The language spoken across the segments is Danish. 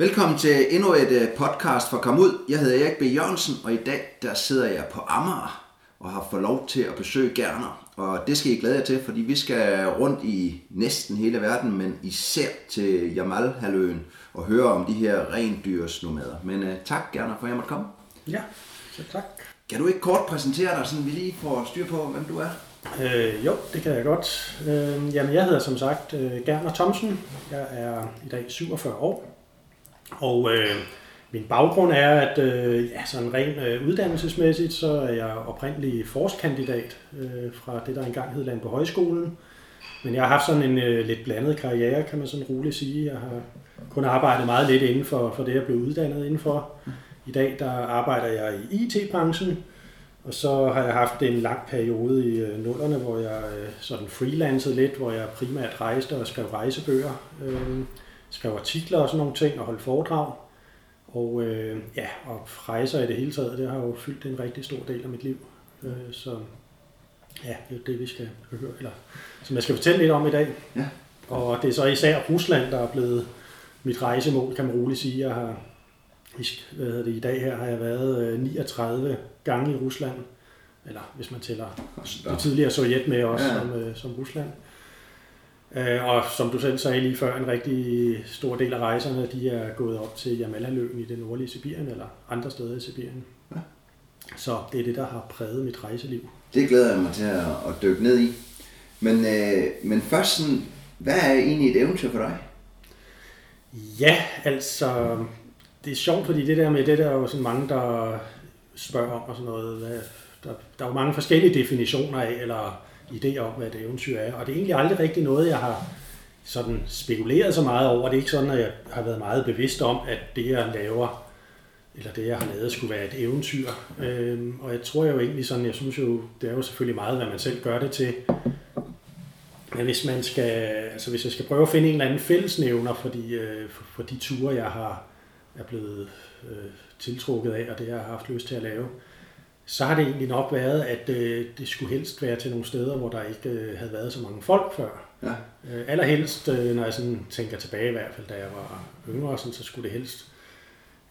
Velkommen til endnu et øh, podcast for Kom Ud. Jeg hedder Erik B. Jørgensen, og i dag der sidder jeg på Amager og har fået lov til at besøge Gerner. Og det skal I glæde jer til, fordi vi skal rundt i næsten hele verden, men især til Jamal-halvøen og høre om de her rendyrsnomader. Men uh, tak Gerner for at jeg måtte komme. Ja, så tak. Kan du ikke kort præsentere dig, så vi lige får styr på, hvem du er? Øh, jo, det kan jeg godt. Øh, jamen, jeg hedder som sagt øh, Gerner Thomsen. Jeg er i dag 47 år. Og øh, min baggrund er, at øh, ja, sådan rent øh, uddannelsesmæssigt, så er jeg oprindelig forskkandidat øh, fra det, der engang hed Land på Højskolen. Men jeg har haft sådan en øh, lidt blandet karriere, kan man sådan roligt sige. Jeg har kun arbejdet meget lidt inden for, for det, jeg blev uddannet indenfor. I dag der arbejder jeg i IT-branchen, og så har jeg haft en lang periode i øh, nullerne, hvor jeg øh, sådan freelancede lidt, hvor jeg primært rejste og skrev rejsebøger, øh, skrev artikler og sådan nogle ting og holdt foredrag. Og øh, ja, og rejser i det hele taget, det har jo fyldt en rigtig stor del af mit liv. Øh, så ja, det er det, vi skal høre, eller som jeg skal fortælle lidt om i dag. Ja. Og det er så især Rusland, der er blevet mit rejsemål, kan man roligt sige. Jeg har, hvad hedder det, i dag her har jeg været 39 gange i Rusland, eller hvis man tæller det tidligere Sovjet med også ja. som, som Rusland. Og som du selv sagde lige før, en rigtig stor del af rejserne, de er gået op til Jamalhaløen i det nordlige Sibirien, eller andre steder i Sibirien. Ja. Så det er det, der har præget mit rejseliv. Det glæder jeg mig til at, at dykke ned i. Men, øh, men først, sådan, hvad er egentlig et eventyr for dig? Ja, altså, det er sjovt, fordi det der med det, der er jo sådan mange, der spørger om og sådan noget. Hvad, der, der er jo mange forskellige definitioner af, eller idé om, hvad et eventyr er. Og det er egentlig aldrig rigtig noget, jeg har sådan spekuleret så meget over. Det er ikke sådan, at jeg har været meget bevidst om, at det, jeg laver, eller det, jeg har lavet, skulle være et eventyr. Øhm, og jeg tror jo egentlig sådan, jeg synes jo, det er jo selvfølgelig meget, hvad man selv gør det til. Men hvis man skal, altså hvis jeg skal prøve at finde en eller anden fællesnævner for de, øh, for, for de ture, jeg har er blevet øh, tiltrukket af, og det, jeg har haft lyst til at lave, så har det egentlig nok været, at øh, det skulle helst være til nogle steder, hvor der ikke øh, havde været så mange folk før. Ja. Øh, allerhelst, øh, når jeg sådan tænker tilbage i hvert fald, da jeg var yngre, sådan, så skulle det helst...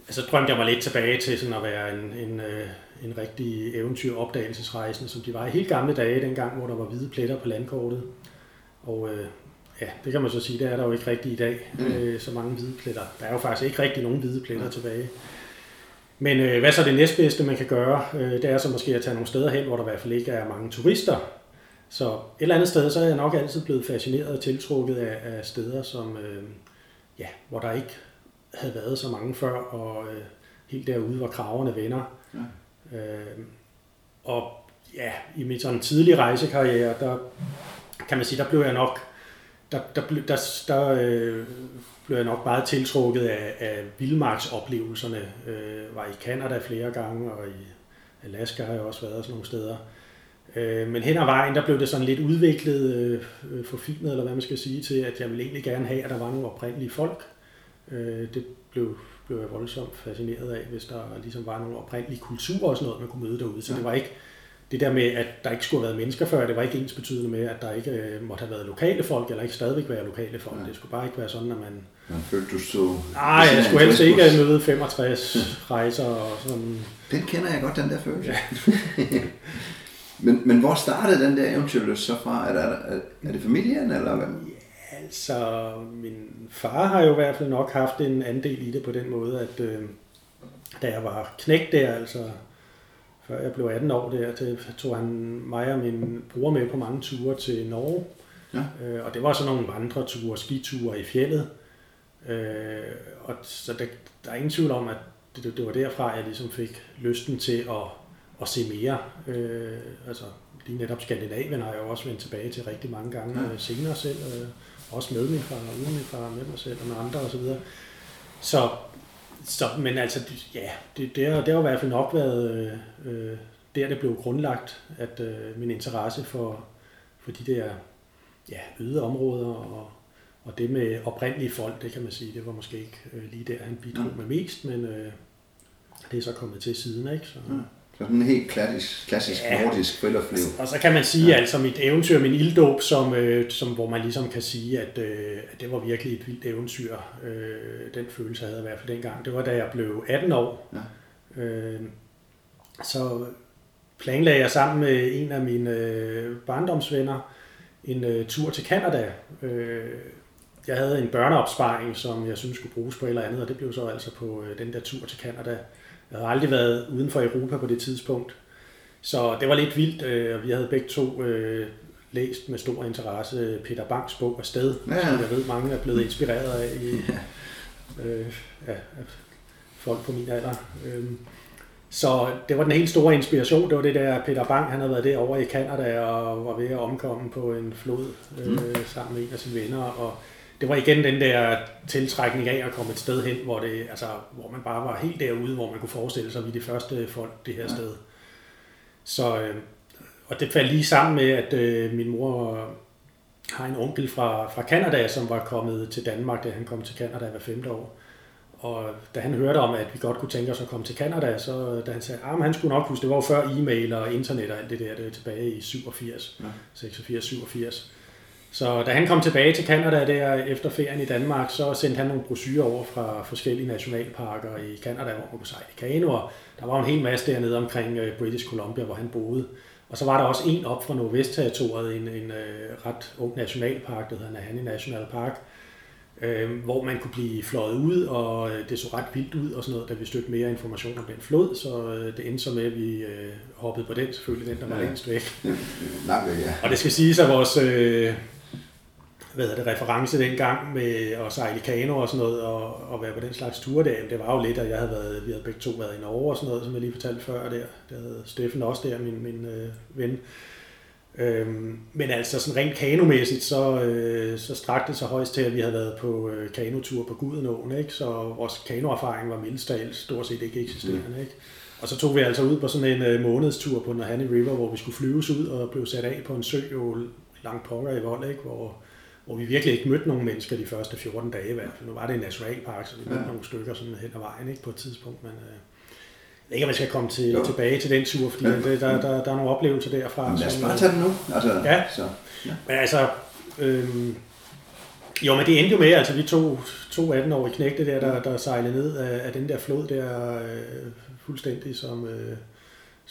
Altså drømte jeg mig lidt tilbage til sådan at være en, en, øh, en rigtig eventyr opdagelsesrejsende, som de var i helt gamle dage, dengang, hvor der var hvide pletter på landkortet. Og øh, ja, det kan man så sige, det er der jo ikke rigtigt i dag, mm. øh, så mange hvide pletter. Der er jo faktisk ikke rigtig nogen hvide pletter mm. tilbage. Men øh, hvad så det næstbedste, man kan gøre, øh, det er så måske at tage nogle steder hen, hvor der i hvert fald ikke er mange turister. Så et eller andet sted, så er jeg nok altid blevet fascineret og tiltrukket af, af steder, som, øh, ja, hvor der ikke havde været så mange før, og øh, helt derude, hvor kraverne vender. Ja. Øh, og ja, i mit sådan tidlige rejsekarriere, der kan man sige, der blev jeg nok, der, der, der, der, der øh, blev jeg nok meget tiltrukket af, af vildmarksoplevelserne. Øh, var i Kanada flere gange, og i Alaska har jeg også været sådan nogle steder. Øh, men hen ad vejen, der blev det sådan lidt udviklet, øh, forfinet, eller hvad man skal sige, til at jeg ville egentlig gerne have, at der var nogle oprindelige folk. Øh, det blev, blev jeg voldsomt fascineret af, hvis der ligesom var nogle oprindelige kulturer og sådan noget, man kunne møde derude. Så det var ikke det der med, at der ikke skulle have været mennesker før, det var ikke ens betydende med, at der ikke øh, måtte have været lokale folk, eller ikke stadigvæk være lokale folk. Ja. Det skulle bare ikke være sådan, at man... Man følte, du så... Nej, jeg skulle helst ikke møde 65 rejser og sådan... Den kender jeg godt, den der følelse. Ja. men, men hvor startede den der eventyrlyst så fra? Er, der, er, er det familien, eller hvad? Ja, altså, min far har jo i hvert fald nok haft en andel i det på den måde, at øh, da jeg var knægt der, altså før jeg blev 18 år der, til, tog han mig og min bror med på mange ture til Norge. Ja. Øh, og det var sådan nogle vandreture, skiture i fjellet. Øh, og så der, der er ingen tvivl om, at det, det var derfra, jeg ligesom fik lysten til at, at se mere. Øh, altså lige netop Skandinavien har jeg jo også vendt tilbage til rigtig mange gange ja. senere selv. Øh, også med min far, uden min far, med mig selv og med andre osv. Så, så så, men altså, ja, det, det, har, det har i hvert fald nok været øh, der, det blev grundlagt, at øh, min interesse for, for de der ja, øde områder og, og det med oprindelige folk, det kan man sige, det var måske ikke øh, lige der, han bidrog med mest, men øh, det er så kommet til siden, ikke? Så, ja. sådan en helt klassisk, klassisk Ja. nordisk friluftsliv. Og så kan man sige, ja. altså mit eventyr, min ilddåb, som, øh, som, hvor man ligesom kan sige, at, øh, at det var virkelig et vildt eventyr. Øh, den følelse havde jeg i hvert fald dengang. Det var da jeg blev 18 år. Ja. Øh, så planlagde jeg sammen med en af mine øh, barndomsvenner en øh, tur til Canada. Øh, jeg havde en børneopsparing, som jeg synes skulle bruges på et eller andet, og det blev så altså på øh, den der tur til Canada. Jeg havde aldrig været uden for Europa på det tidspunkt. Så det var lidt vildt, øh, og vi havde begge to øh, læst med stor interesse Peter Banks bog Afsted, Ja. ja. som jeg ved, mange er blevet inspireret af i, øh, ja, folk på min alder. Øh, så det var den helt store inspiration, det var det der Peter Bang, han havde været derovre i Canada og var ved at omkomme på en flod øh, Mm. sammen med en af sine venner, og det var igen den der tiltrækning af at komme et sted hen, hvor, det, altså, hvor man bare var helt derude, hvor man kunne forestille sig, at vi er de første folk det her Ja. sted. Så, øh, og det faldt lige sammen med, at øh, min mor har en onkel fra, fra Canada, som var kommet til Danmark, da han kom til Canada hver femte år. Og da han hørte om, at vi godt kunne tænke os at komme til Canada, så da han sagde, at han skulle nok huske, det var jo før e-mail og internet og alt det der, det er tilbage i 87, Ja. 86, 87. Så da han kom tilbage til Canada der efter ferien i Danmark, så sendte han nogle brochurer over fra forskellige nationalparker i Canada, hvor man kunne sejle kano, og der var en hel masse dernede omkring øh, British Columbia, hvor han boede. Og så var der også en op fra Nordvest-territoriet, en, en øh, ret ung nationalpark, der hedder Nahani National Park, øh, hvor man kunne blive fløjet ud, og øh, det så ret vildt ud og sådan noget, da vi stødte mere information om den flod, så øh, det endte så med, at vi øh, hoppede på den, selvfølgelig den, der var Ja. længst væk. Langt væk, ja. Og det skal siges, at vores øh, hvad det, reference dengang med at sejle kano og sådan noget, og, og være på den slags ture der, jamen, det var jo lidt, at jeg havde været, vi havde begge to været i Norge og sådan noget, som jeg lige fortalte før der. Det havde Steffen også der, min, min øh, ven. Øhm, men altså sådan rent kanomæssigt, så, øh, så strakte det sig højst til, at vi havde været på øh, kanotur på Gudenåen, ikke? så vores kanoerfaring var mildestalt stort set ikke eksisterende. Ikke? Og så tog vi altså ud på sådan en øh, månedstur på Nahani River, hvor vi skulle flyves ud og blev sat af på en sø jo langt pokker i vold, ikke? Hvor, hvor vi virkelig ikke mødte nogen mennesker de første 14 dage i hvert fald. Nu var det en nationalpark, så vi mødte Ja. nogle stykker sådan hen ad vejen ikke? på et tidspunkt, men øh, ikke, om jeg skal komme til, Jo. tilbage til den tur, fordi Ja. det, der, der, der er nogle oplevelser derfra. Jamen, lad os bare tage den nu. Altså, Ja. Så, men altså, øhm, jo, men det endte jo med, altså vi to, to 18-årige knægte der, der, der sejlede ned af, af den der flod der, øh, fuldstændig som, øh,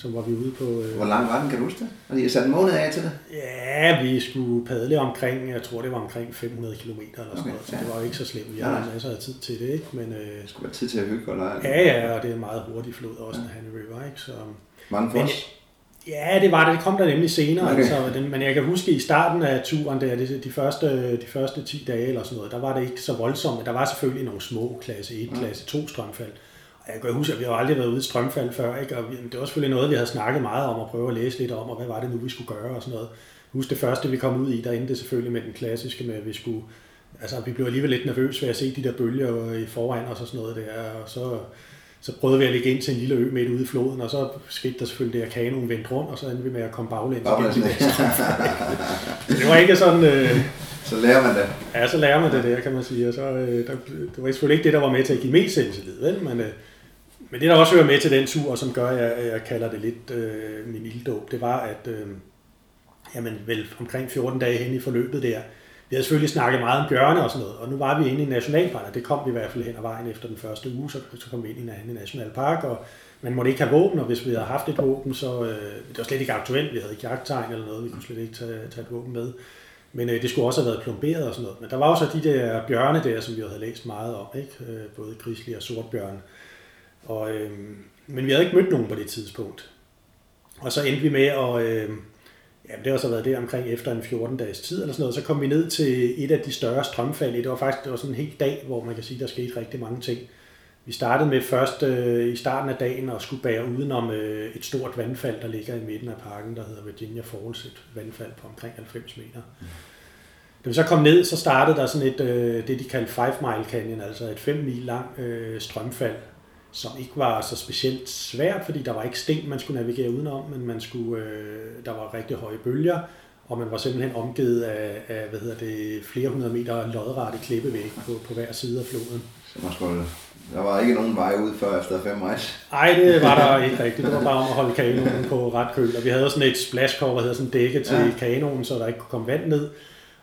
som var vi ude på. Øh, hvor lang var den, kan du huske det? Og har sat en måned af til det? Ja, vi skulle padle omkring, jeg tror det var omkring 500 km eller sådan Okay, noget, så ja. det var jo ikke så slemt. Vi Nej, havde masser af tid til det, ikke? Men øh, Det skulle være tid til at hygge og lege. ja, ja, og det er en meget hurtig flod også, ja. Hanny River, ikke? Så, Var den for os? Ja, det var det. Det kom der nemlig senere. Okay. Altså, den, men jeg kan huske i starten af turen, der, de, de, første, de første 10 dage eller sådan noget, der var det ikke så voldsomt. Der var selvfølgelig nogle små klasse 1, klasse 2 strømfald. Og jeg kan huske, at vi har aldrig været ude i strømfald før. Ikke? Og det var selvfølgelig noget, vi havde snakket meget om og prøve at læse lidt om, og hvad var det nu, vi skulle gøre og sådan noget. Husk det første, vi kom ud i, der endte det selvfølgelig med den klassiske med, at vi skulle... Altså, vi blev alligevel lidt nervøse ved at se de der bølger i foran os og sådan noget der, og så så prøvede vi at ligge ind til en lille ø midt ude i floden, og så skete der selvfølgelig det, at kanoen vendte rundt, og så endte vi med at komme baglæns. Baglæns, det var ikke sådan, øh, Så lærer man det. ja, så lærer man det der, kan man sige. Og så, øh, der, det var selvfølgelig ikke det, der var med til at give mest selvtillid, vel? Men, øh, men det, der også hører med til den tur, som gør, at jeg, jeg kalder det lidt øh, min ilddåb, det var, at øh, jamen, vel omkring 14 dage hen i forløbet der, vi havde selvfølgelig snakket meget om bjørne og sådan noget, og nu var vi inde i Nationalpark, og det kom vi i hvert fald hen ad vejen efter den første uge, så, så kom vi ind i en Nationalpark, og man måtte ikke have våben, og hvis vi havde haft et våben, så øh, det var slet ikke aktuelt, vi havde ikke jagttegn eller noget, vi kunne slet ikke tage, tage et våben med. Men øh, det skulle også have været plomberet og sådan noget. Men der var også de der bjørne der, som vi havde læst meget om, ikke? Øh, både grislige og sortbjørne. Og, øh, men vi havde ikke mødt nogen på det tidspunkt. Og så endte vi med at, øh, jamen det har så været det omkring efter en 14-dages tid eller sådan noget, så kom vi ned til et af de større strømfald. Det var faktisk det var sådan en hel dag, hvor man kan sige, der skete rigtig mange ting. Vi startede med først øh, i starten af dagen at skulle bære udenom øh, et stort vandfald, der ligger i midten af parken, der hedder Virginia Falls, et vandfald på omkring 90 meter. Da vi så kom ned, så startede der sådan et, øh, det de kaldte Five Mile Canyon, altså et 5 mil lang øh, strømfald, som ikke var så specielt svært, fordi der var ikke sten, man skulle navigere udenom, men man skulle, øh, der var rigtig høje bølger, og man var simpelthen omgivet af, af hvad hedder det, flere hundrede meter lodrette klippevæg på, på hver side af floden. Så man skulle Der var ikke nogen vej ud før efter fem rejs. Nej, det var der ikke rigtigt. Det var bare om at holde kanonen på ret køl. Og vi havde sådan et splashcover, der hedder sådan dække til ja. kanonen, så der ikke kunne komme vand ned.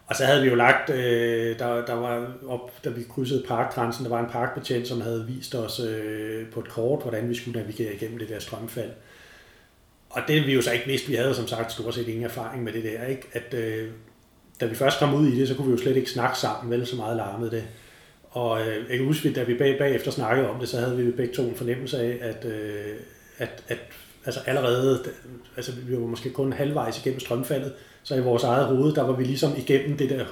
Og så havde vi jo lagt, øh, der, der var op, da vi krydsede parkgrænsen, der var en parkbetjent, som havde vist os øh, på et kort, hvordan vi skulle navigere igennem det der strømfald. Og det vi jo så ikke vidste, vi havde som sagt stort set ingen erfaring med det der, ikke? at øh, da vi først kom ud i det, så kunne vi jo slet ikke snakke sammen, vel så meget larmede det. Og øh, jeg kan huske, da vi bag, bagefter snakkede om det, så havde vi begge to en fornemmelse af, at, øh, at, at altså allerede, altså vi var måske kun halvvejs igennem strømfaldet, så i vores eget hoved, der var vi ligesom igennem det der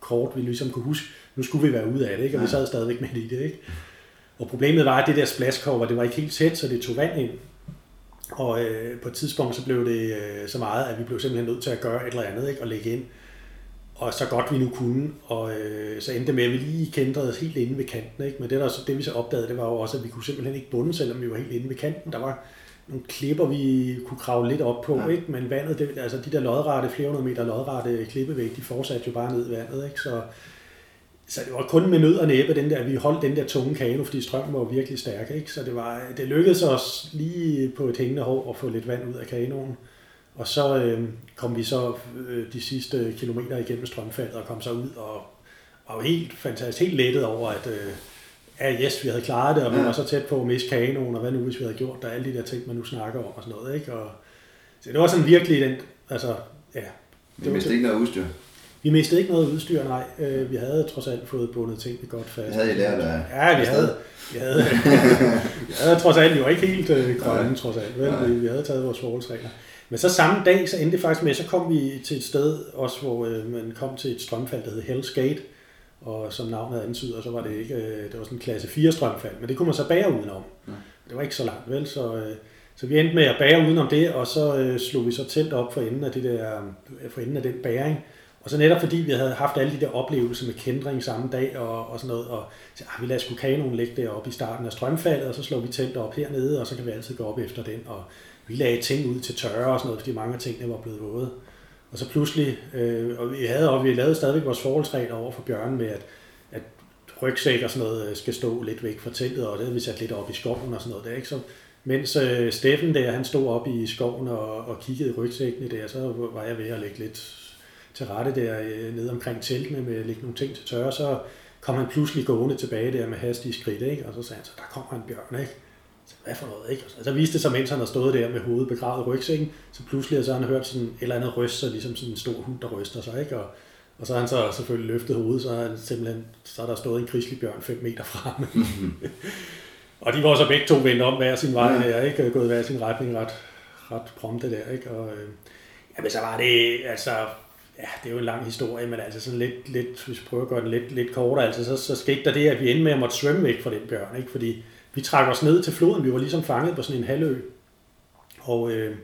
kort, vi ligesom kunne huske, nu skulle vi være ude af det, ikke? og vi sad stadigvæk med i det. Ikke? Og problemet var, at det der splashcover, det var ikke helt tæt, så det tog vand ind. Og øh, på et tidspunkt, så blev det øh, så meget, at vi blev simpelthen nødt til at gøre et eller andet, ikke? og lægge ind og så godt vi nu kunne, og øh, så endte det med, at vi lige kendte os helt inde ved kanten. Ikke? Men det, der, det vi så opdagede, det var jo også, at vi kunne simpelthen ikke bunde, selvom vi var helt inde ved kanten. Der var nogle klipper, vi kunne kravle lidt op på, ja. ikke? men vandet, det, altså de der lodrette, flere hundrede meter lodrette klippevæg, de fortsatte jo bare ned i vandet. Ikke? Så, så det var kun med nød og næppe, den der, vi holdt den der tunge kano, fordi strømmen var virkelig stærk. Ikke? Så det, var, det lykkedes os lige på et hængende hår at få lidt vand ud af kanonen. Og så øh, kom vi så øh, de sidste kilometer igennem strømfaldet og kom så ud og var helt fantastisk, helt lettet over, at øh, ja, yes, vi havde klaret det, og vi var så tæt på at miste kanonen, og hvad nu hvis vi havde gjort der, alle de der ting, man nu snakker om og sådan noget. Ikke? Og, så det var sådan virkelig den, altså, ja. Vi mistede ikke noget udstyr? Vi mistede ikke noget udstyr, nej. Øh, vi havde trods alt fået bundet tingene godt fast. Det havde I lært af? Ja, vi havde, vi havde, vi havde trods alt, vi var ikke helt øh, grønne, trods alt. Vel? Vi, vi havde taget vores forholdsregler. Men så samme dag, så endte det faktisk med, så kom vi til et sted, også hvor øh, man kom til et strømfald, der hed Hell's Gate, og som navnet antyder, så var det ikke, øh, det var sådan en klasse 4 strømfald, men det kunne man så bære udenom. Ja. Det var ikke så langt, vel? Så, øh, så vi endte med at bære udenom det, og så øh, slog vi så telt op for enden af, det der, for enden af den bæring. Og så netop fordi vi havde haft alle de der oplevelser med kendring samme dag og, og sådan noget, og så, ah, vi lader sgu kanonen ligge deroppe i starten af strømfaldet, og så slår vi telt op hernede, og så kan vi altid gå op efter den. Og vi lagde ting ud til tørre og sådan noget, fordi mange af tingene var blevet våde. Og så pludselig, øh, og vi havde og vi lavede stadigvæk vores forholdsregler over for Bjørn med, at, at rygsæk og sådan noget øh, skal stå lidt væk fra teltet, og det havde vi sat lidt op i skoven og sådan noget der, ikke? Så, mens øh, Steffen der, han stod op i skoven og, og kiggede i rygsækkene der, så var jeg ved at lægge lidt til rette der øh, nede omkring teltene med at lægge nogle ting til tørre, så kom han pludselig gående tilbage der med hastige skridt, ikke? og så sagde han, så der kommer en bjørn, ikke? Hvad for noget, ikke? Og så viste det sig, mens han har stået der med hovedet begravet i rygsækken, så pludselig så han hørt sådan et eller andet ryst, så ligesom sådan en stor hund, der ryster sig, ikke? Og, og så har han så selvfølgelig løftet hovedet, så har han simpelthen, så er der stået en krigslig 5 meter frem. og de var så begge to vendt om hver sin vej, der, ikke? Gået hver sin retning ret, ret prompte der, ikke? Og, øh, jamen, så var det, altså, ja, det er jo en lang historie, men altså sådan lidt, lidt hvis vi prøver at gøre den lidt, lidt kortere, altså så, så skete der det, at vi endte med at måtte svømme væk fra den bjørn, ikke? Fordi vi trak os ned til floden, vi var ligesom fanget på sådan en halvø, og, øh,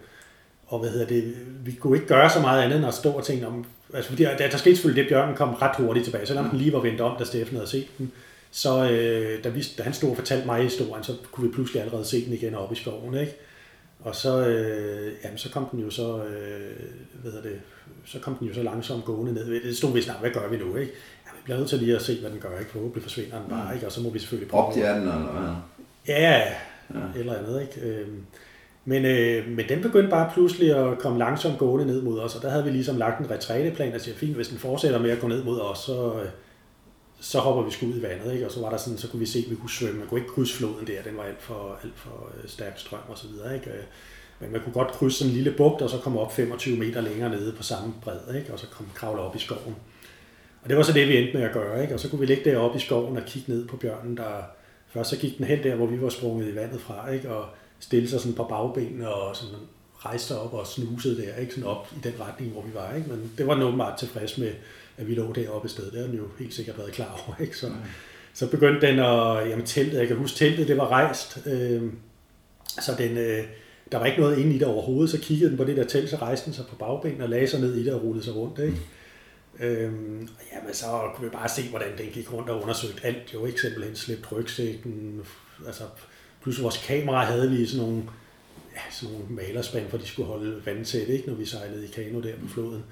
og hvad hedder det, vi kunne ikke gøre så meget andet end at stå og tænke om, altså fordi der, der skete selvfølgelig det, bjørnen kom ret hurtigt tilbage, selvom den lige var vendt om, da Steffen havde set den, så øh, da, vi, da han stod og fortalte mig historien, så kunne vi pludselig allerede se den igen oppe i skoven, ikke? Og så, øh, jamen, så kom den jo så, øh, hvad hedder det, så kom den jo så langsomt gående ned. Det stod vi snart, hvad gør vi nu, ikke? Ja, vi bliver nødt til lige at se, hvad den gør, ikke? Forhåbentlig forsvinder den bare, mm. ikke? Og så må vi selvfølgelig prøve. Opdager den, eller Ja, ja, eller andet, ikke? Øhm, men, øh, men den begyndte bare pludselig at komme langsomt gående ned mod os, og der havde vi ligesom lagt en retræteplan, der siger, fint, hvis den fortsætter med at gå ned mod os, så, øh, så hopper vi sgu ud i vandet, ikke? og så var der sådan, så kunne vi se, at vi kunne svømme. Man kunne ikke krydse floden der, den var alt for, alt for øh, stærk strøm og så videre, ikke? Øh, men man kunne godt krydse sådan en lille bugt, og så komme op 25 meter længere nede på samme bred, ikke? og så komme kravle op i skoven. Og det var så det, vi endte med at gøre, ikke? og så kunne vi ligge deroppe i skoven og kigge ned på bjørnen, der først så gik den hen der, hvor vi var sprunget i vandet fra, ikke? og stille sig sådan på bagbenene og sådan rejste op og snusede der, ikke? Sådan op i den retning, hvor vi var. Ikke? Men det var den åbenbart tilfreds med, at vi lå deroppe i stedet. Det har den jo helt sikkert været klar over. Ikke? Så, mm. så begyndte den at, jamen teltet, jeg kan huske teltet, det var rejst, øh, så den, øh, der var ikke noget inde i det overhovedet, så kiggede den på det der telt, så rejste den sig på bagbenene og lagde sig ned i det og rullede sig rundt. Ikke? Mm. Øhm, jamen, så kunne vi bare se, hvordan den gik rundt og undersøgte alt. Jo ikke simpelthen slæbt rygsækken. Altså, plus vores kamera havde vi sådan nogle, ja, sådan nogle malerspand, for de skulle holde vandtæt, ikke, når vi sejlede i kano der på floden.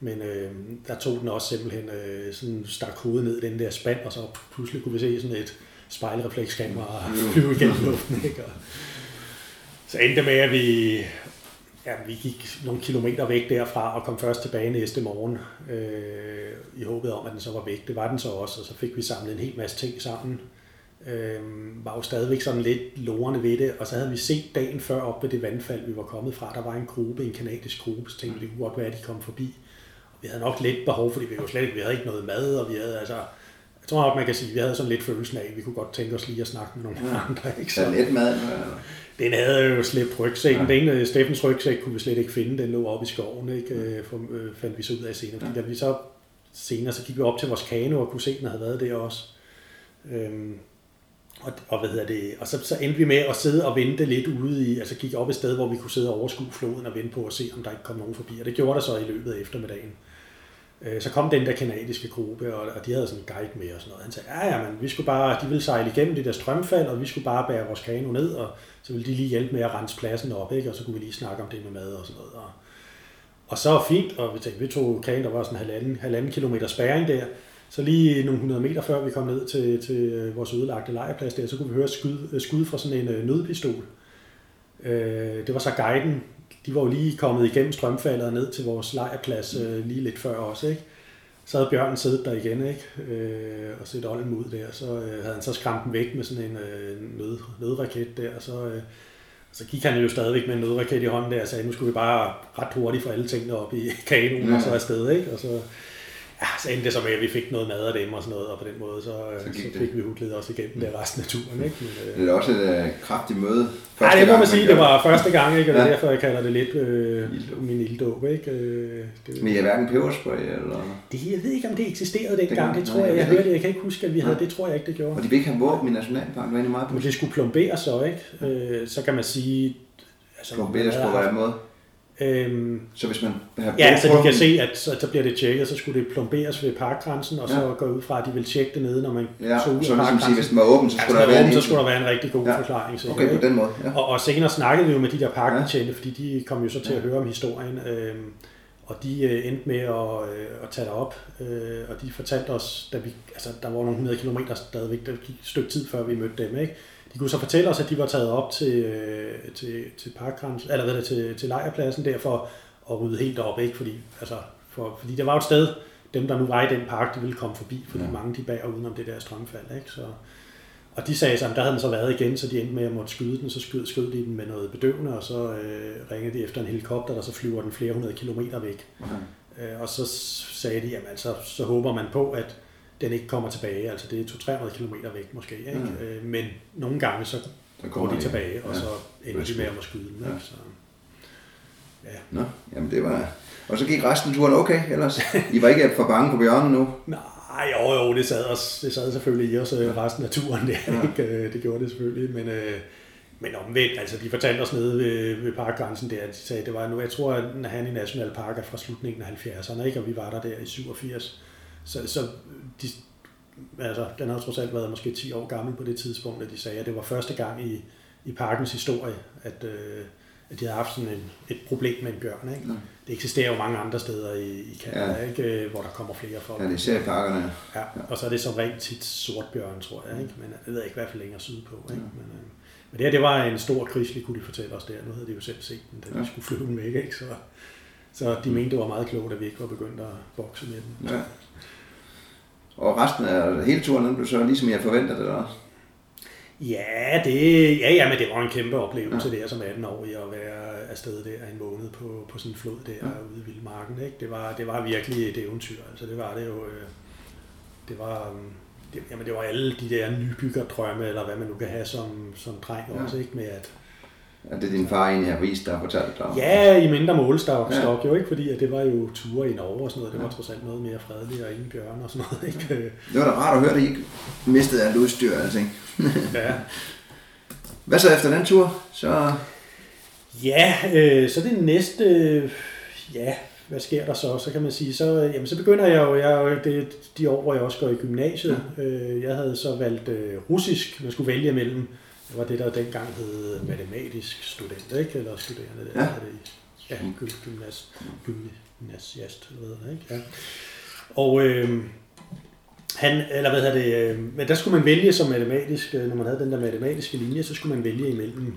Men øh, der tog den også simpelthen øh, sådan stak hovedet ned i den der spand, og så pludselig kunne vi se sådan et spejlreflekskamera flyve igennem luften. Ikke? Og så endte det med, at vi, ja, vi gik nogle kilometer væk derfra og kom først tilbage næste morgen øh, i håbet om, at den så var væk. Det var den så også, og så fik vi samlet en hel masse ting sammen. Øh, var jo stadigvæk sådan lidt lorende ved det, og så havde vi set dagen før op ved det vandfald, vi var kommet fra. Der var en gruppe, en kanadisk gruppe, så tænkte vi, det kunne godt være, at de kom forbi. Og vi havde nok lidt behov, fordi vi jo slet ikke, vi havde ikke noget mad, og vi havde altså, jeg tror nok, man kan sige, at vi havde sådan lidt følelsen af, at vi kunne godt tænke os lige at snakke med nogle ja. andre. Ikke? Så, lidt mad? Den havde jo slæbt rygsækken. Ja. Den ene, Steffens rygsæk, kunne vi slet ikke finde. Den lå oppe i skoven, ikke? Ja. For, øh, fandt vi så ud af senere. Fordi ja. da vi så senere, så gik vi op til vores kano og kunne se, at den havde været der også. Øhm, og, og, hvad hedder det, og så, så endte vi med at sidde og vente lidt ude i, altså gik op et sted, hvor vi kunne sidde og overskue floden og vente på at se, om der ikke kom nogen forbi. Og det gjorde der så i løbet af eftermiddagen. Øh, så kom den der kanadiske gruppe, og, og de havde sådan en guide med og sådan noget. Han sagde, ja, ja, men vi skulle bare, de ville sejle igennem det der strømfald, og vi skulle bare bære vores kano ned, og så ville de lige hjælpe med at rense pladsen op, ikke? og så kunne vi lige snakke om det med mad og sådan noget. Og, og så fint, og vi tænkte, vi tog kagen, der var sådan en halvanden, halvanden kilometer spæring der, så lige nogle hundrede meter før vi kom ned til, til øh, vores ødelagte lejrplads der, så kunne vi høre skud, skud fra sådan en øh, nødpistol. Øh, det var så guiden. De var jo lige kommet igennem strømfaldet og ned til vores lejrplads lige lidt før os, ikke? Så havde bjørnen siddet der igen, ikke? Øh, og set olden ud der. Så øh, havde han så skræmt den væk med sådan en øh, nød, nødraket der. Og så, øh, så gik han jo stadigvæk med en nødraket i hånden der og sagde, nu skulle vi bare ret hurtigt få alle tingene op i kanonen ja. og så afsted, ikke? Og så, ja, så endte det så med, at vi fik noget mad af dem og sådan noget, og på den måde, så, så, så fik vi hudlet også igennem der resten af turen. Ikke? Men, øh, det er også et uh, kraftigt møde. Ja, det må man sige, det var første gang, ikke? og det er derfor, jeg kalder det lidt øh, min ilddåb. Ikke? Øh, det, Men har hverken peberspray, eller? Det, jeg ved ikke, om det eksisterede dengang, det, det tror jeg, jeg hørte, jeg kan ikke huske, at vi havde, det tror jeg ikke, det gjorde. Og de vil ikke have våben i Nationalparken, var meget på. Men det skulle plomberes så, ikke? Øh, så kan man sige... Altså, plomberes på hvilken måde? Øhm, så hvis man har Ja, så de kan se, at så, så bliver det tjekket, så skulle det plomberes ved parkgrænsen, og ja. så går ud fra, at de vil tjekke det nede, når man ja, så ud af parkgrænsen. Sige, hvis den var åben, så skulle, ja, der, være åben, så skulle der være en rigtig god ja. forklaring. Så, okay, på den måde. Ja. Og, og senere snakkede vi jo med de der parkbetjente, ja. fordi de kom jo så til at høre om historien. Øhm, og de øh, endte med at, øh, at tage det op, øh, og de fortalte os, da vi, altså, der var nogle 100 km stadigvæk, der gik et stykke tid før vi mødte dem, ikke? De kunne så fortælle os, at de var taget op til, øh, til, til parkgrænsen, eller hvad det, til, til lejrpladsen der for at rydde helt op, ikke? Fordi, altså, for, fordi det var et sted, dem der nu var i den park, de ville komme forbi, fordi ja. mange de bag udenom det der strømfald, ikke? Så, og de sagde så, at der havde den så været igen, så de endte med at måtte skyde den, så skød, skød de den med noget bedøvende, og så øh, ringede de efter en helikopter, der så flyver den flere hundrede kilometer væk. Okay. Øh, og så sagde de, jamen altså, så håber man på, at den ikke kommer tilbage, altså det er 200-300 km væk måske, ikke? Ja. Øh, men nogle gange så går de tilbage, og ja. så ender de med at skyde den, ikke? Så, Ja. Nå, jamen det var... Og så gik resten af turen okay ellers? I var ikke for bange på bjørnen nu? Nej, jo, jo, det sad, os, det sad selvfølgelig i os øh, resten af turen der, ja. ikke? Øh, det gjorde det selvfølgelig, men, øh, men omvendt, altså de fortalte os nede ved, ved parkgrænsen der, de sagde, det var nu, jeg tror, at han i Nationalpark er fra slutningen af 70'erne, ikke? og vi var der der i 87. Så, så de, altså, den har trods alt været måske 10 år gammel på det tidspunkt, at de sagde, at det var første gang i, i parkens historie, at, øh, at de havde haft sådan en, et problem med en bjørn. Ikke? Mm. Det eksisterer jo mange andre steder i, i Canada, ja. ikke? Øh, hvor der kommer flere folk. Ja, det ser i parkerne. Ja. ja, og så er det som rent tit sort bjørn, tror jeg. Ikke? Men jeg ved ikke, hvad for længere sydpå. Ikke? Ja. Men, øh, men det her, det var en stor krislig, kunne de fortælle os der. Nu havde de jo selv set den, da ja. de skulle flyve den væk. Ikke? Så, så de mente, det var meget klogt, at vi ikke var begyndt at bokse med den. Ja. Og resten af hele turen, blev så ligesom jeg forventede det, eller? Ja, det, ja, ja, men det var en kæmpe oplevelse ja. der som 18-årig at være afsted der en måned på, på sådan en flod der ja. ude i Vildmarken. Ikke? Det, var, det var virkelig et eventyr. Altså, det var det jo. Øh, det var, øhm, det, jamen, det var alle de der nybyggerdrømme, eller hvad man nu kan have som, som dreng ja. også, ikke? med at Ja, det er din far egentlig har vist, der har fortalt dig om. Ja, i mindre målestok ja. jo ikke, fordi at det var jo ture i Norge og sådan noget. Det var trods alt noget mere fredeligt og ingen bjørn og sådan noget. Ikke? Det var da rart at høre, at I ikke mistede alt udstyr og alting. ja. Hvad så efter den tur? Så... Ja, øh, så det næste... Ja, hvad sker der så? Så kan man sige, så, jamen, så begynder jeg jo, jeg, det de år, hvor jeg også går i gymnasiet. Ja. Øh, jeg havde så valgt øh, russisk. Man skulle vælge mellem det var det, der dengang hed matematisk student, ikke? Eller studerende der. Ja. Det, ja, gymnast, gymnasiast, eller hvad det, ikke? Ja. Og, øh, han, eller hvad hedder det, øh, men der skulle man vælge som matematisk, øh, når man havde den der matematiske linje, så skulle man vælge imellem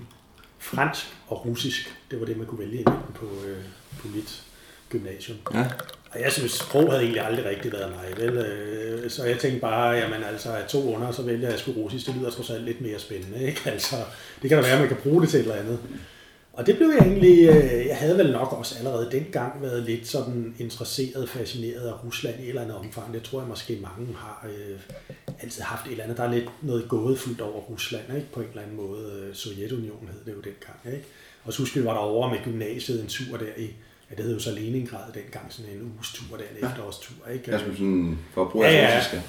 fransk og russisk. Det var det, man kunne vælge imellem på, øh, på mit gymnasium. Ja. Og jeg synes, sprog havde egentlig aldrig rigtig været mig. Vel? Øh, Så jeg tænkte bare, jamen altså, at to under, så vælger jeg sgu russisk. Det lyder trods alt lidt mere spændende. Ikke? Altså, det kan da være, at man kan bruge det til et eller andet. Og det blev jeg egentlig, øh, jeg havde vel nok også allerede dengang været lidt sådan interesseret, fascineret af Rusland i et eller andet omfang. Det tror jeg måske mange har øh, altid haft et eller andet. Der er lidt noget gådefuldt over Rusland, ikke? på en eller anden måde. Øh, Sovjetunionen hed det jo dengang. Ikke? Og så husker vi, var der over med gymnasiet en tur der i, ja det hed jo så Leningrad dengang, sådan en uges tur der, en Ja. efterårstur. Ikke? Jeg skulle sådan, for at bruge Ja, det ja. russiske.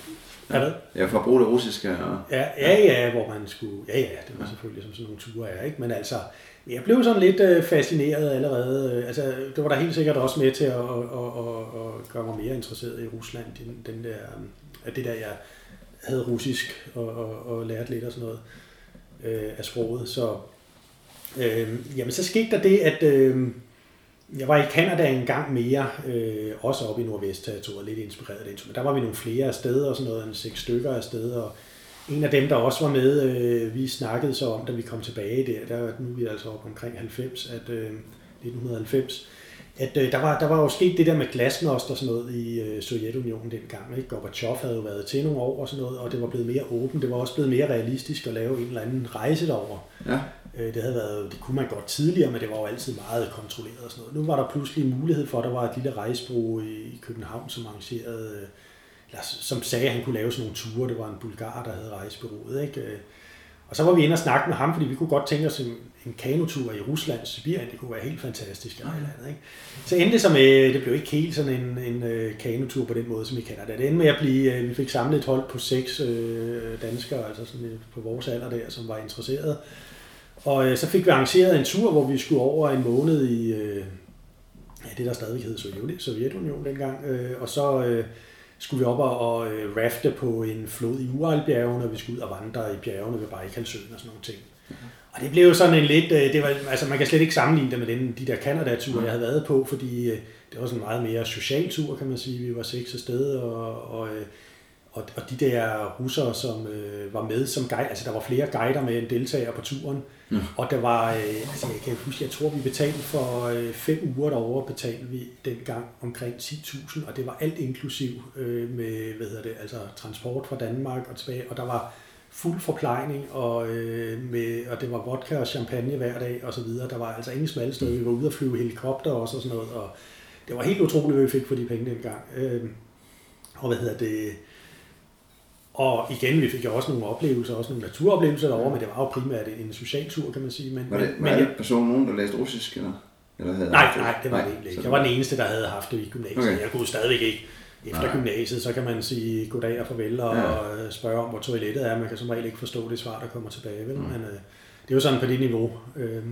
Er det? Ja, for at bruge det russiske. Og... Ja, ja, ja, hvor man skulle... Ja, ja, det var selvfølgelig som sådan nogle ture er, ikke? Men altså, jeg blev sådan lidt øh, fascineret allerede. Altså, det var da helt sikkert også med til at, at, at, at, at gøre mig mere interesseret i Rusland. Den, den der, øh, at det der, jeg havde russisk og, og, og lærte lidt og sådan noget øh, af sproget. Så, øh, jamen, så skete der det, at øh, jeg var i Kanada en gang mere, øh, også oppe i Nordvest-territoriet, lidt inspireret af det. Men der var vi nogle flere steder og sådan noget, en seks stykker af steder, og en af dem, der også var med, øh, vi snakkede så om, da vi kom tilbage der, der nu er vi altså oppe omkring 90, at, øh, 1990, at øh, der, var, der var jo sket det der med glasnost og sådan noget i øh, Sovjetunionen dengang. Ikke? Gorbachev havde jo været til nogle år og sådan noget, og det var blevet mere åbent. Det var også blevet mere realistisk at lave en eller anden rejse derover. Ja. Øh, det, havde været, det kunne man godt tidligere, men det var jo altid meget kontrolleret og sådan noget. Nu var der pludselig mulighed for, at der var et lille rejsebureau i København, som arrangerede, øh, eller som sagde, at han kunne lave sådan nogle ture. Det var en bulgar, der havde rejsebureauet. Ikke? Øh, og så var vi inde og snakke med ham, fordi vi kunne godt tænke os en, en kanotur i Rusland, Sibirien. Det kunne være helt fantastisk. Eller eller andet, ikke? Så endte det som, øh, det blev ikke helt sådan en, en øh, kanotur på den måde, som vi kender det. Det endte med at blive, øh, vi fik samlet et hold på seks øh, danskere, altså sådan, på vores alder der, som var interesserede. Og øh, så fik vi arrangeret en tur, hvor vi skulle over en måned i øh, ja, det, der stadig hed Sovjetunionen dengang. Øh, og så øh, skulle vi op og, og øh, rafte på en flod i Uralbjergene, og vi skulle ud og vandre i bjergene ved Bajkalsøen og sådan nogle ting. Og det blev jo sådan en lidt, øh, det var, altså man kan slet ikke sammenligne det med den, de der Canada-ture, jeg havde været på, fordi øh, det var sådan en meget mere social tur, kan man sige. Vi var seks afsted, og, og, øh, og, og de der russere, som øh, var med som guide, altså der var flere guider med en deltager på turen, Ja. og der var, øh, altså jeg kan huske, jeg tror vi betalte for øh, fem uger derovre, betalte vi dengang omkring 10.000, og det var alt inklusiv øh, med, hvad hedder det, altså transport fra Danmark og tilbage, og der var fuld forplejning, og, øh, med, og det var vodka og champagne hver dag og så videre. Der var altså ingen smalle steder. Vi var ude og flyve helikopter også og sådan noget, og det var helt utroligt, hvad vi fik for de penge dengang. Øh, og hvad hedder det? Og igen, vi fik jo også nogle oplevelser, også nogle naturoplevelser derovre, men det var jo primært en social tur, kan man sige. Men, Var det, men, var men, det person, nogen, der læste russisk? Eller, eller havde nej, nej, det var det egentlig ikke. Jeg var den eneste, der havde haft det i gymnasiet. Okay. Jeg kunne stadigvæk ikke. Efter Nej. gymnasiet, så kan man sige goddag og farvel og Ja. ja. spørge om, hvor toilettet er. Man kan som regel ikke forstå det svar, der kommer tilbage. Vel? Mm. Men øh, det er jo sådan på det niveau, øh,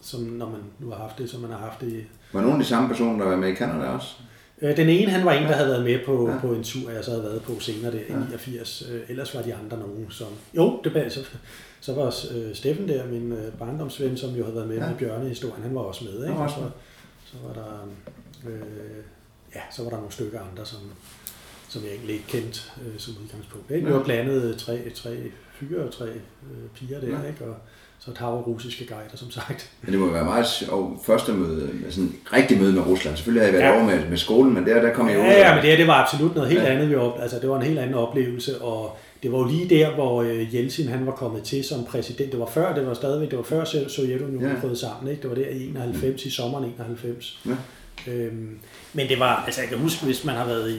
som når man nu har haft det, som man har haft det Var nogle af de samme personer, der var med i Canada også? Øh, Den ene, han var en, der havde været med på, Ja. på en tur, jeg så havde været på senere der i Ja. 89. Øh, Ellers var de andre nogen, som... Jo, det var, så, så var øh, Steffen der, min øh, barndomsven, som jo havde været med Ja. med Bjørne-historien, han var også med. Ikke? Også Og så, så var der... Øh, ja, så var der nogle stykker andre, som, som jeg egentlig ikke kendte øh, som udgangspunkt. Ikke? Vi var blandet tre, tre fyre og tre øh, piger der, Ja. ikke? og så et hav af russiske guider, som sagt. Men det må være meget sjovt første møde, med sådan rigtig møde med Rusland. Selvfølgelig havde jeg været Ja. over med, med skolen, men der, der kom jeg ud. Ja, ja, men det, det var absolut noget helt Ja. andet. Vi op, altså, det var en helt anden oplevelse, og det var jo lige der, hvor øh, Jeltsin han var kommet til som præsident. Det var før, det var stadigvæk, det var før So- Sovjetunionen Ja. brød sammen. Ikke? Det var der i 91, i sommeren 91. Ja. Øhm, men det var, altså jeg kan huske, hvis man har været i,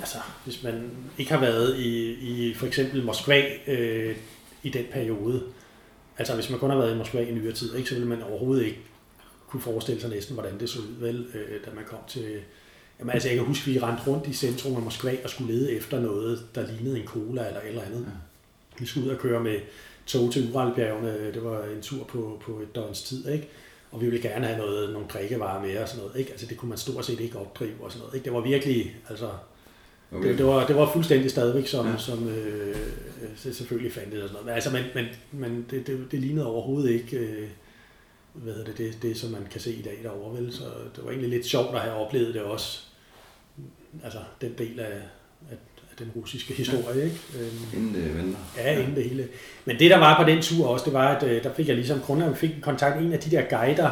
altså hvis man ikke har været i, i for eksempel Moskva øh, i den periode, altså hvis man kun har været i Moskva i nyere tid, ikke, så ville man overhovedet ikke kunne forestille sig næsten, hvordan det så ud, vel, øh, da man kom til... Jamen altså, jeg kan huske, vi rendte rundt i centrum af Moskva og skulle lede efter noget, der lignede en cola eller eller andet. Ja. Vi skulle ud og køre med tog til Uralbjergene. Det var en tur på, på et døgns tid, ikke? Og vi ville gerne have noget, nogle drikkevarer med og sådan noget, ikke? Altså, det kunne man stort set ikke opdrive og sådan noget, ikke? Det var virkelig, altså... Okay. Det, det, var, det var fuldstændig stadigvæk, som, Ja. ja. som øh, det selvfølgelig fandt det og sådan noget. Men, altså, men, men, men det, det, det lignede overhovedet ikke, øh, hvad hedder det, det, det, som man kan se i dag derovre, vel? Så det var egentlig lidt sjovt at have oplevet det også. Altså, den del af, af, af den russiske historie. Ikke? Øhm, Inden det venter. Ja, inden det hele. Men det, der var på den tur også, det var, at øh, der fik jeg ligesom grundlag, fik kontakt en af de der guider,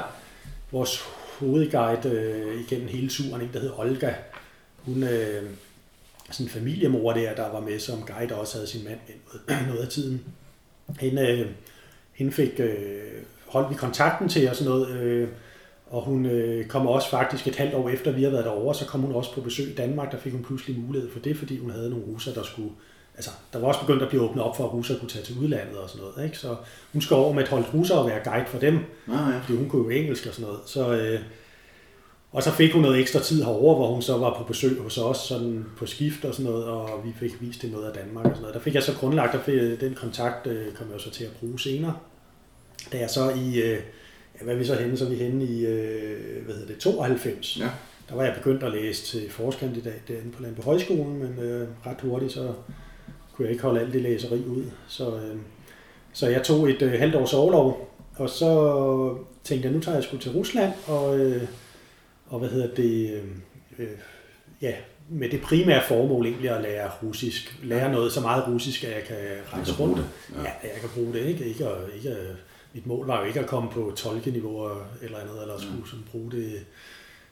vores hovedguide øh, igennem hele turen, en der hed Olga. Hun øh, sådan en familiemor der, der var med som guide, og også havde sin mand med noget af tiden. Hende, øh, hende fik, øh, holdt vi kontakten til og sådan noget, øh, og hun øh, kom også faktisk et halvt år efter, vi havde været derovre, så kom hun også på besøg i Danmark, der fik hun pludselig mulighed for det, fordi hun havde nogle russer, der skulle altså, der var også begyndt at blive åbnet op for, at russere kunne tage til udlandet og sådan noget. Ikke? Så hun skal over med et hold russere og være guide for dem, Ah, ja. fordi hun kunne jo engelsk og sådan noget. Så, øh, og så fik hun noget ekstra tid herover, hvor hun så var på besøg hos os sådan på skift og sådan noget, og vi fik vist det noget af Danmark og sådan noget. Der fik jeg så grundlagt, der fik, den kontakt øh, kom jeg så til at bruge senere. Da jeg så i, øh, ja, hvad er vi så henne, så er vi henne i, øh, hvad hedder det, 92. Ja. Der var jeg begyndt at læse til forskandidat derinde på Landby Højskolen, men øh, ret hurtigt så kunne jeg ikke holde alt det læseri ud. Så, øh, så jeg tog et øh, halvt års overlov, og så tænkte jeg, nu tager jeg sgu til Rusland, og, øh, og hvad hedder det, øh, øh, ja, med det primære formål egentlig at lære russisk. Lære noget så meget russisk, at jeg kan rejse rundt. ja. Ja. jeg kan bruge det. Ikke, ikke, at, ikke at, mit mål var jo ikke at komme på tolkeniveau eller andet, eller skulle sådan bruge det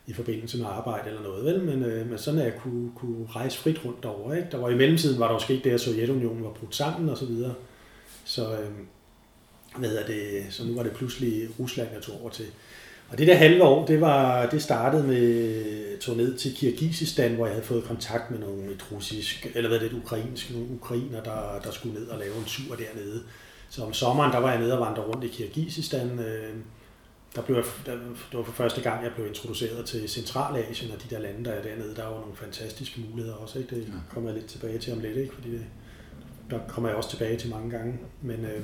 i forbindelse med arbejde eller noget, vel? Men, øh, men sådan at jeg kunne, kunne rejse frit rundt derovre. Ikke? Der var i mellemtiden, var der jo sket det, at Sovjetunionen var brudt sammen og så videre. Så, øh, hvad hedder det, så nu var det pludselig Rusland, jeg tog over til. Og det der halve år, det, var, det startede med tog ned til Kirgisistan, hvor jeg havde fået kontakt med nogle et russisk, eller hvad det, et ukrainsk, nogle ukrainer, der, der skulle ned og lave en tur dernede. Så om sommeren, der var jeg nede og vandre rundt i Kirgisistan. Øh, der blev jeg, der, det var for første gang, jeg blev introduceret til Centralasien og de der lande, der er dernede. Der var nogle fantastiske muligheder også. Ikke? Det kommer jeg lidt tilbage til om lidt, ikke? fordi det, der kommer jeg også tilbage til mange gange. Men, øh,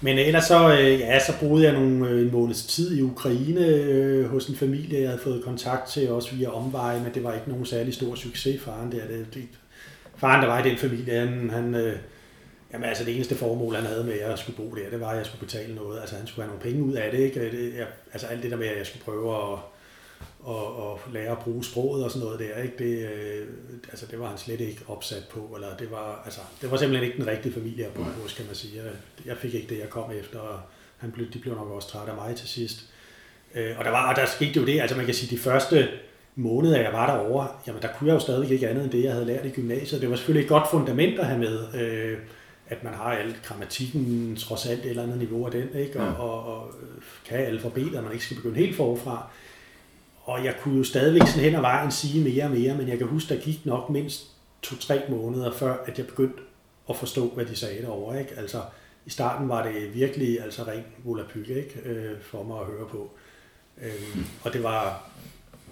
men ellers så, øh, ja, så boede jeg nogle, øh, en måneds tid i Ukraine øh, hos en familie, jeg havde fået kontakt til, også via omveje, men det var ikke nogen særlig stor succes, faren der. Det, det, faren, der var i den familie, han, han øh, Jamen altså det eneste formål, han havde med, at jeg skulle bo der, det var, at jeg skulle betale noget. Altså han skulle have nogle penge ud af det. Ikke? det jeg, altså alt det der med, at jeg skulle prøve at, at, at lære at bruge sproget og sådan noget der, ikke? Det, øh, altså det var han slet ikke opsat på. Eller det, var, altså, det var simpelthen ikke den rigtige familie at bo hos, kan man sige. Jeg, jeg fik ikke det, jeg kom efter, og han blev, de blev nok også trætte af mig til sidst. Øh, og der, var, og der skete jo det, altså man kan sige, de første måneder, jeg var derovre, jamen der kunne jeg jo stadig ikke andet end det, jeg havde lært i gymnasiet. Det var selvfølgelig et godt fundament at have med. Øh, at man har alt grammatikken trods alt et eller andet niveau af den, ikke? Og, Ja. og, og kan alfabetet, og man ikke skal begynde helt forfra. Og jeg kunne jo stadigvæk sådan hen ad vejen sige mere og mere, men jeg kan huske, der gik nok mindst to-tre måneder før, at jeg begyndte at forstå, hvad de sagde derovre. Ikke? Altså, i starten var det virkelig altså ren volapyk, ikke? Øh, for mig at høre på. Øh, og det var,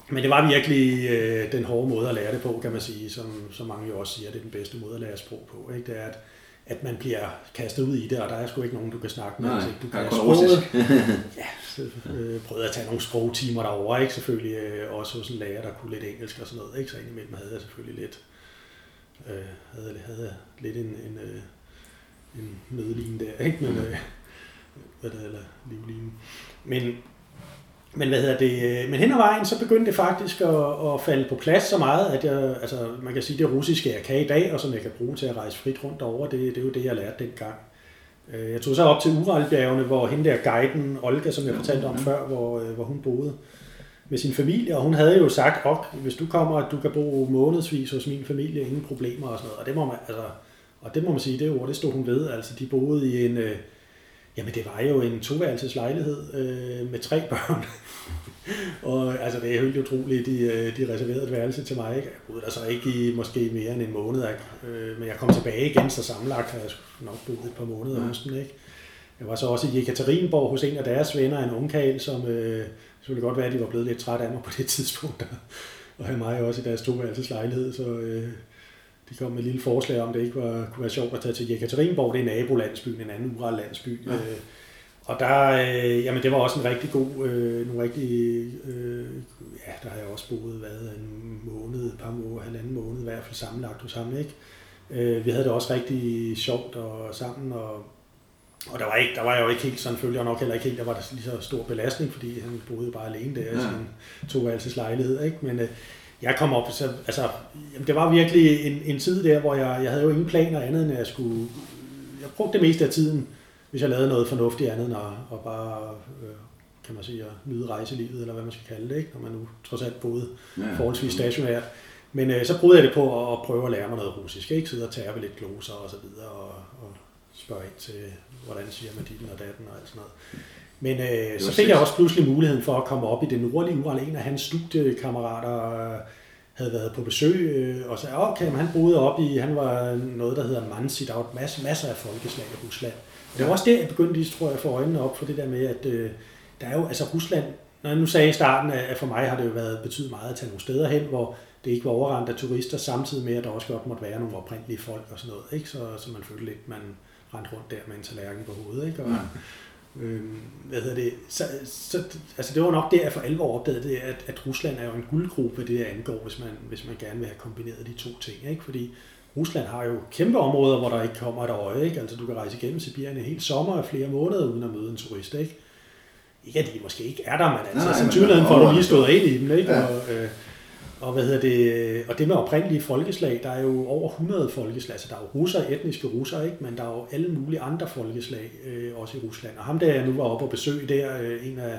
men det var virkelig øh, den hårde måde at lære det på, kan man sige, som, som mange jo også siger, det er den bedste måde at lære sprog på. Ikke? Det er, at, at man bliver kastet ud i det, og der er sgu ikke nogen, du kan snakke med, Nej, ikke du der kan kun sproget. ja, så øh, prøvede jeg at tage nogle sprogtimer derovre, ikke? Selvfølgelig øh, også hos en lærer, der kunne lidt engelsk og sådan noget, ikke? Så indimellem havde jeg selvfølgelig lidt, øh, havde, havde jeg lidt en, en, øh, en nødline der, ikke? Men, øh, hvad det er, eller livline. Men, men hvad hedder det? øh, Men hen ad vejen, så begyndte det faktisk at, at falde på plads så meget, at jeg, altså man kan sige, det russiske, jeg kan i dag, og som jeg kan bruge til at rejse frit rundt over, det, det er jo det, jeg lærte dengang. Øh, Jeg tog så op til Uralbjergene, hvor hende der guiden, Olga, som jeg fortalte om før, hvor, øh, hvor hun boede med sin familie, og hun havde jo sagt, at hvis du kommer, at du kan bo månedsvis hos min familie, ingen problemer og sådan noget. Og det må man, altså, og det må man sige, det ord, det stod hun ved. Altså, de boede i en, øh, jamen det var jo en toværelses lejlighed øh, med tre børn. og altså, det er helt utroligt, de, øh, de reserverede et værelse til mig. Ikke? Jeg boede der så ikke i måske mere end en måned, ikke? øh, men jeg kom tilbage igen, så sammenlagt har jeg nok boet et par måneder hos dem, ikke? Jeg var så også i Ekaterinborg hos en af deres venner, en ungkald, som øh, selvfølgelig godt være, at de var blevet lidt træt af mig på det tidspunkt, og, og have mig også i deres toværelses lejlighed, så øh, de kom med et lille forslag om, det ikke var, kunne være sjovt at tage til Jekaterinborg, det er nabolandsbyen, en anden ural landsby. Ja. Øh, og der, øh, jamen det var også en rigtig god, øh, nogle rigtig, øh, ja, der har jeg også boet, været en måned, et par måneder, halvanden måned i hvert fald sammenlagt hos ham, ikke? Øh, vi havde det også rigtig sjovt og sammen, og, og der var, ikke, der var jeg jo ikke helt, sådan følte jeg nok heller ikke helt, der var der lige så stor belastning, fordi han boede bare alene der i Ja. sin toværelses lejlighed, ikke? Men øh, jeg kom op, så, altså, jamen, det var virkelig en, en tid der, hvor jeg, jeg havde jo ingen planer andet, end at jeg skulle, jeg brugte det meste af tiden, hvis jeg lavede noget fornuftigt andet, end at, at bare, øh, kan man sige, at nyde rejselivet, eller hvad man skal kalde det, ikke? når man nu trods alt boede ja. forholdsvis stationært. Men øh, så brugte jeg det på at, at prøve at lære mig noget russisk, ikke? Sidde og tærpe lidt gloser og så videre, og, og spørge ind til, hvordan siger man ditten og datten og alt sådan noget. Men øh, så fik jeg også pludselig muligheden for at komme op i det nordlige Ural. En af hans studiekammerater øh, havde været på besøg øh, og sagde, okay, men han boede op i, han var noget, der hedder Mansi, der var masser, masser af folkeslag i Rusland. Og det var også der, jeg begyndte lige, tror jeg, at få øjnene op for det der med, at øh, der er jo, altså Rusland, når jeg nu sagde i starten, at for mig har det jo været betydet meget at tage nogle steder hen, hvor det ikke var overrendt af turister, samtidig med, at der også godt måtte være nogle oprindelige folk og sådan noget, ikke? Så, så man følte lidt, man rendte rundt der med en tallerken på hovedet, ikke? Og, ja. Øh, hvad hedder det? Så, så, altså det var nok der, jeg for alvor opdagede det, at, at Rusland er jo en guldgruppe, det angår, hvis man, hvis man gerne vil have kombineret de to ting, ikke? Fordi Rusland har jo kæmpe områder, hvor der ikke kommer et øje, ikke? Altså du kan rejse igennem Sibirien en hel sommer af flere måneder, uden at møde en turist, ikke? Ikke at de måske ikke er der, men altså sandsynligheden for, at du lige stået ind i dem, ikke? Ja. Og, øh, og, hvad hedder det, øh, og det med oprindelige folkeslag, der er jo over 100 folkeslag, altså der er jo russer, etniske russer, ikke? men der er jo alle mulige andre folkeslag, øh, også i Rusland. Og ham der jeg nu var oppe og besøge der, øh, en af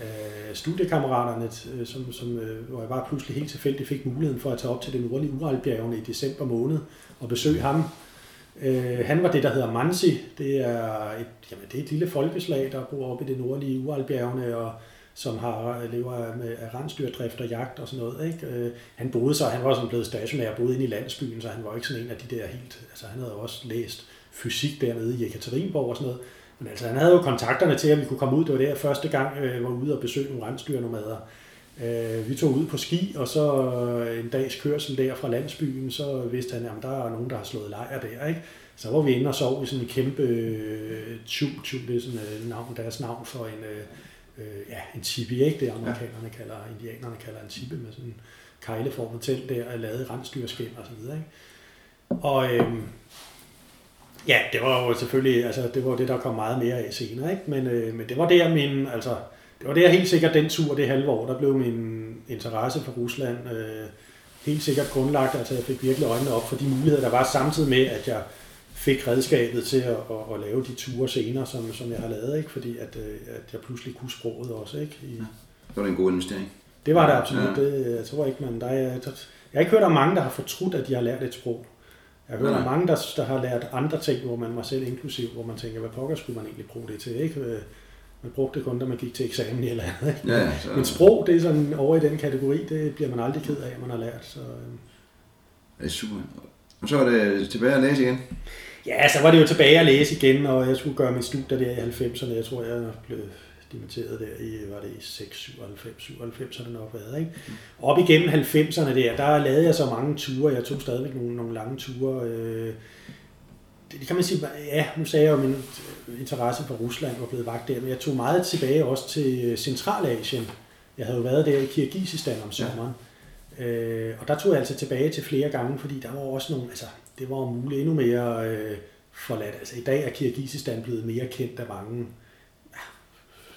øh, studiekammeraterne, øh, som, som, øh, hvor jeg bare pludselig helt tilfældigt fik muligheden for at tage op til den nordlige Uralbjergene i december måned og besøge ham. Øh, han var det, der hedder Mansi. Det er et, jamen, det er et lille folkeslag, der bor oppe i det nordlige Uralbjergene, og som har lever med af rensdyrdrift og jagt og sådan noget. Ikke? Øh, han boede så, han var sådan blevet stationær, boede inde i landsbyen, så han var ikke sådan en af de der helt, altså han havde også læst fysik dernede i Ekaterinborg og sådan noget. Men altså han havde jo kontakterne til, at vi kunne komme ud. Det var der første gang, jeg øh, var ude og besøge nogle rensdyrnomader. Øh, vi tog ud på ski, og så øh, en dags kørsel der fra landsbyen, så vidste han, at der er nogen, der har slået lejr der. Ikke? Så var vi inde og sov i sådan en kæmpe øh, tube, tube, det er sådan øh, navn, deres navn for en, øh, øh, ja, en tipi, ikke? Det amerikanerne kalder, indianerne kalder en tipi med sådan en kejleformet telt der, er lavet rensdyrskin og så videre, ikke? Og øhm, ja, det var jo selvfølgelig, altså det var det, der kom meget mere af senere, ikke? Men, øh, men det var der min, altså, det var der helt sikkert den tur, det halve år, der blev min interesse for Rusland øh, helt sikkert grundlagt, altså jeg fik virkelig øjnene op for de muligheder, der var samtidig med, at jeg fik redskabet til at, at, at lave de ture senere, som, som jeg har lavet, ikke? fordi at, øh, at jeg pludselig kunne sproget også. Ikke? I, ja. Det var en god investering. Det var det absolut. Ja. Det, jeg tror ikke, man... Der er, jeg, jeg har ikke hørt om mange, der har fortrudt, at de har lært et sprog. Jeg har hørt om mange, der, der har lært andre ting, hvor man var selv inklusiv, hvor man tænker, hvad pokker skulle man egentlig bruge det til? Ikke? Øh, man brugte det kun, da man gik til eksamen eller andet. Ikke? Ja, så... Men sprog, det er sådan over i den kategori, det bliver man aldrig ked af, at man har lært. Så, øh. Det er super. Og så er det tilbage at læse igen. Ja, så var det jo tilbage at læse igen, og jeg skulle gøre min studie der i 90'erne. Jeg tror, jeg blev dimitteret der i, var det i 6, 97, 97 har det nok været. Ikke? Mm. Op igennem 90'erne der, der lavede jeg så mange ture. Jeg tog stadigvæk nogle, nogle lange ture. Øh, det kan man sige, ja, nu sagde jeg jo, at min interesse for Rusland var blevet vagt der, men jeg tog meget tilbage også til Centralasien. Jeg havde jo været der i Kirgisistan om sommeren. Ja. Øh, og der tog jeg altså tilbage til flere gange, fordi der var også nogle, altså det var muligt endnu mere øh, forladt. Altså i dag er Kirgisistan blevet mere kendt af mange, ja,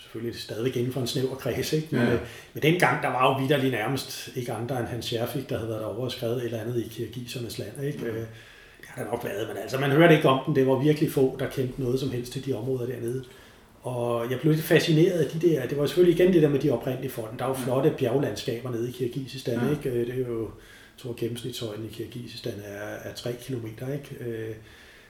selvfølgelig stadigvæk inden for en snæver kreds, ikke? Men, ja. øh, men dengang, der var jo vidderlig nærmest ikke andre end Hans Scherfik, der havde været derovre og skrevet et eller andet i Kirgisernes land, ikke? Øh, det har der nok været, men altså man hørte ikke om den. Det var virkelig få, der kendte noget som helst til de områder dernede. Og jeg blev lidt fascineret af de der, det var selvfølgelig igen det der med de oprindelige folk. Der er jo flotte bjerglandskaber nede i Kirgisistan, ja. ikke? Øh, det er jo tror gennemsnitshøjden i Kirgisistan er, er 3 km. Ikke? Øh,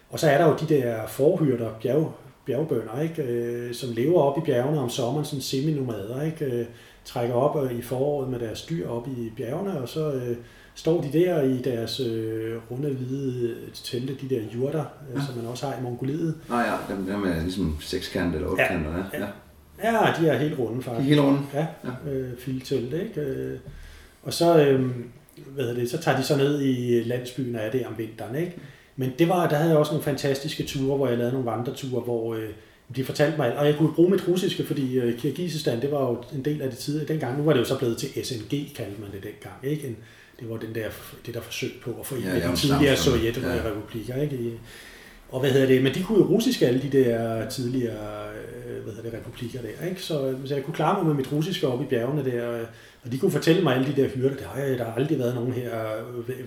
og så er der jo de der forhyrter, bjerg, bjergbønder, ikke? Øh, som lever op i bjergene om sommeren, sådan semi-nomader, ikke? Øh, trækker op i foråret med deres dyr op i bjergene, og så øh, står de der i deres øh, runde hvide telte, de der jurter, ja. som man også har i Mongoliet. Ah ja, dem, dem er ligesom sekskant eller otkant, ja. ja. Ja, de er helt runde faktisk. De er helt runde? Ja, ja. Øh, filtelte, ikke? Og så, øh, hvad det, så tager de så ned i landsbyen af det om vinteren. Ikke? Men det var, der havde jeg også nogle fantastiske ture, hvor jeg lavede nogle vandreture, hvor øh, de fortalte mig, og jeg kunne bruge mit russiske, fordi øh, Kirgisistan, det var jo en del af det tid dengang. Nu var det jo så blevet til SNG, kaldte man det dengang. Ikke? En, det var den der, det der forsøg på at få ja, ja, de tidligere sovjetrepublikker. Ikke? Og hvad hedder det, men de kunne jo russisk alle de der tidligere øh, hvad hedder det, republikker der, ikke? Så, så jeg kunne klare mig med mit russiske op i bjergene der, og de kunne fortælle mig alle de der hyrder, der, har, der har aldrig været nogen her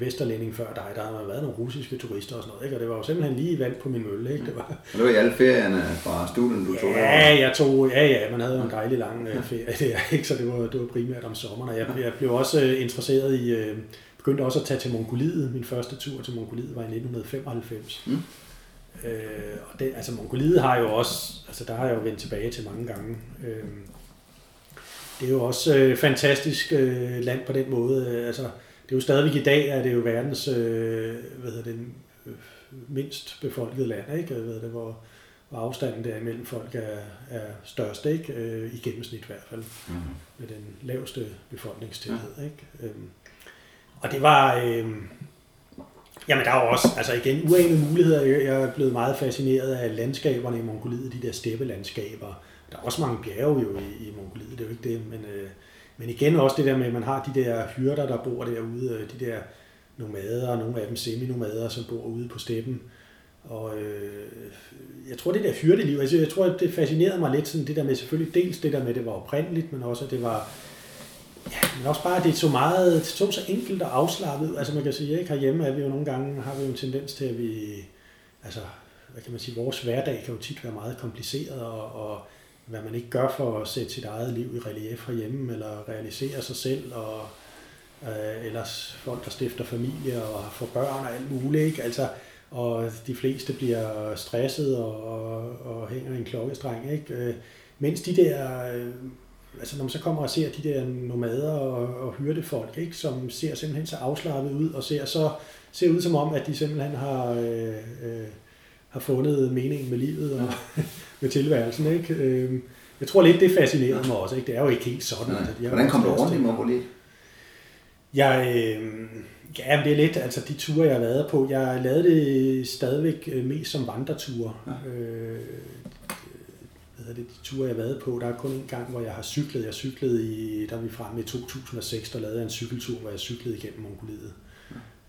vesterlænding før dig, der har været nogle russiske turister og sådan noget, ikke? og det var jo simpelthen lige vand på min mølle. Ikke? Det var... Og det var i alle ferierne fra studien, du tog Ja, jeg tog, ja, ja, man havde jo en dejlig lang øh, ferie der, ikke? så det var, det var primært om sommeren, og jeg, jeg blev også øh, interesseret i, øh, begyndte også at tage til Mongoliet. Min første tur til Mongoliet var i 1995. Mm. Øh, og det, altså Mongoliet har jo også, altså der har jeg jo vendt tilbage til mange gange. Øh, det er jo også øh, fantastisk øh, land på den måde. Øh, altså, det er jo stadigvæk i dag, at det er jo verdens øh, hvad hedder det, øh, mindst befolkede land, ikke? Ved det, hvor, hvor afstanden der imellem folk er, er størst, ikke? Øh, i gennemsnit i hvert fald, mm. med den laveste befolkningstæthed. Ja. Ikke? Øh, og det var, øh, jamen der er jo også, altså igen, uanede muligheder. Jeg er blevet meget fascineret af landskaberne i Mongoliet, de der steppelandskaber, der er også mange bjerge jo i, i Mongoliet, det er jo ikke det, men, øh, men igen også det der med, at man har de der hyrder, der bor derude, øh, de der nomader, og nogle af dem semi-nomader, som bor ude på steppen. Og øh, jeg tror, det der hyrdeliv, altså jeg tror, det fascinerede mig lidt, sådan det der med selvfølgelig dels det der med, at det var oprindeligt, men også, at det var, ja, men også bare, at det så meget, det så så enkelt og afslappet. Altså man kan sige, ikke herhjemme er vi jo nogle gange, har vi jo en tendens til, at vi, altså, hvad kan man sige, vores hverdag kan jo tit være meget kompliceret, og, og hvad man ikke gør for at sætte sit eget liv i relief herhjemme, eller realisere sig selv, og øh, ellers folk, der stifter familie og får børn og alt muligt. Ikke? Altså, og de fleste bliver stresset og, og, og hænger i en klokkestreng. Ikke? Øh, mens de der, øh, altså når man så kommer og ser de der nomader og, og hyrdefolk, ikke? som ser simpelthen så afslappet ud, og ser så ser ud som om, at de simpelthen har, øh, øh, har fundet meningen med livet og med tilværelsen. Ikke? Øh, jeg tror lidt, det fascinerer mig også. Ikke? Det er jo ikke helt sådan. Nej. Altså, Hvordan kom du rundt i Mongoliet? Jeg, øh, ja, det er lidt, altså de ture, jeg har været på, jeg lavede det stadigvæk øh, mest som vandreture. Ja. Øh, hedder det, de ture, jeg har været på, der er kun en gang, hvor jeg har cyklet. Jeg cyklede i, der vi fremme i 2006, der lavede jeg en cykeltur, hvor jeg cyklede igennem Mongoliet.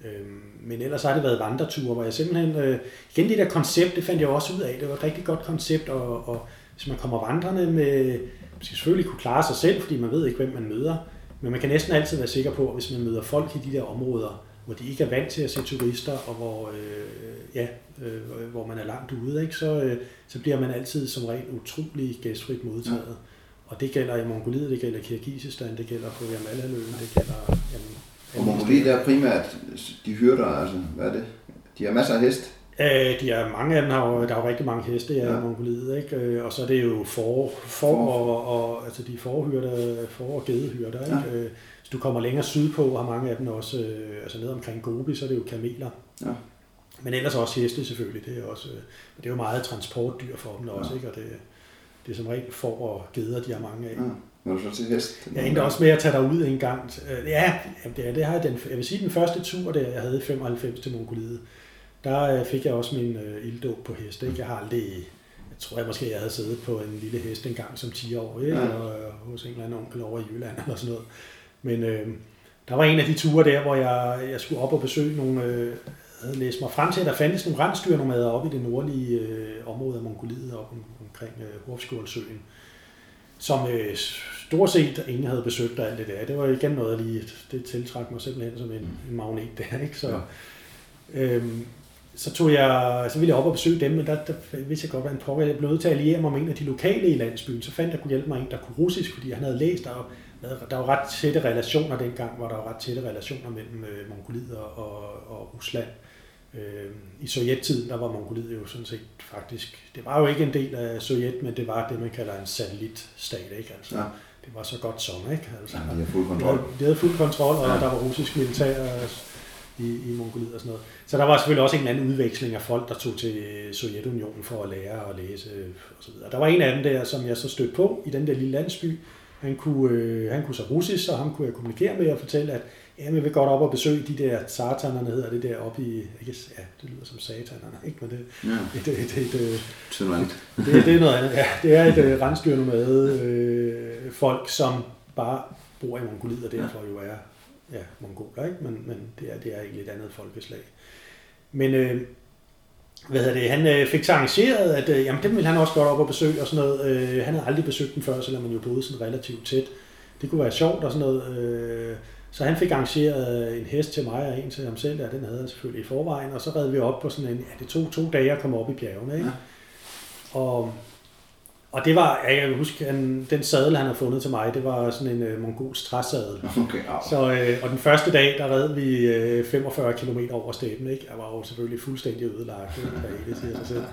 Øhm, men ellers har det været vandreture, hvor jeg simpelthen... Øh, igen, det der koncept, det fandt jeg også ud af. Det var et rigtig godt koncept, og, og hvis man kommer vandrende med... Man skal selvfølgelig kunne klare sig selv, fordi man ved ikke, hvem man møder. Men man kan næsten altid være sikker på, at hvis man møder folk i de der områder, hvor de ikke er vant til at se turister, og hvor, øh, ja, øh, hvor man er langt ude, ikke? Så, øh, så bliver man altid som regel utrolig gæstfrit modtaget. Ja. Og det gælder i Mongoliet, det gælder i Kirgisistan, det gælder på Yamalhaløen, det gælder jamen, og Mongoliet er primært de hyrder, altså, hvad er det? De har masser af hest. Øh, de er, mange af dem har jo, der er jo rigtig mange heste ja. i Mongoliet, ikke? Øh, og så er det jo for, for, og, og, altså de forhyrte, for og gedehyrder, ikke? Ja. Øh, hvis du kommer længere sydpå, har mange af dem også, øh, altså ned omkring Gobi, så er det jo kameler. Ja. Men ellers også heste selvfølgelig, det er også, det er jo meget transportdyr for dem også, ja. ikke? Og det, det er som regel for og geder, de har mange af. Ja. Når du så til hest? Jeg endte også med at tage dig ud en gang. Øh, ja, det, det har den, jeg vil sige, den første tur, der jeg havde i 95 til Mongoliet, der øh, fik jeg også min uh, ilddåb på hest. Ikke? Jeg har aldrig, jeg tror jeg måske, jeg havde siddet på en lille hest en gang som 10 år, ikke? Ja. Og, uh, hos en eller anden onkel over i Jylland eller sådan noget. Men uh, der var en af de ture der, hvor jeg, jeg skulle op og besøge nogle, uh, havde læst mig frem til, at der fandtes nogle rensdyrnomader oppe i det nordlige uh, område af Mongoliet, op om, omkring uh, Horfskjoldsøen, som uh, stort set ingen havde besøgt og alt det der. Det var igen noget, lige, det tiltrak mig simpelthen som en, en magnet der. Ikke? Så, ja. øhm, så, tog jeg, så ville jeg op og besøge dem, men der, der vidste jeg godt, hvad en pokker. Jeg blev nødt til at alliere mig med en af de lokale i landsbyen. Så fandt jeg, kunne hjælpe mig en, der kunne russisk, fordi han havde læst, der der var ret tætte relationer dengang, hvor der var ret tætte relationer mellem øh, Mongoliet og, og, Rusland. Øh, I sovjettiden, der var Mongoliet jo sådan set faktisk, det var jo ikke en del af Sovjet, men det var det, man kalder en satellitstat, ikke? Altså, ja det var så godt som, ikke? Altså, ja, de havde fuld kontrol. De havde, de havde fuld kontrol, og ja. der var russisk militær i, i Mongoliet og sådan noget. Så der var selvfølgelig også en eller anden udveksling af folk, der tog til Sovjetunionen for at lære og læse og så videre. Der var en af dem der, som jeg så stødte på i den der lille landsby. Han kunne, øh, han kunne så russisk, og ham kunne jeg kommunikere med og fortælle, at Ja, vi vil godt op og besøge de der satanerne, hedder det der oppe i, ikke, ja, det lyder som satanerne, ikke? Men det, ja. det, det, det, det, det, det, det er noget andet. Ja, det er et rensdyrende med øh, folk, som bare bor i Mongoliet, og derfor jo er ja, mongoler, ikke? Men, men det, er, det er egentlig et andet folkeslag. Men øh, hvad hedder det, han øh, fik så arrangeret, at øh, jamen, dem ville han også godt op og besøge og sådan noget. Øh, han havde aldrig besøgt den før, selvom man jo boede sådan relativt tæt. Det kunne være sjovt og sådan noget. Øh, så han fik arrangeret en hest til mig og en til ham selv, ja, den havde han selvfølgelig i forvejen, og så redde vi op på sådan en, ja, det tog to dage at komme op i bjergene, ikke? Ja. Og, og det var, jeg kan huske, han, den sadel, han havde fundet til mig, det var sådan en uh, mongolsk træsadel. Okay, så, uh, og den første dag, der red vi uh, 45 km over steppen, ikke? Jeg var jo selvfølgelig fuldstændig ødelagt, det siger sig selv.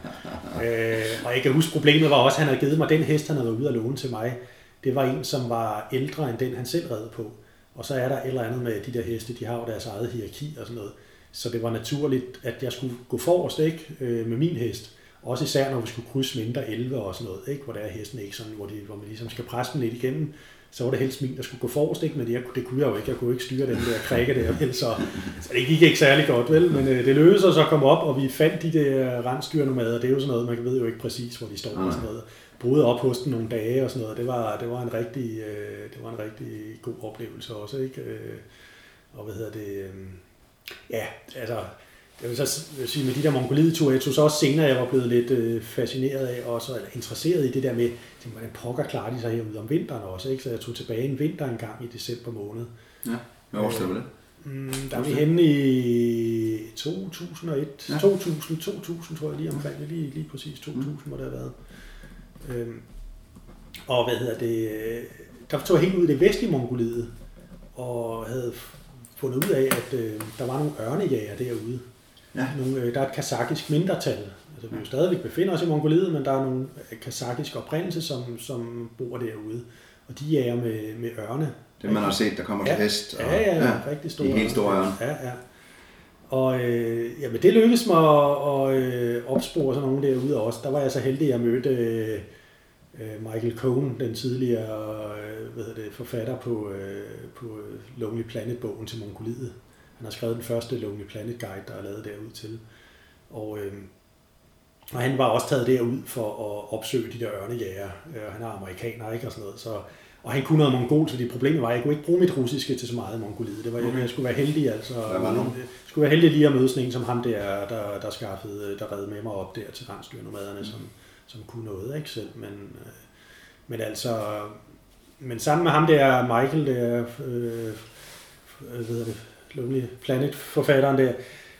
Uh, og jeg kan huske, problemet var også, at han havde givet mig den hest, han havde været ude at låne til mig. Det var en, som var ældre end den, han selv red på. Og så er der et eller andet med de der heste, de har jo deres eget hierarki og sådan noget. Så det var naturligt, at jeg skulle gå forrest ikke, øh, med min hest. Også især når vi skulle krydse mindre 11 og sådan noget, ikke? hvor der er hesten ikke sådan, hvor, de, hvor man ligesom skal presse dem lidt igennem. Så var det helst min, der skulle gå forrest, ikke? men det, det kunne jeg jo ikke. Jeg kunne ikke styre den der krikke der, vel? Så, så det gik ikke særlig godt, vel? Men øh, det lykkedes os at komme op, og vi fandt de der rensdyrnomader. Det er jo sådan noget, man ved jo ikke præcis, hvor de står og sådan noget boede op hos den nogle dage og sådan noget. Det var, det var, en, rigtig, øh, det var en rigtig god oplevelse også, ikke? Øh, og hvad hedder det? Øh, ja, altså, jeg vil så sige, med de der mongoliet jeg tog så også senere, jeg var blevet lidt øh, fascineret af, også, eller interesseret i det der med, tænkte, hvordan pokker klarer de sig herude om vinteren også, ikke? Så jeg tog tilbage en vinter en gang i december måned. Ja, hvad årstal var det? Mm, der er vi henne i 2001, ja. 2000, 2000 tror jeg lige omkring, lige, lige præcis 2000 mm. må det have været. Øhm, og hvad hedder det, der tog jeg helt ud i det vestlige Mongoliet, og havde fundet ud af, at øh, der var nogle ørnejæger derude. Ja. Nogle, øh, der er et kazakisk mindretal. Altså, vi jo stadigvæk befinder os i Mongoliet, men der er nogle kazakisk oprindelse, som, som bor derude. Og de jager med, med ørne. Det man har set, der kommer ja. til hest. Og, ja, ja, ja, rigtig store. De helt store ørne. Ja, ja. Og øh, jamen, det lykkedes mig at, at øh, opspore sådan nogle derude også. Der var jeg så heldig, at jeg mødte øh, Michael Cohen, den tidligere øh, hvad det, forfatter på, øh, på Lonely Planet-bogen til Mongoliet. Han har skrevet den første Lonely Planet Guide, der er lavet derud til. Og, øh, og han var også taget derud for at opsøge de der ørnejæger. Øh, han er amerikaner, ikke? Og sådan noget. Så og han kunne noget mongol, så det problemet var, at jeg kunne ikke bruge mit russiske til så meget mongoliet. Det var, okay. jeg skulle være heldig, altså. Hvad var jeg skulle være heldig lige at møde sådan en som ham der, der, der skaffede, der redde med mig op der til rensdyrnomaderne, mm. som, som kunne noget, ikke selv. Men, øh, men altså, men sammen med ham der, Michael der, øh, hvad hedder det, Lonely Planet forfatteren der,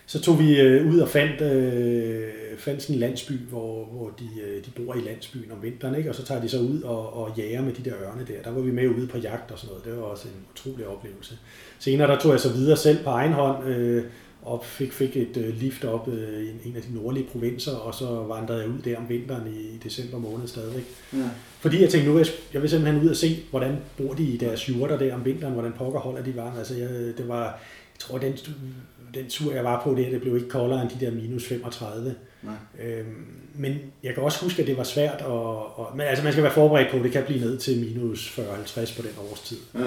så tog vi øh, ud og fandt, øh, fandt sådan en landsby, hvor, hvor de, øh, de bor i landsbyen om vinteren, ikke? og så tager de så ud og, og jager med de der ørne der. Der var vi med ude på jagt og sådan noget. Det var også en utrolig oplevelse. Senere der tog jeg så videre selv på egen hånd, øh, og fik, fik et øh, lift op øh, i en af de nordlige provinser, og så vandrede jeg ud der om vinteren i, i december måned stadigvæk. Ja. Fordi jeg tænkte, nu jeg, jeg vil simpelthen ud og se, hvordan bor de i deres jurter der om vinteren, hvordan pokker holder de varme. Altså, jeg, det var, jeg tror, den den tur, jeg var på der, det blev ikke koldere end de der minus 35. Nej. Øhm, men jeg kan også huske, at det var svært, at, og, men altså man skal være forberedt på, at det kan blive ned til minus 40-50 på den årstid. Ja.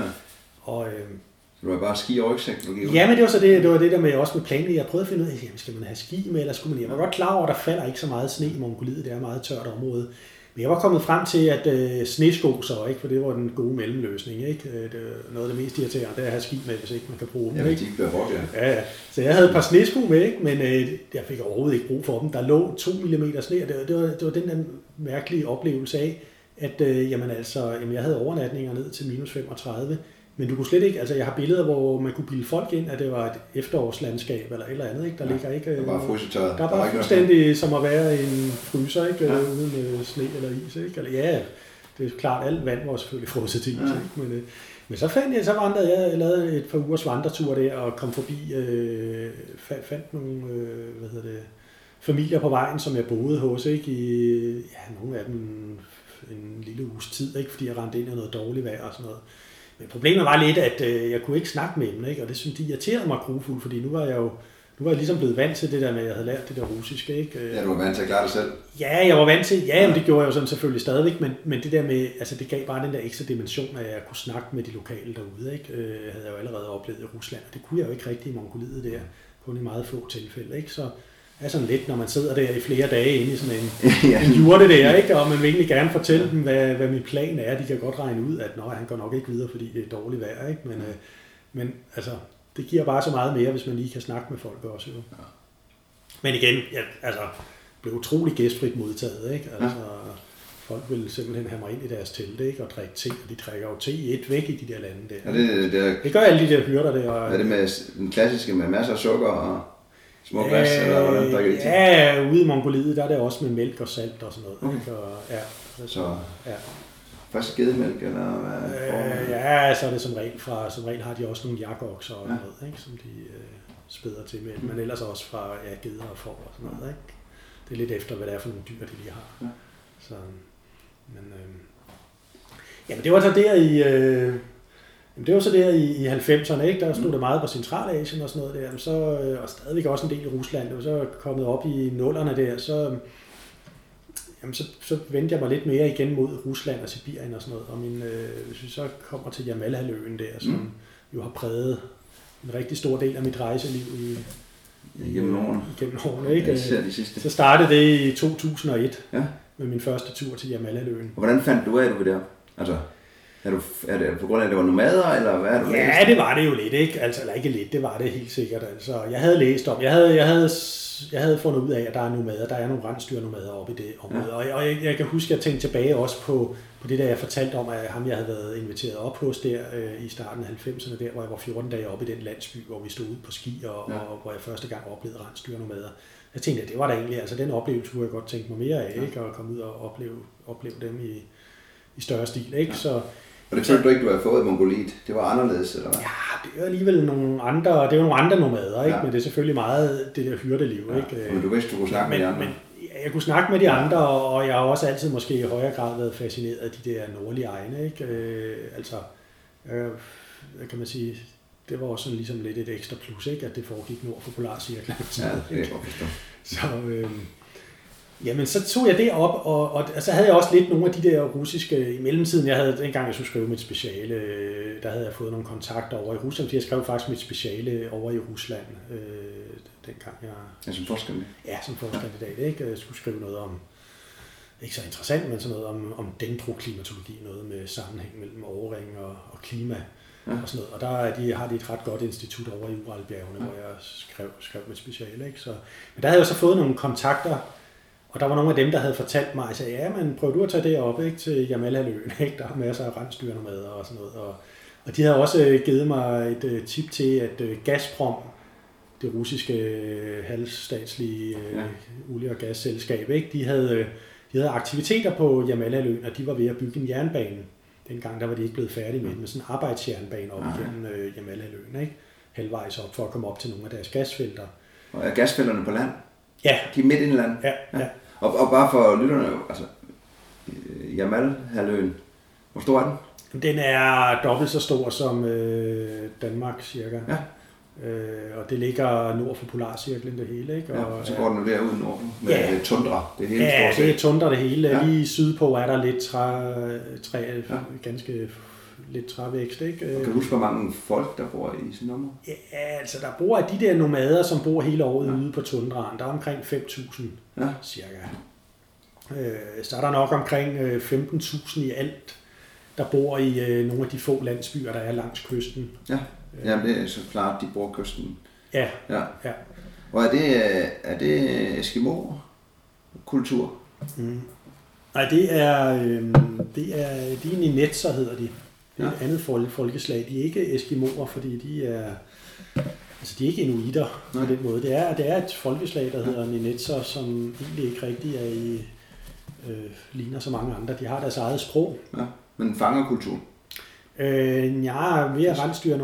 Og, øhm, så du var bare ski og rygsæk? Ja, men det var så det, det, var det der med også med planen. Jeg prøvede at finde ud af, jamen, skal man have ski med, eller skulle man... Jeg var godt klar over, at der falder ikke så meget sne i Mongoliet. Det er et meget tørt område. Men jeg var kommet frem til, at øh, snesko så, ikke? for det var den gode mellemløsning. Ikke? Øh, det noget af det mest irriterende, det er at have ski med, hvis ikke man kan bruge dem. Ja, hvis de ikke bliver hårdt, ja. ja. ja. Så jeg havde et par snesko med, ikke? men øh, jeg fik overhovedet ikke brug for dem. Der lå 2 mm sne, og det, var, det, var, det var den der mærkelige oplevelse af, at øh, jamen, altså, jamen, jeg havde overnatninger ned til minus 35, men du kunne slet ikke, altså jeg har billeder, hvor man kunne bilde folk ind, at det var et efterårslandskab eller et eller andet, ikke? Der ja, ligger ikke... Der er bare frysetøjet. Der er bare fuldstændig som at være en fryser, ikke? Ja. Uden uh, sne eller is, ikke? Eller, ja, det er klart, alt vand var selvfølgelig frosset til is, ja. ikke? Men, men så fandt jeg, så vandrede jeg, jeg lavede et par ugers vandretur der, og kom forbi, øh, fandt, fandt nogle, øh, hvad hedder det, familier på vejen, som jeg boede hos, ikke? I, ja, nogle af dem en lille uges tid, ikke? Fordi jeg rendte ind i noget dårligt vejr og sådan noget. Men problemet var lidt, at øh, jeg kunne ikke snakke med dem, ikke? og det synes de irriterede mig grufuldt, fordi nu var jeg jo nu var jeg ligesom blevet vant til det der med, at jeg havde lært det der russiske. Ikke? Ja, du var vant til at klare det selv. Ja, jeg var vant til, ja, ja. det gjorde jeg jo sådan selvfølgelig stadigvæk, men, men det der med, altså det gav bare den der ekstra dimension, at jeg kunne snakke med de lokale derude. Ikke? Øh, havde jeg jo allerede oplevet i Rusland, og det kunne jeg jo ikke rigtig i Mongoliet der, kun i meget få tilfælde. Ikke? Så, er sådan lidt, når man sidder der i flere dage inde i sådan en, ja. en jurte der, ikke? og man vil egentlig gerne fortælle dem, hvad, hvad min plan er. De kan godt regne ud, at Nå, han går nok ikke videre, fordi det er dårligt vejr. Ikke? Men, øh, men altså, det giver bare så meget mere, hvis man lige kan snakke med folk også. Jo. Ja. Men igen, ja, altså, blev utrolig gæstfrit modtaget, ikke? Altså, ja. folk vil simpelthen have mig ind i deres telt, ikke? Og drikke te, og de drikker jo te i et væk i de der lande der. Ja, det, det, det gør alle de der hyrder der. Og, er det med den klassiske med masser af sukker og små glas, øh, eller hvordan drikker de te? Ja, ude i Mongoliet, der er det også med mælk og salt og sådan noget. Okay. Og, ja, så, så ja. Først gedemælk, eller hvad? Øh, ja, så er det som regel fra, som regel har de også nogle jakokser og ja. noget, ikke, som de øh, spæder til med. Men ellers også fra ja, geder og får og sådan noget, ikke? Det er lidt efter, hvad det er for nogle dyr, de lige har. Ja. Så, men, øh, jamen det var så der i, øh, det var så der i, i 90'erne, ikke? der stod mm. det meget på Centralasien og sådan noget der, så, øh, og stadigvæk også en del i Rusland. Var så kommet op i nullerne der, så, jamen så, så vendte jeg mig lidt mere igen mod Rusland og Sibirien og sådan noget. Og min, øh, hvis vi så kommer til Jamalhaløen der, som mm. jo har præget en rigtig stor del af mit rejseliv i, Igennem årene. Igennem årene, ikke? Ja, de sidste. Så startede det i 2001 ja. med min første tur til Jamalhaløen. Og hvordan fandt du af, at du var der? Altså, er, du, er det på grund af, at det var nomader, eller hvad er du Ja, læst? det var det jo lidt, ikke? Altså, eller ikke lidt, det var det helt sikkert. Altså, jeg havde læst om, jeg havde, jeg havde, jeg havde fundet ud af, at der er nomader, der er nogle rensdyrnomader oppe i det område. Ja. Og, jeg, og jeg, jeg, kan huske, at jeg tænkte tilbage også på, på det der, jeg fortalte om, at ham, jeg havde været inviteret op hos der øh, i starten af 90'erne, der hvor jeg var 14 dage oppe i den landsby, hvor vi stod ude på ski, og, ja. og hvor jeg første gang oplevede rensdyrnomader. Jeg tænkte, at det var da egentlig, altså den oplevelse kunne jeg godt tænke mig mere af, ja. ikke? Og komme ud og opleve, opleve dem i, i større stil, ikke? Ja. Så, og det følte du ikke, du havde fået i Mongoliet? Det var anderledes, eller hvad? Ja, det er alligevel nogle andre, det er jo nogle andre nomader, ikke? Ja. men det er selvfølgelig meget det der hyrdeliv. Ja. Ikke? Men du vidste, du kunne snakke men, med de andre? Men, jeg kunne snakke med de andre, og jeg har også altid måske i højere grad været fascineret af de der nordlige egne. Ikke? Øh, altså, øh, hvad kan man sige, det var også sådan ligesom lidt et ekstra plus, ikke? at det foregik nord for Polarcirklen. Ja, det er. Så, øh, Jamen, så tog jeg det op, og, og, og så havde jeg også lidt nogle af de der russiske, i mellemtiden, jeg havde, dengang jeg skulle skrive mit speciale, der havde jeg fået nogle kontakter over i Rusland, jeg skrev faktisk mit speciale over i Rusland, øh, dengang jeg... Ja, som forskandidat? Ja, som forskandidat, ikke? Jeg skulle skrive noget om, ikke så interessant, men sådan noget om, om dendroklimatologi, noget med sammenhæng mellem overring og, og klima. Ja. Og, sådan noget. og der er de, har de et ret godt institut over i Uralbjergene, ja. hvor jeg skrev, skrev mit speciale. Ikke? Så, men der havde jeg så fået nogle kontakter og der var nogle af dem, der havde fortalt mig, at ja, men prøv du at tage det op ikke, til Jamalhaløen, ikke? der er masser af rensdyrende med og sådan noget. Og, og de havde også øh, givet mig et uh, tip til, at uh, Gazprom, det russiske halvstatslige ja. olie- og gasselskab, ikke? De, havde, de havde aktiviteter på Jamalhaløen, og de var ved at bygge en jernbane. Dengang der var de ikke blevet færdige med, med sådan en arbejdsjernbane op igennem uh, Jamalhaløen, ikke? halvvejs op for at komme op til nogle af deres gasfelter. Og er gasfelterne på land? Ja. De er midt i land? Ja, ja. ja. Og, og bare for lytterne, altså Jamal-halvøen, hvor stor er den? Den er dobbelt så stor som øh, Danmark cirka. Ja. Øh, og det ligger nord for Polarcirklen det hele. Ikke? Og, ja, så går den jo derud nord med ja, tundra. Det hele ja, det er tundra det hele. Ja. Lige sydpå er der lidt træ, træ ja. ganske lidt trævækst. Ikke? Og kan du huske, hvor mange folk, der bor i sådan område? Ja, altså der bor de der nomader, som bor hele året ja. ude på tundraen. Der er omkring 5.000 ja. cirka. Øh, så er der nok omkring 15.000 øh, i alt, der bor i øh, nogle af de få landsbyer, der er langs kysten. Ja, ja det er så klart, de bor kysten. Ja, ja. ja. Og er det, er det Eskimo-kultur? Mm. Nej, det er, øh, det er, de er Ninetser, hedder de. Det er ja. et andet folkeslag. De er ikke Eskimoer, fordi de er, altså de er ikke inuiter på den måde. Det er, det er et folkeslag, der hedder Ninetser, som egentlig ikke rigtig er i, øh, ligner så mange andre. De har deres eget sprog. Ja, men fangerkultur? Øh, ja, mere rensdyr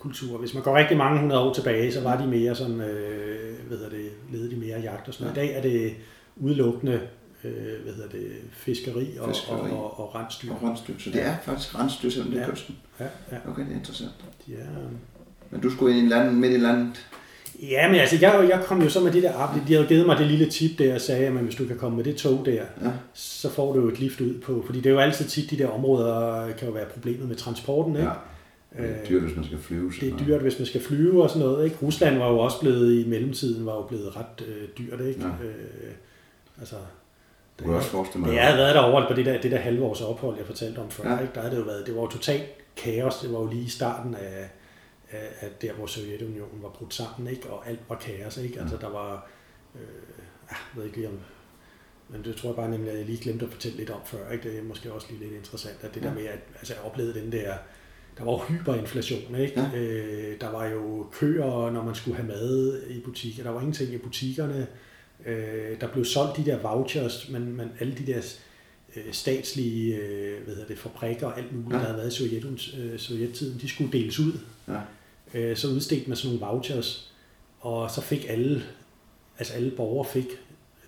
kultur. Hvis man går rigtig mange hundrede år tilbage, så var de mere sådan, øh, hvad hedder det, ledede de mere jagt og sådan noget. Ja. I dag er det udelukkende øh, hvad hedder det, fiskeri og, fiskeri. og, og, og rensdyr. Og rensdyr. Så det er faktisk rensdyr, selvom det er ja. kysten? Ja, ja. Okay, det er interessant. De er, Men du skulle ind i landet, midt i landet? Ja, men altså, jeg, jeg kom jo så med det der, de havde givet mig det lille tip der, og sagde, at hvis du kan komme med det tog der, ja. så får du jo et lift ud på, fordi det er jo altid tit, de der områder kan jo være problemet med transporten, ikke? Ja. Det er dyrt, hvis man skal flyve. Det er dyrt, hvis man skal flyve og sådan noget. Ikke? Rusland var jo også blevet, i mellemtiden, var jo blevet ret øh, dyrt. Ikke? Ja. Øh, altså, det, jeg også forestille mig. Jeg havde været derovre på det der, det der halvårs ophold, jeg fortalte om før. Ja. Ikke? Der havde det jo været, det var jo totalt kaos. Det var jo lige i starten af, af, af der, hvor Sovjetunionen var brudt sammen, ikke? og alt var kaos. Ikke? Altså, der var Øh, jeg ved ikke lige om, men det tror jeg bare nemlig, at jeg lige glemte at fortælle lidt om før. Ikke? Det er måske også lige lidt interessant, at det ja. der med, at altså, jeg oplevede den der, der var hyperinflation, ikke? Ja. Øh, der var jo køer, når man skulle have mad i butikker. Der var ingenting i butikkerne. Øh, der blev solgt de der vouchers, men, men alle de der øh, statslige øh, hvad hedder det, fabrikker og alt muligt, ja. der havde været i Sovjet, øh, Sovjettiden, de skulle deles ud. Ja. Øh, så udstedte man sådan nogle vouchers, og så fik alle, altså alle borgere fik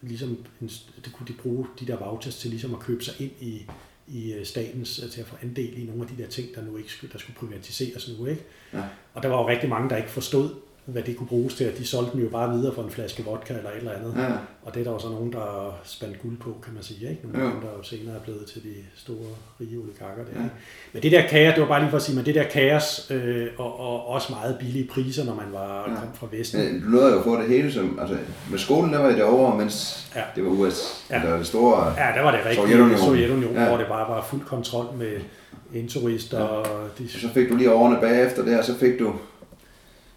ligesom, en, det kunne de bruge de der vouchers til ligesom at købe sig ind i, i øh, statens, øh, til at få andel i nogle af de der ting, der nu ikke skulle, der skulle privatiseres nu. Ikke? Ja. Og der var jo rigtig mange, der ikke forstod, hvad det kunne bruges til, de solgte dem jo bare videre for en flaske vodka eller et eller andet. Ja. Og det er der jo så nogen, der spandt guld på, kan man sige. Ikke? Nogle ja. der jo senere er blevet til de store, rige oligarker. Der. Ja. Men det der kaos, det var bare lige for at sige, men det der kaos, øh, og, og, også meget billige priser, når man var ja. kom fra Vesten. Ja, du nåede jo at få det hele, som, altså med skolen, der var det over, mens ja. det var US, ja. der det store Ja, der var det rigtigt Sovjetunionen, Sovjetunionen ja. hvor det bare var fuld kontrol med indturister. Ja. Og de... Så fik du lige årene bagefter der, så fik du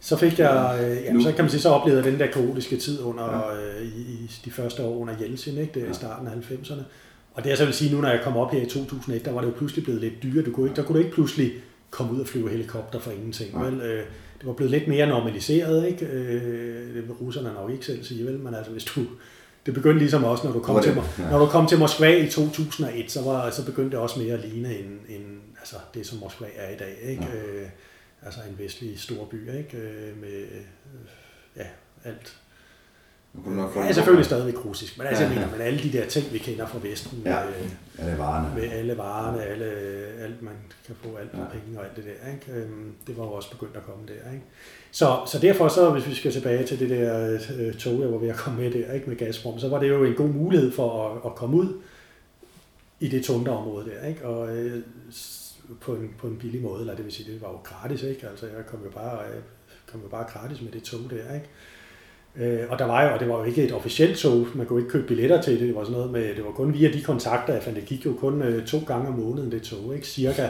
så fik jeg, øh, ja, så kan man sige, så oplevede jeg den der kaotiske tid under, ja. øh, i, i, de første år under Jeltsin, ikke? Det er ja. starten af 90'erne. Og det jeg så vil sige nu, når jeg kom op her i 2001, der var det jo pludselig blevet lidt dyre. Du kunne ikke, der kunne du ikke pludselig komme ud og flyve helikopter for ingenting. Ja. Vel? Øh, det var blevet lidt mere normaliseret, ikke? Øh, det vil russerne nok ikke selv sige, vel? Men altså, hvis du, det begyndte ligesom også, når du kom, det, til, ja. når du kom til Moskva i 2001, så, var, så begyndte det også mere at ligne end, end altså det, som Moskva er i dag. Ikke? Ja. Øh, altså en vestlig stor by, ikke? Øh, med øh, ja, alt. Du nok ja, selvfølgelig stadigvæk russisk, men altså, ja, ja. mener, men alle de der ting, vi kender fra Vesten, ja, med, alle varerne, med alle varerne, alle, alt man kan få, alt ja. penge og alt det der, ikke? Øhm, det var jo også begyndt at komme der, ikke? Så, så derfor så, hvis vi skal tilbage til det der øh, tog, jeg var ved at komme med der, ikke? Med Gazprom, så var det jo en god mulighed for at, at komme ud i det tunge område der, ikke? Og øh, på en, på en billig måde, eller det vil sige, det var jo gratis, ikke? Altså, jeg kom jo bare, jeg kom jo bare gratis med det tog der, ikke? Øh, og der var jo, og det var jo ikke et officielt tog, man kunne ikke købe billetter til det, det var sådan noget med, det var kun via de kontakter, jeg fandt, det gik jo kun øh, to gange om måneden, det tog, ikke? Cirka.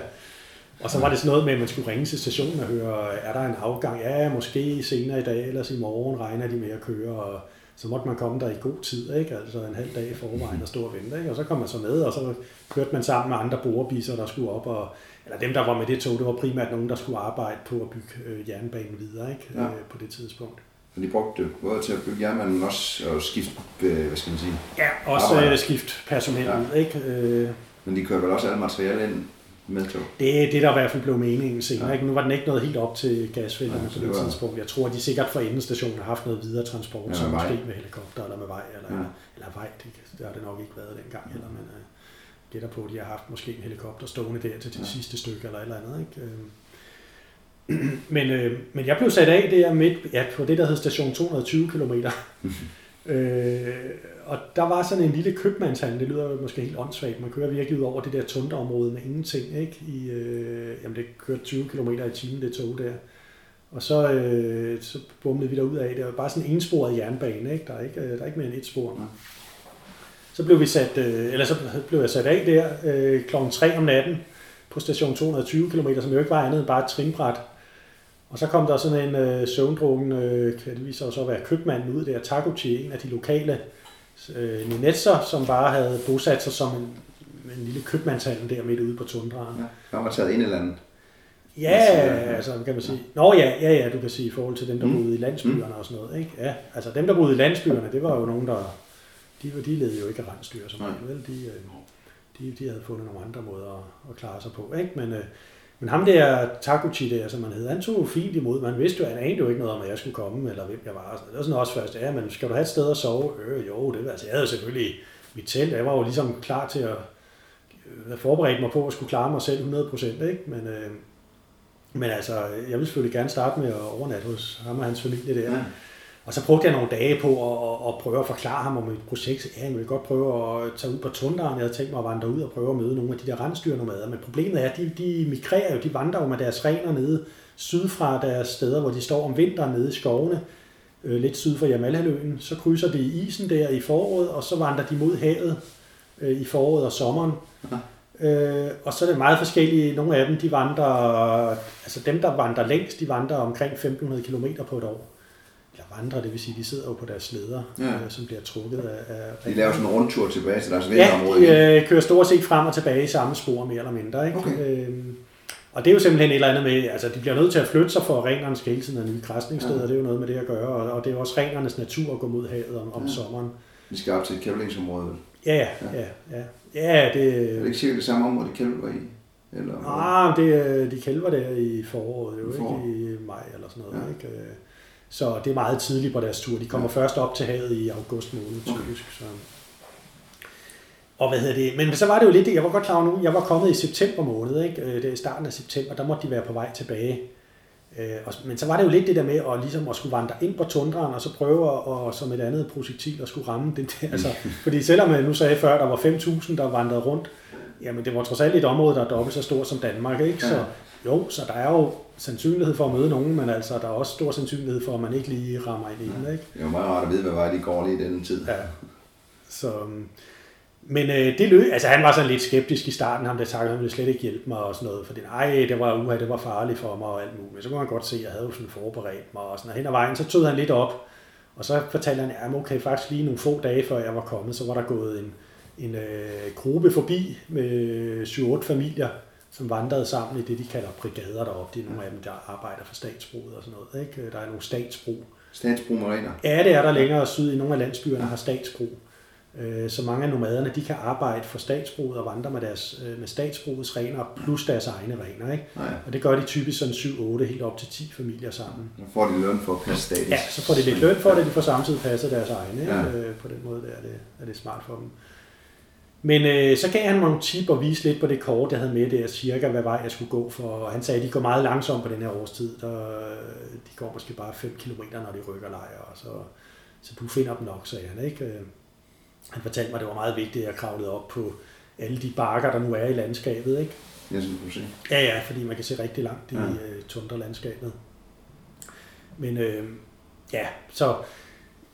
Og så var det sådan noget med, at man skulle ringe til stationen og høre, er der en afgang? Ja, måske senere i dag, eller i morgen regner de med at køre, og så måtte man komme der i god tid, ikke? altså en halv dag i forvejen og stå og vente. Ikke? Og så kom man så med, og så kørte man sammen med andre borebisser, der skulle op, og, eller dem, der var med det tog, det var primært nogen, der skulle arbejde på at bygge øh, jernbanen videre ikke? Ja. Øh, på det tidspunkt. Så de brugte det både til at bygge jernbanen, men også at skifte, øh, hvad skal man sige? Ja, også øh, skifte personel ja. ikke? Øh, men de kørte vel også alle materiale ind medtog. Det er det, der i hvert fald blev meningen senere. Ja. Ikke? Nu var den ikke noget helt op til gasfælterne ja, på det, det var... tidspunkt. Jeg tror, de sikkert for endestationen har haft noget videre transport, ja, som måske med helikopter eller med vej, eller, ja. eller vej. Det, det har det nok ikke været dengang heller, men uh, gætter på, at de har haft måske en helikopter stående der til det ja. sidste stykke eller et eller andet. Ikke? Øh, men, øh, men jeg blev sat af der midt ja, på det, der hed station 220 km. øh, og der var sådan en lille købmandshandel, det lyder måske helt åndssvagt, man kører virkelig ud over det der tunderområde med ingenting, ikke? I, øh, jamen det kørte 20 km i timen, det tog der. Og så, øh, så bumlede vi der ud af, det var bare sådan en ensporet jernbane, ikke? Der er ikke, øh, der er ikke mere end et spor. Så blev, vi sat, øh, eller så blev jeg sat af der øh, klokken 3 om natten på station 220 km, som jo ikke var andet end bare et trinbræt. Og så kom der sådan en øh, søvndrukken, øh, kan det vise sig så at være købmanden ud der, Takuchi, en af de lokale øh, Ninetser, som bare havde bosat sig som en, en lille købmandshandel der midt ude på tundraen. Ja, han var taget ind eller andet. Ja, altså kan man sige. Nå ja, ja, ja, du kan sige i forhold til dem, der mm. boede i landsbyerne mm. og sådan noget. Ikke? Ja, altså dem, der boede i landsbyerne, det var jo nogen, der... De, de levede jo ikke af rensdyr som vel? De, øh, de, de havde fundet nogle andre måder at, at klare sig på. Ikke? Men, øh, men ham der, Takuchi der, som han hed, han tog fint imod. Man vidste jo, han anede jo ikke noget om, at jeg skulle komme, eller hvem jeg var. Det var sådan også først, ja, men skal du have et sted at sove? Øh, jo, det var, altså, jeg havde selvfølgelig mit telt. Jeg var jo ligesom klar til at øh, forberede mig på at skulle klare mig selv 100%, ikke? Men, øh, men altså, jeg ville selvfølgelig gerne starte med at overnatte hos ham og hans familie der. Ja. Og så brugte jeg nogle dage på at, at prøve at forklare ham om mit projekt. Ja, jeg ville godt prøve at tage ud på tunderen. Jeg havde tænkt mig at vandre ud og prøve at møde nogle af de der rensdyrnomader. Men problemet er, at de, de migrerer jo, de vandrer jo med deres rener nede syd fra deres steder, hvor de står om vinteren nede i skovene, øh, lidt syd for Jamalhaløen. Så krydser de isen der i foråret, og så vandrer de mod havet øh, i foråret og sommeren. Ja. Øh, og så er det meget forskellige. Nogle af dem, de vandrer, altså dem, der vandrer længst, de vandrer omkring 1500 km på et år eller vandrer, det vil sige, de sidder jo på deres sleder, Ja. ja. øh, som bliver trukket af... af De laver sådan en rundtur tilbage til deres Ja, vinterområde. de øh, kører stort set frem og tilbage i samme spor, mere eller mindre. Ikke? Okay. Øhm, og det er jo simpelthen et eller andet med, altså de bliver nødt til at flytte sig for, renerne skal hele tiden have nye græsningssteder, Ja. det er jo noget med det at gøre, og, og det er jo også renernes natur at gå mod havet om, om Ja. sommeren. De skal op til et kævlingsområde. Ja, ja, ja, ja. Ja, det... Er det ikke cirka det samme område, de kælver i? Eller, Ah, det, øh, de kælver der i foråret, jo I forår. ikke i maj eller sådan noget. Ja. Ja. Ikke? Øh, Så det er meget tidligt på deres tur. De kommer Ja. først op til havet i august måned, Okay. typisk. Så. Og hvad hedder det? Men så var det jo lidt det, jeg var godt klar over nu, jeg var kommet i september måned, ikke? Øh, Det er starten af september, der måtte de være på vej tilbage. Øh, Men så var det jo lidt det der med at, ligesom at skulle vandre ind på tundraen, og så prøve at, som et andet projektil at skulle ramme den der. Altså, fordi selvom jeg nu sagde før, der var 5.000, der vandrede rundt, jamen det var trods alt et område, der er dobbelt så stort som Danmark, ikke? Så jo, så der er jo sandsynlighed for at møde nogen, men altså der er også stor sandsynlighed for, at man ikke lige rammer ind i den, ikke? Det er jo meget rart at vide, hvad vej de går lige i denne tid. Ja. Så, øhm, men øh, det løb, altså han var sådan lidt skeptisk i starten, ham der sagde, at han ville slet ikke hjælpe mig og sådan noget, fordi nej, det var uha, det var farligt for mig og alt muligt. Men så kunne man godt se, at jeg havde jo sådan forberedt mig og sådan, og hen ad vejen, så tog han lidt op, og så fortalte han, at okay, faktisk lige nogle få dage før jeg var kommet, så var der gået en, en øh, gruppe forbi med 7-8 familier, som vandrede sammen i det, de kalder brigader deroppe. Det er nogle af dem, der arbejder for statsbruget og sådan noget. Ikke? Der er nogle statsbrug, Statsbrug Mariner. Ja, det er der længere syd i nogle af landsbyerne har statsbrug. Øh, Så mange af nomaderne, de kan arbejde for statsbruget og vandre med, deres, øh, med statsbrugets rener plus deres egne rener. Ikke? Nej, Og det gør de typisk sådan 7-8, helt op til 10 familier sammen. så får de løn for at passe status. Ja, så får de lidt løn for det, de får samtidig passet deres egne. Ikke? Ja. Øh, På den måde der er det, er det smart for dem. Men øh, så gav han mig nogle tip og viste lidt på det kort, jeg havde med der, cirka hvad vej jeg skulle gå for. Og han sagde, at de går meget langsomt på den her årstid. Der, de går måske bare 5 km, når de rykker lejre. Og så, så du finder dem nok, sagde han. Ikke? Øh, Han fortalte mig, at det var meget vigtigt, at jeg kravlede op på alle de bakker, der nu er i landskabet. Ikke? Jeg synes, du se. Ja, ja, fordi man kan se rigtig langt i Ja. ja. øh, tundralandskabet. Men øh, ja, så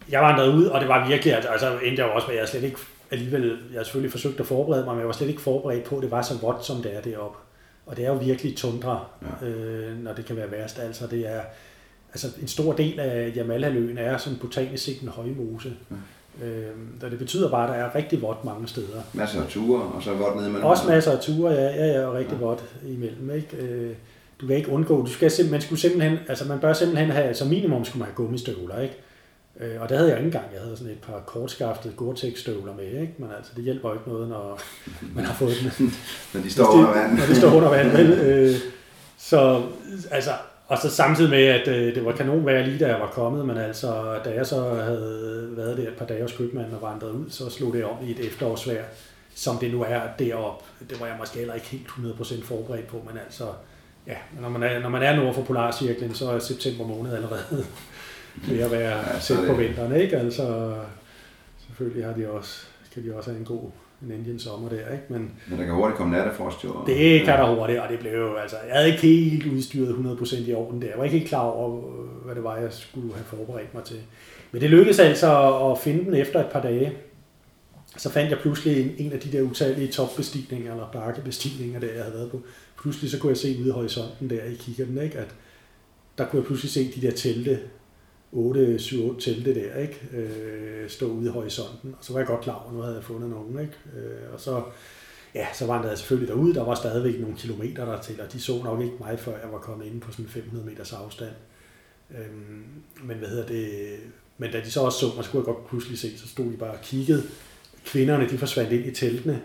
jeg vandrede ud, og det var virkelig, altså, altså endte jeg jo også med, at jeg slet ikke alligevel, jeg har selvfølgelig forsøgt at forberede mig, men jeg var slet ikke forberedt på, at det var så vådt, som det er deroppe. Og det er jo virkelig tundra, Ja. øh, når det kan være værst. Altså det er, altså en stor del af Jamalhaløen er sådan botanisk set en højmose. Ja. Øh, og det betyder bare, at der er rigtig vådt mange steder. Masser af ture, og så godt nede imellem. Også masser af ture, ja, ja, ja og rigtig ja. godt imellem. Ikke? Øh, Du kan ikke undgå, du skal simpelthen, man skulle simpelthen, altså man bør simpelthen have, som minimum skulle man have gummistøvler, ikke? Øh, Og det havde jeg ikke engang. Jeg havde sådan et par kortskaftede Gore-Tex støvler med, ikke? Men altså, det hjælper ikke noget, når man har fået dem. Når de står under vand. Når de står under vand, vel? Øh, Så, altså, og så samtidig med, at øh, det var kanonvejr lige da jeg var kommet, men altså, da jeg så havde været der et par dage hos købmanden og vandret ud, så slog det om i et efterårsvejr, som det nu er deroppe. Det var jeg måske heller ikke helt 100% forberedt på, men altså, ja, når man er, når man er nord for Polarcirklen, så er september måned allerede ved at være Ja, tæt på vinteren, ikke? Altså, selvfølgelig har de også, kan de også have en god en Indian sommer der, ikke? Men, Men der kan hurtigt komme nattefrost jo. det kan der hurtigt, og det blev jo, altså, jeg havde ikke helt udstyret 100% i orden der. Jeg var ikke helt klar over, hvad det var, jeg skulle have forberedt mig til. Men det lykkedes altså at finde den efter et par dage. Så fandt jeg pludselig en, en af de der utallige topbestigninger, eller bakkebestigninger, der jeg havde været på. Pludselig så kunne jeg se ude i horisonten der i kikkerten, ikke? at der kunne jeg pludselig se de der telte, 8, 7, 8 telte der, ikke? Øh, stå ude i horisonten. Og så var jeg godt klar over, at nu havde jeg fundet nogen. Ikke? Øh, og så, ja, så vandrede jeg selvfølgelig derude. Der var stadigvæk nogle kilometer der til, og de så nok ikke mig, før jeg var kommet ind på sådan 500 meters afstand. Øhm, men hvad hedder det? Men da de så også så mig, så kunne jeg godt pludselig se, så stod de bare og kiggede. Kvinderne, de forsvandt ind i teltene.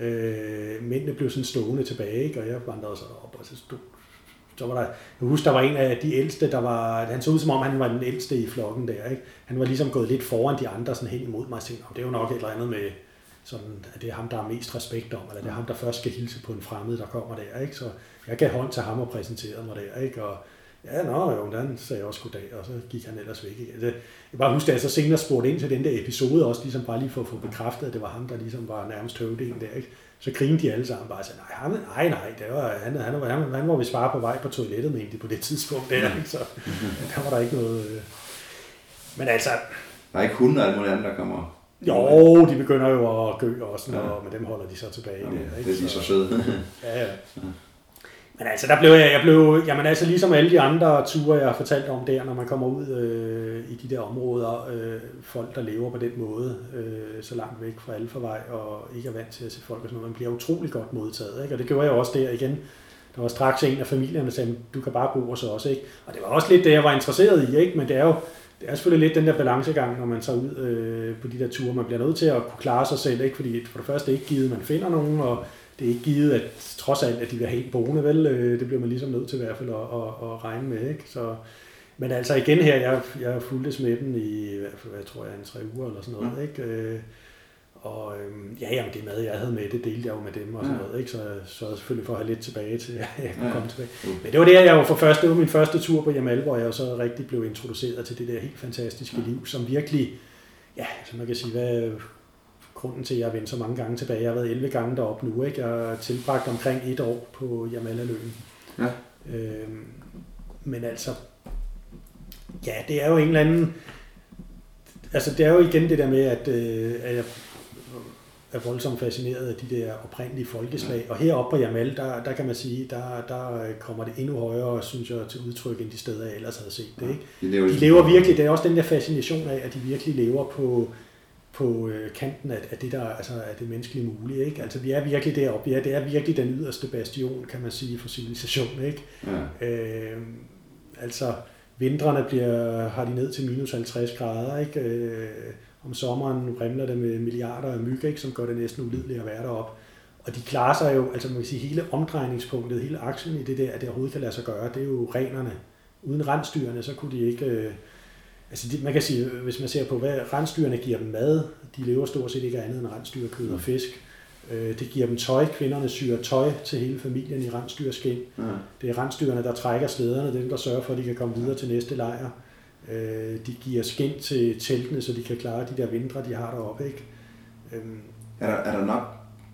Øh, mændene blev sådan stående tilbage, ikke? og jeg vandrede så op, og så stod så var der, jeg husker, der var en af de ældste, der var, han så ud som om, han var den ældste i flokken der, ikke? Han var ligesom gået lidt foran de andre, sådan hen imod mig, og tænkte, det er jo nok et eller andet med, sådan, at det er ham, der er mest respekt om, eller det er ham, der først skal hilse på en fremmed, der kommer der, ikke? Så jeg gav hånd til ham og præsenterede mig der, ikke? Og ja, nå, jo, den sagde jeg også goddag, og så gik han ellers væk igen. Det, jeg bare husker, at jeg så senere spurgte ind til den der episode også, ligesom bare lige for at få bekræftet, at det var ham, der ligesom var nærmest høvdingen der, ikke? Så grinede de alle sammen bare og sagde, nej, han, nej, nej, det var, han, han, han, han, han var vist bare på vej på toilettet, mente på det tidspunkt der, ikke? Så der var der ikke noget... Øh. Men altså, Der er ikke hunde og alt muligt andet, der kommer. jo, de begynder jo at gø også, når, Ja. ja. men dem holder de så tilbage Jamen, der, det er de så søde. Ja, ja. Men altså, der blev jeg, jeg blev, jamen altså ligesom alle de andre ture, jeg har fortalt om der, når man kommer ud øh, i de der områder, øh, folk, der lever på den måde, øh, så langt væk fra Alfavej, og ikke er vant til at se folk og sådan noget, man bliver utrolig godt modtaget, ikke? Og det gjorde jeg også der igen. Der var straks en af familierne, der sagde, du kan bare bo hos os, ikke? Og det var også lidt det, jeg var interesseret i, ikke? Men det er jo, det er selvfølgelig lidt den der balancegang, når man tager ud øh, på de der ture. Man bliver nødt til at kunne klare sig selv, ikke? fordi for det første er ikke givet, man finder nogen, og det er ikke givet, at trods alt, at de vil have en boende, vel? Øh, det bliver man ligesom nødt til i hvert fald at, at, at regne med. Ikke? Så, men altså igen her, jeg, jeg fulgte dem i, hvad tror jeg, en tre uger eller sådan noget. Ja. Ikke? Øh, og øhm, ja, jamen det mad, jeg havde med, det delte jeg jo med dem og sådan ja. noget, ikke? så jeg sørgede selvfølgelig for at have lidt tilbage til, at jeg kunne ja. komme tilbage. Men det var det, jeg jo for første, det var min første tur på Jamal, hvor jeg så rigtig blev introduceret til det der helt fantastiske ja. liv, som virkelig, ja, som man kan sige, hvad grunden til, at jeg har vendt så mange gange tilbage. Jeg har været 11 gange deroppe nu, ikke? Jeg har tilbragt omkring et år på Jamal-løen. Ja. Øhm, men altså, ja, det er jo en eller anden, altså det er jo igen det der med, at, øh, at jeg er voldsomt fascineret af de der oprindelige folkeslag. Og heroppe på Jamal, der, der kan man sige, der, der kommer det endnu højere, synes jeg, til udtryk, end de steder, jeg ellers havde set det. Ikke? De, lever, de lever virkelig, det er også den der fascination af, at de virkelig lever på, på øh, kanten af, af det der altså af det menneskelige mulige. Ikke? Altså vi er virkelig deroppe. Ja, det er virkelig den yderste bastion, kan man sige, for civilisation. Ikke? Ja. Øh, altså vintrene bliver, har de ned til minus 50 grader. Ikke? Øh, om sommeren remler det med milliarder af myg, ikke, som gør det næsten ulideligt at være deroppe. Og de klarer sig jo, altså man kan sige, hele omdrejningspunktet, hele aksen i det der, at det overhovedet kan lade sig gøre, det er jo renerne. Uden rensdyrene, så kunne de ikke... Øh, altså de, man kan sige, hvis man ser på, hvad rensdyrene giver dem mad, de lever stort set ikke andet end rensdyrkød og fisk. Øh, det giver dem tøj. Kvinderne syr tøj til hele familien i rensdyrskin. Ja. Det er rensdyrene, der trækker slæderne, dem der sørger for, at de kan komme videre til næste lejr. Øh, de giver skin til teltene, så de kan klare de der vintre, de har deroppe. Ikke? Øhm. Er, der, er der nok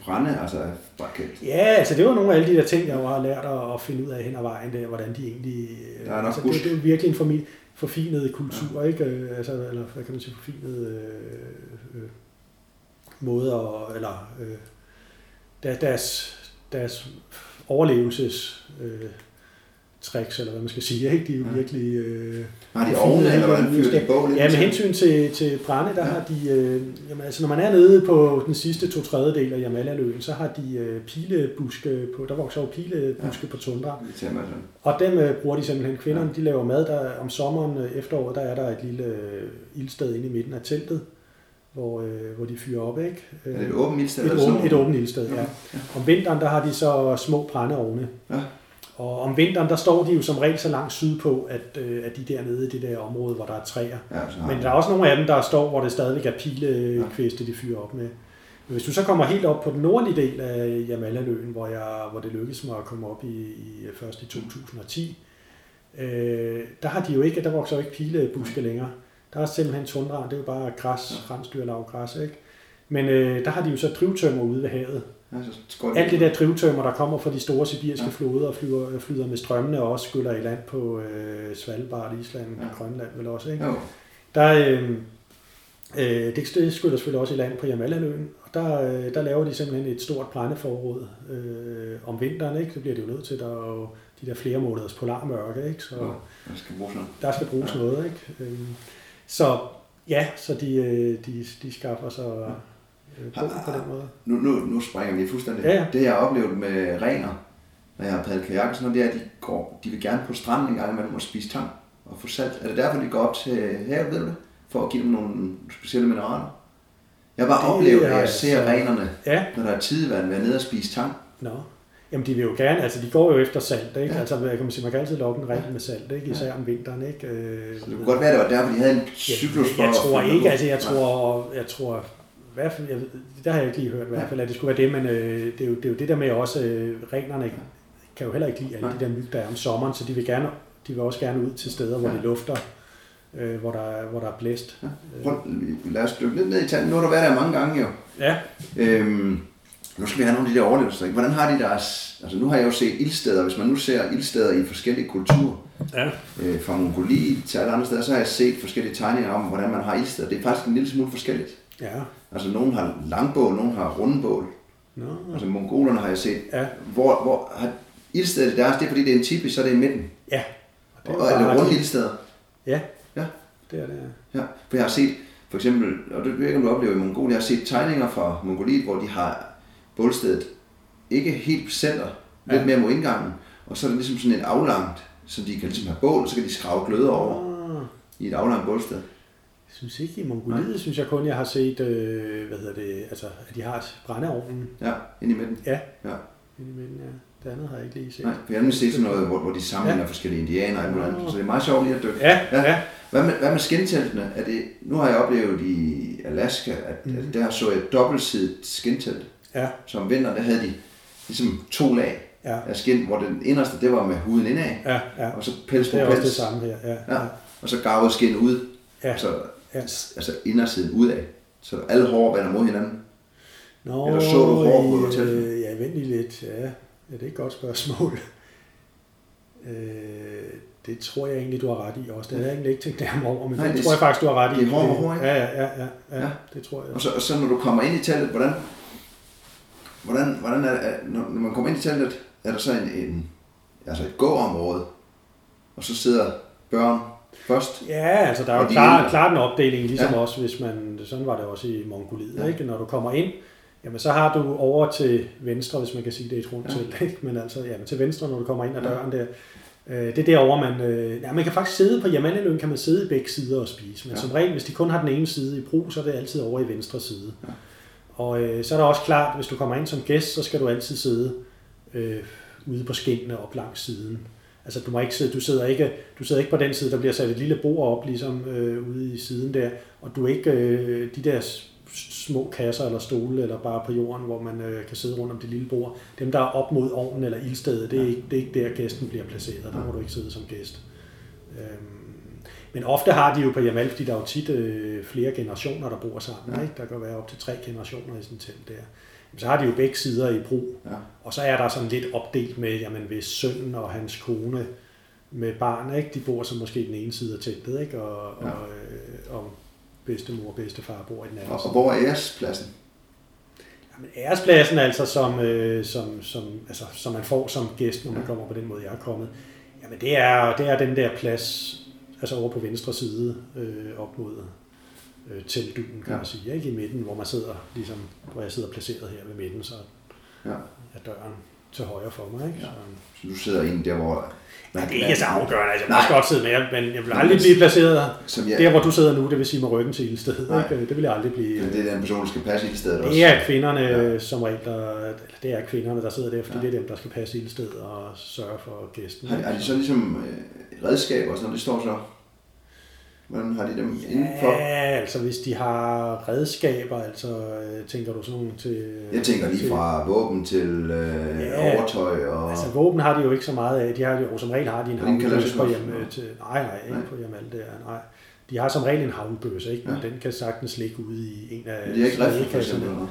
brænde, altså brækket? Ja, altså det var nogle af alle de der ting, jeg har lært at, finde ud af hen ad vejen, der, hvordan de egentlig... Der er nok altså, det, det, er virkelig en formi, forfinet kultur, ja. ikke? Øh, altså, eller hvad kan man sige, forfinet øh, øh, måder, eller øh, deres, deres overlevelses... Øh, tricks, eller hvad man skal sige. Ikke? De er jo virkelig... Øh, har de ovne, eller hvordan fyrer de? Ja, med hensyn til, til brænde, der ja. har de... Øh, jamen, altså, når man er nede på den sidste to tredjedel af Jamala-løen, så har de øh, pilebuske på... Der vokser jo pilebuske ja. på tundra. Og dem øh, bruger de simpelthen. Kvinderne, ja. de laver mad. Der, om sommeren, øh, efteråret, der er der et lille øh, ildsted inde i midten af teltet, hvor, øh, hvor de fyrer op, ikke? Er det et åbent ildsted? Et, åbent, et åbent ildsted, ja. ja. Om vinteren, der har de så små brændeovne. Ja og om vinteren, der står de jo som regel så langt sydpå, at, øh, at de dernede i det der område, hvor der er træer. Ja, Men der er også nogle af dem, der står, hvor det stadigvæk er pilekviste, de fyrer op med. Men hvis du så kommer helt op på den nordlige del af Jamallaløen, hvor, jeg, hvor det lykkedes mig at komme op i, i først i 2010, øh, der har de jo ikke, der vokser jo ikke pilebuske længere. Der er simpelthen tundra, det er jo bare græs, rensdyrlav græs, ikke? Men øh, der har de jo så drivtømmer ude ved havet, Altså, Alt det der drivtømmer, der kommer fra de store sibiriske ja. floder og flyver, flyder med strømmene og også skyller i land på øh, Svalbard, Island, ja. Grønland vel også. Ikke? Jo. Der, øh, øh, det, det skyller selvfølgelig også i land på Jamalhaløen, og der, øh, der laver de simpelthen et stort brændeforråd øh, om vinteren. Ikke? Så bliver det jo nødt til, der er jo de der flere måneders polarmørke, ikke? så jo, der skal bruges noget. Der skal bruges ja. noget. Ikke? Øh, så ja, så de, øh, de, de skaffer sig... Ja øh, på, den måde. Nu, nu, nu springer vi fuldstændig. Ja, ja. Det jeg har oplevet med rener, når jeg har padlet kajak og sådan noget, det er, at de, går, de vil gerne på stranden en gang imellem og spise tang og få salt. Er det derfor, de går op til havet, ved du? For at give dem nogle specielle mineraler? Jeg har bare det oplevet, at jeg ser altså, renerne, ja. når der er tidevand, være nede og spise tang. Nå. Jamen, de vil jo gerne, altså de går jo efter salt, ikke? Ja. Altså, kan man sige, man kan altid lokke en ren med salt, ikke? Især ja. om vinteren, ikke? Øh, så det kunne godt være, det var derfor, de havde en cyklus. Jeg, jeg tror ikke, altså jeg tror, jeg tror hvert fald, jeg, der har jeg ikke lige hørt i hvert fald, at det skulle være det, men øh, det, er jo, det er jo det der med også, øh, renerne kan jo heller ikke lide alle de der myg, der er om sommeren, så de vil, gerne, de vil også gerne ud til steder, hvor ja. det lufter, øh, hvor, der, er, hvor der er blæst. Ja. Prøv, lad os dykke lidt ned i tanden. Nu har du været der mange gange jo. Ja. Øhm, nu skal vi have nogle af de der overlevelser. Hvordan har de deres... Altså nu har jeg jo set ildsteder. Hvis man nu ser ildsteder i forskellige kulturer, ja. øh, fra Mongoliet til alle andre steder, så har jeg set forskellige tegninger om, hvordan man har ildsteder. Det er faktisk en lille smule forskelligt. Ja. Altså, nogen har langbål, nogen har rundbål. No. Altså, mongolerne har jeg set. Ja. Hvor, hvor har ildstedet deres, det er fordi det er en tipi, så er det i midten. Ja. Og, og er det bare- runde ildsteder? Ja, Ja. det er det. ja. Ja, for jeg har set, for eksempel, og det ved jeg ikke, om du oplever i Mongoliet, jeg har set tegninger fra Mongoliet, hvor de har bålstedet ikke helt på center, lidt Ja. mere mod indgangen, og så er det ligesom sådan en aflangt, så de kan ligesom have bål, og så kan de skrave gløder over Ah. i et aflangt bålsted. Jeg synes ikke i Mongoliet, synes jeg kun, jeg har set, øh, hvad hedder det, altså, at de har et brændeovnen. Ja, ind i midten. Ja, Ja. indimellem, ja. Det andet har jeg ikke lige set. Nej, for jeg har set sådan noget, hvor, hvor de sammenligner ja. forskellige indianer og muligt andet, så det er meget sjovt lige at dykke. Ja, ja. Hvad med, hvad med skinteltene? Er det, nu har jeg oplevet i Alaska, at, mm. at der så jeg et dobbeltsidigt skintelt. Ja, Så om vinteren, der havde de ligesom to lag ja, af skin, hvor den inderste, det var med huden indad, ja, ja. og så pels på Det er også det pels, samme her. Ja, ja, og så garvede skin ud, Ja. så, ja. altså indersiden udad. Så alle hår vender mod hinanden. Nå, Eller så du hård på øh, Ja, vent lige lidt. Ja, ja, det er et godt spørgsmål. Øh, det tror jeg egentlig, du har ret i også. Det har jeg egentlig ikke tænkt nærmere over, men Nej, det, det- tror jeg faktisk, du har ret i. det er hår hår? Ja, ja, ja, ja, ja, det tror jeg. Og så, og så når du kommer ind i teltet, hvordan, hvordan, hvordan er, er når, når man kommer ind i teltet, er der så en, en altså et gåområde, og så sidder børn først. Ja, altså der er jo ældre. klart en opdeling, ligesom Ja. også hvis man, sådan var det også i Mongoliet, Ja. ikke? Når du kommer ind, jamen så har du over til venstre, hvis man kan sige det er et rundt Ja. ikke? men altså jamen, til venstre, når du kommer ind ad døren der. Øh, Det er derovre, man, øh, ja, man kan faktisk sidde på Jamaneløn, kan man sidde i begge sider og spise, men Ja. som regel, hvis de kun har den ene side i brug, så er det altid over i venstre side. Ja. Og øh, så er der også klart, hvis du kommer ind som gæst, så skal du altid sidde øh, ude på skinnene op langs siden. Altså du må ikke sidde, du sidder ikke, du sidder ikke på den side, der bliver sat et lille bord op ligesom øh, ude i siden der, og du er ikke øh, de der små kasser eller stole eller bare på jorden, hvor man øh, kan sidde rundt om det lille bord. Dem der er op mod ovnen eller ildstedet, det er, ikke, det er ikke der gæsten bliver placeret. Der må du ikke sidde som gæst. Øhm, men ofte har de jo på Jamal, fordi der er jo tit øh, flere generationer, der bor sammen. Ja. Ikke? Der kan være op til tre generationer i sådan et telt der. Så har de jo begge sider i brug. Ja. Og så er der sådan lidt opdelt med, jamen hvis sønnen og hans kone med barn, ikke? de bor så måske den ene side af teltet, ikke? Og, Ja. ja. og, øh, og bedstemor og bedstefar bor i den anden Og, og side. hvor er ærespladsen? Jamen, ærespladsen altså, som, øh, som, som, altså, som man får som gæst, når man kommer på den måde, jeg er kommet, jamen det er, det er den der plads, altså over på venstre side, øh, op mod øh, teltdugen, kan Ja. man sige, ikke? i midten, hvor man sidder, ligesom, hvor jeg sidder placeret her ved midten, så Ja. er døren til højre for mig. Ikke? Ja. Så, Så du sidder inde der, hvor... Ja, det er ikke så afgørende. Altså, jeg Nej. også godt sidde med, men jeg vil aldrig blive placeret Som jeg, der, hvor du sidder nu, det vil sige med ryggen til ildstedet. Nej. Ikke? Det vil jeg aldrig blive. Men det er den person, der skal passe i det stedet også. Det er kvinderne Ja. som regel, der, eller det er kvinderne, der sidder der, fordi Ja. det er dem, der skal passe ildstedet og sørge for gæsten. Har, har de så ligesom øh, redskaber og sådan noget, det står så? Hvordan har de dem indenfor? Ja, altså hvis de har redskaber, altså øh, tænker du sådan nogle til... Jeg tænker lige til- fra våben til øh, Ja. overtøj og... Altså våben har de jo ikke så meget af. De har jo som regel har de en havlbøsse på løses hjem op. til... Nej, nej, ikke Nej. på hjem alt det er. Nej. De har som regel en havlbøsse, ikke? Men Ja. den kan sagtens ligge ude i en af Men de er ikke for eksempel? eller?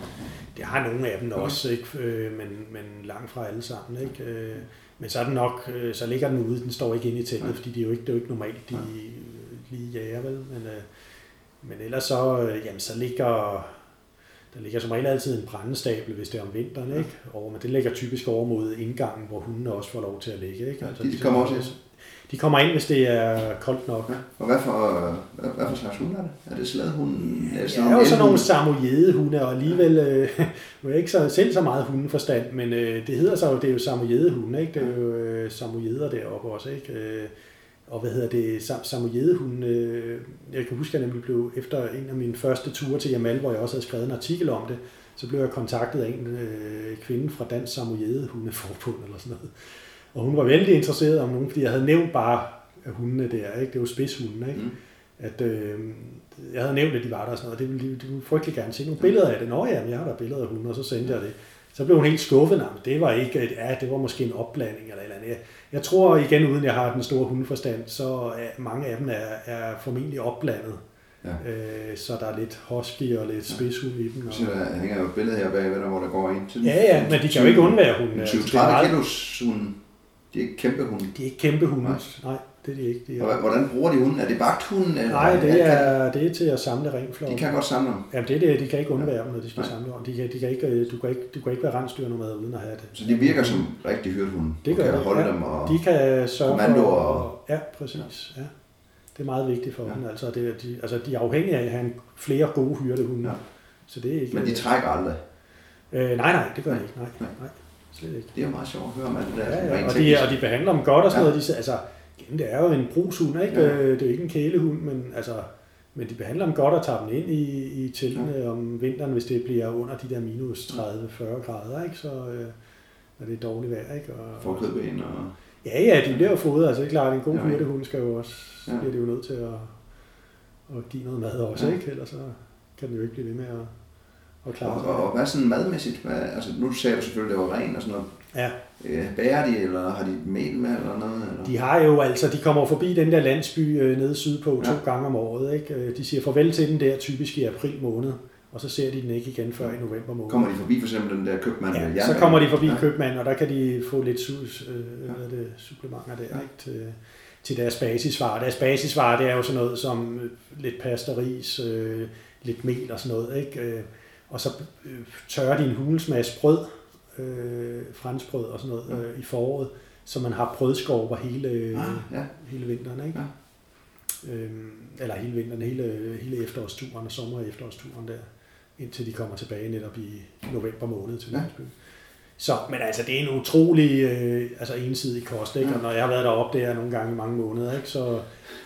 Det har nogle af dem også, ikke? Øh, men, men langt fra alle sammen. Ikke? Øh, Men så er den nok, øh, så ligger den ude, den står ikke inde i teltet, fordi det er jo ikke, det er jo ikke normalt, de øh, lige jager, vel? Men, øh, men ellers så, øh, jamen, så ligger, der ligger som regel altid en brændestabel, hvis det er om vinteren, ikke? Og, men det ligger typisk over mod indgangen, hvor hundene også får lov til at ligge, ikke? Ja, de kommer også ind? De kommer ind, hvis det er koldt nok. Ja. Og hvad for, hvad, hvad for slags hunde er det? Er det slædehunde? Er det er jo sådan nogle samojedehunde, og alligevel, øh, nu er jeg ikke så, selv så meget hundeforstand, men øh, det hedder så jo, det er jo samojedehunde, ikke? Det er jo øh, samojeder deroppe også, ikke? Øh, og hvad hedder det, sam, samojedehunde, øh, jeg kan huske, at jeg nemlig blev, efter en af mine første ture til Jamal, hvor jeg også havde skrevet en artikel om det, så blev jeg kontaktet af en øh, kvinde fra Dansk Samojedehundeforbund eller sådan noget. Og hun var vældig interesseret om nogen, fordi jeg havde nævnt bare hundene der, ikke? det er jo spidshunde, ikke? Mm. at øh, jeg havde nævnt, at de var der og sådan noget, og det ville de, de ville frygtelig gerne se nogle billeder af det. Nå ja, jeg har der billeder af hunde, og så sendte jeg det. Så blev hun helt skuffet, nej, det var ikke, et, ja, det var måske en opblanding eller et eller andet. Jeg, tror igen, uden jeg har den store hundeforstand, så er mange af dem er, er formentlig opblandet. Ja. Øh, så der er lidt husky og lidt spidshund i dem. Og, Så der hænger jo et billede her bagved, der, hvor der går ind til ja, ja, men de kan jo ikke undvære hunde. En Altså, det er 20-30 meget- kilos hunde. De er ikke kæmpe hunde. De er ikke kæmpe hunde. Nej. Nej. Det er de ikke. De er, Hvordan bruger de hunden? Er det vagthunden? Eller nej, det er, det er til at samle renflokke. De kan godt samle dem. Jamen det er det, de kan ikke undvære dem, når de skal Nej. samle om. De kan, de kan ikke, øh, du, kan ikke, du kan ikke være rensdyrnummer uden at have det. Så de virker som rigtig hyrdehunde. Det gør kan det, holde ja. dem og... De kan sørge for... og- Ja, præcis. Ja. Det er meget vigtigt for Ja. dem. Altså, det, de, altså, de er afhængige af at have flere gode hyrdehunde. Ja. Så det er ikke... Men de trækker aldrig. øh, nej, nej, det gør de ikke. Nej, Nej. nej, slet ikke. Det er meget sjovt at høre, man. Det er Ja, ja. Og, de, og de behandler dem godt og sådan ja. noget. De, altså, igen, det er jo en brugshund, ikke? Ja. Ja. Det er jo ikke en kælehund, men altså... Men de behandler dem godt og tager dem ind i, i teltene ja. om vinteren, hvis det bliver under de der minus 30-40 grader, ikke? Så øh, når det er dårligt vejr, ikke? Og, Forkødben og... Ja, ja, de bliver jo fodret. Altså, det er klart, en god hyrdehund skal jo også, så Ja. bliver det jo nødt til at, at give noget mad også, Ja. ikke? Ellers så kan den jo ikke blive ved med at, at klare Og, sig. og, og hvad er sådan madmæssigt? Hvad, altså, nu sagde du selvfølgelig, det var ren og sådan noget. Ja, Øh, bærer de, eller har de mel med, eller noget? Eller? de har jo altså, de kommer forbi den der landsby øh, nede sydpå Ja. to gange om året, ikke? Øh, De siger farvel til den der typisk i april måned, og så ser de den ikke igen før i november måned. Kommer de forbi for eksempel den der købmand Ja, så kommer de forbi Ja. ja. købmanden, og der kan de få lidt sus, øh, er det, supplementer der Ja. ja. ikke, til, til deres basisvarer. Deres basisvarer, det er jo sådan noget som øh, lidt pasta, ris, øh, lidt mel og sådan noget. Ikke? Øh, og så tørrer de en hulens masse brød, øh, franskbrød og sådan noget øh, i foråret, så man har brødskorper hele, øh, Ah, ja. hele vinteren. Ikke? Øhm, eller hele vinteren, hele, hele efterårsturen og sommer- og efterårsturen der, indtil de kommer tilbage netop i november måned til Ja. landsby. Så, men altså, det er en utrolig øh, altså ensidig kost, ikke? Ja. Og når jeg har været deroppe der nogle gange i mange måneder, ikke? Så,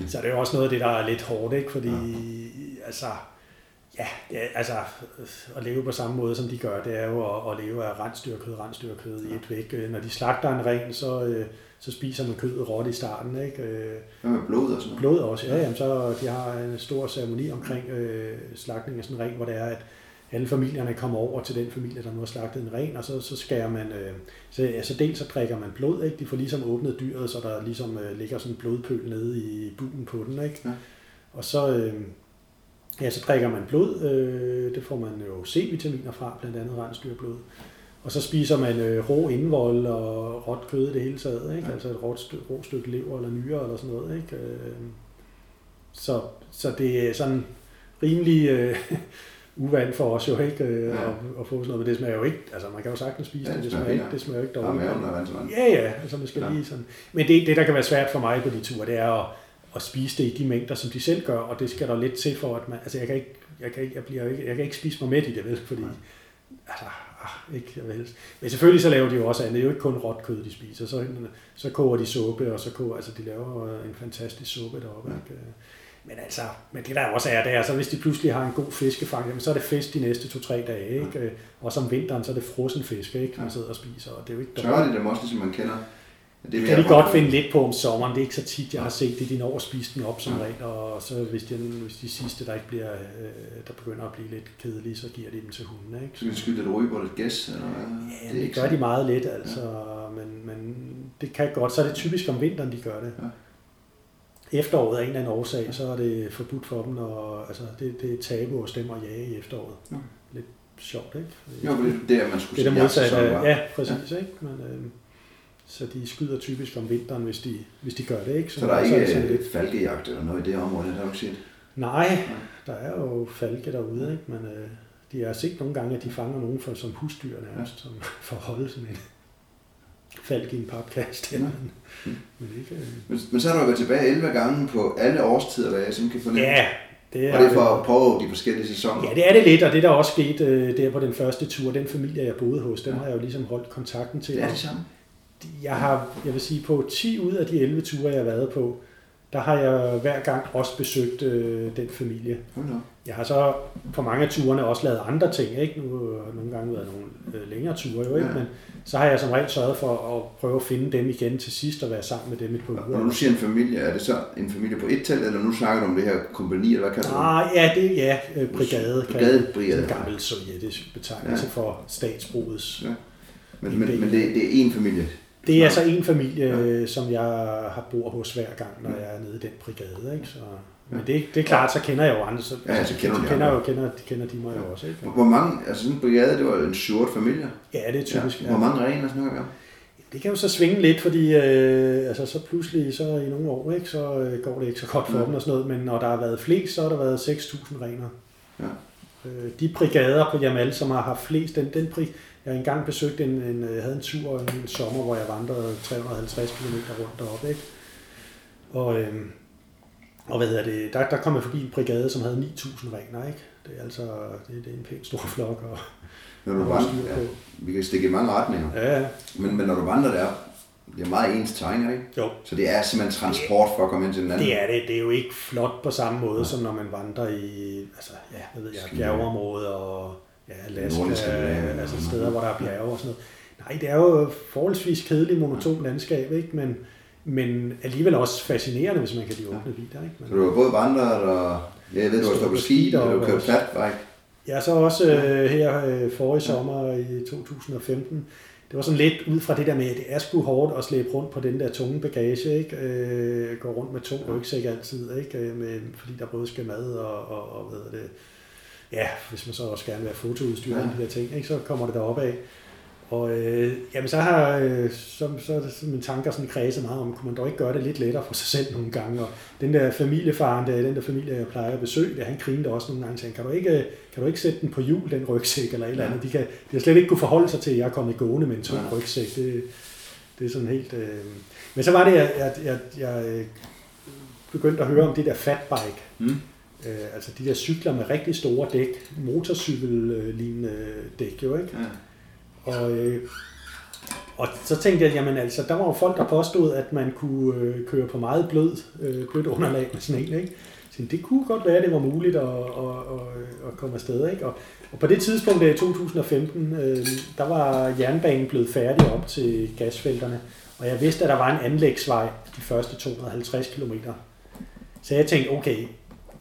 så er det jo også noget af det, der er lidt hårdt, ikke? Fordi, altså, ja, det er, altså, at leve på samme måde, som de gør, det er jo at, at leve af rensdyrkød, rensdyrkød i et væk. Øh, Når de slagter en ren, så, øh, så spiser man kødet råt i starten, ikke? Øh, Hvad med blod og sådan noget? blod også, ja, jamen, så de har en stor ceremoni omkring øh, slagtning af sådan en ren, hvor det er, at alle familierne kommer over til den familie, der nu har slagtet en ren, og så, så skærer man, øh, så, altså dels så drikker man blod, ikke? de får ligesom åbnet dyret, så der ligesom øh, ligger sådan en blodpøl nede i bugen på den, ikke? Ja. og så, øh, ja, så drikker man blod, øh, det får man jo C-vitaminer fra, blandt andet rensdyrblod, og så spiser man øh, rå indvold og råt kød i det hele taget, ikke? Ja. altså et råt rå stykke lever eller nyre eller sådan noget. Ikke? Øh, så, så det er sådan rimelig øh, uvandt for os jo ikke øh, Ja. at, at få sådan noget, men det smager jo ikke, altså man kan jo sagtens spise Ja, det, det smager ikke, det smager jo ikke dårligt. Ja, ja, altså man skal ja. lige sådan. Men det, det, der kan være svært for mig på de ture, det er at, at spise det i de mængder, som de selv gør, og det skal der lidt til for, at man, altså jeg kan ikke, jeg kan ikke, jeg bliver ikke, jeg kan ikke spise mig med i det, vel, fordi, Nej. altså, ah, ikke, jeg vil helst. Men selvfølgelig så laver de jo også andet, det er jo ikke kun råt kød, de spiser, så, så koger de suppe, og så koger, altså de laver en fantastisk suppe deroppe, Ja. ikke? Men altså, men det der også er, det er, så hvis de pludselig har en god fiskefang, jamen, så er det fisk de næste to-tre dage, ikke? Og om vinteren, så er det frossen fisk, ikke? Man Ja. sidder og spiser, og det er jo ikke Tørrer de dem også, ligesom man kender? Det det kan de godt finde lidt på om sommeren. Det er ikke så tit, jeg har set det. De når at spise den op som regel, og så hvis de, hvis de sidste, der ikke bliver, øh, der begynder at blive lidt kedelige, så giver de dem til hundene. Ikke? Så kan de skyde lidt ryge på lidt gæs, eller? Ja, det, det gør de meget let, altså, men, men det kan godt. Så er det typisk om vinteren, de gør det. Ja. Efteråret af en eller anden årsag, så er det forbudt for dem, og altså, det, det er tabu at stemme og jage i efteråret. Ja. Lidt sjovt, ikke? Jo, det er der, man skulle Det er det modsatte. Ja, præcis. Ja. Ikke? Men, øh, så de skyder typisk om vinteren, hvis de, hvis de gør det. Ikke? Så der er ikke det sådan øh, falkejagt eller noget i det område, det har du ikke set? Nej, der er jo falke derude, ikke? men øh, de har set nogle gange, at de fanger nogen for, som husdyr nærmest, som for at holde sådan en falk i en papkast. Ja. Ja. Men, men ikke, øh. Men, men så har du været tilbage 11 gange på alle årstider, hvad jeg simpelthen kan fornemme. Ja, det er, Og det er for at prøve de forskellige sæsoner. Ja, det er det lidt, og det der også skete øh, der på den første tur, den familie, jeg boede hos, den Ja. har jeg jo ligesom holdt kontakten til. det er det samme. Jeg har, jeg vil sige, på 10 ud af de 11 ture, jeg har været på, der har jeg hver gang også besøgt øh, den familie. Da op. Jeg har så på mange af turene også lavet andre ting, ikke? Nu har nogle gange været nogle øh, længere ture jo, ikke? Ja. Men så har jeg som regel sørget for at prøve at finde dem igen til sidst og være sammen med dem et par Og når uger. du siger en familie, er det så en familie på et telt, eller nu snakker du om det her kompani, eller hvad kan du? Ah, ja, det ja, øh, brigade. kan- Brigadebrigade. Sådan en gammel sovjetisk betegnelse Ja. for statsbrugets. Ja. Men, men, men det, det er en familie. Det er så en familie, ja. som jeg har bor hos hver gang, når jeg er nede i den brigade. Ikke? Så, men det, det er klart, så kender jeg jo andre. Så, Ja, så kender de de kender, andre. jo, kender, de kender de mig jo også. Ikke? Hvor- mange, altså sådan en brigade, det var en short familie. Ja, det er typisk. Ja. Hvor mange og sådan noget? Det kan jo så svinge lidt, fordi øh, altså, så pludselig så i nogle år, ikke, så øh, går det ikke så godt for Ja. dem og sådan noget, men når der har været flest, så har der været 6.000 rener. Ja. Øh, de brigader på Jamal, som har haft flest, den, den jeg engang besøgt en, en, jeg havde en tur en sommer, hvor jeg vandrede 350 km rundt deroppe, ikke? Og, øh, og hvad hedder det, der, der kom jeg forbi en brigade, som havde 9.000 rener, ikke? Det er altså, det, det er en pæn stor flok, og Når du vandrer, ja, på. vi kan stikke i mange retninger. Ja, ja. Men, men når du vandrer der, det er meget ens er det ikke? Jo, Så det er simpelthen transport for at komme ind til den anden. Det er det. Det er jo ikke flot på samme måde, som når man vandrer i altså, ja, hvad ved jeg, bjergeområder og ja, Alaska, Skandinavien. altså steder, hvor der er bjerge og sådan noget. Nej, det er jo forholdsvis kedeligt, monotont landskab, ikke? Men, men alligevel også fascinerende, hvis man kan lide åbne vidder. Ikke? Så Men, du har både vandret og... Ja, jeg ved, du har stået på ski, og du har kørt jeg er så også øh, her øh, forrige sommer i 2015, det var sådan lidt ud fra det der med, at det er sgu hårdt at slæbe rundt på den der tunge bagage, ikke? Øh, gå rundt med tung rygsæk altid, ikke? Øh, Med, fordi der både skal mad og, og, og hvad det, ja, hvis man så også gerne vil have fotoudstyr og Ja. de der ting, ikke? så kommer det deroppe af. Og øh, jamen, så har øh, så, så, sådan, mine tanker sådan kredset meget om, kunne man dog ikke gøre det lidt lettere for sig selv nogle gange. Og den der familiefaren, der, den der familie, jeg plejer at besøge, der, han grinede også nogle gange og tænkte, kan du ikke, kan du ikke sætte den på hjul, den rygsæk eller et eller andet? De, kan, de har slet ikke kunne forholde sig til, at jeg er kommet gående med en tung Ja. rygsæk. Det, det er sådan helt... Øh... Men så var det, jeg, jeg, jeg, jeg øh, begyndte at høre om det der fatbike. Mm. Øh, altså de der cykler med rigtig store dæk, motorcykellignende dæk jo, ikke? Ja. Og, øh, og så tænkte jeg, jamen altså, der var jo folk, der påstod, at man kunne øh, køre på meget blød, øh, blødt underlag med sådan en, ikke? Så det kunne godt være, at det var muligt at, at, at, at komme afsted, ikke? Og, og på det tidspunkt, der i 2015, øh, der var jernbanen blevet færdig op til gasfelterne, og jeg vidste, at der var en anlægsvej de første 250 km. Så jeg tænkte, okay,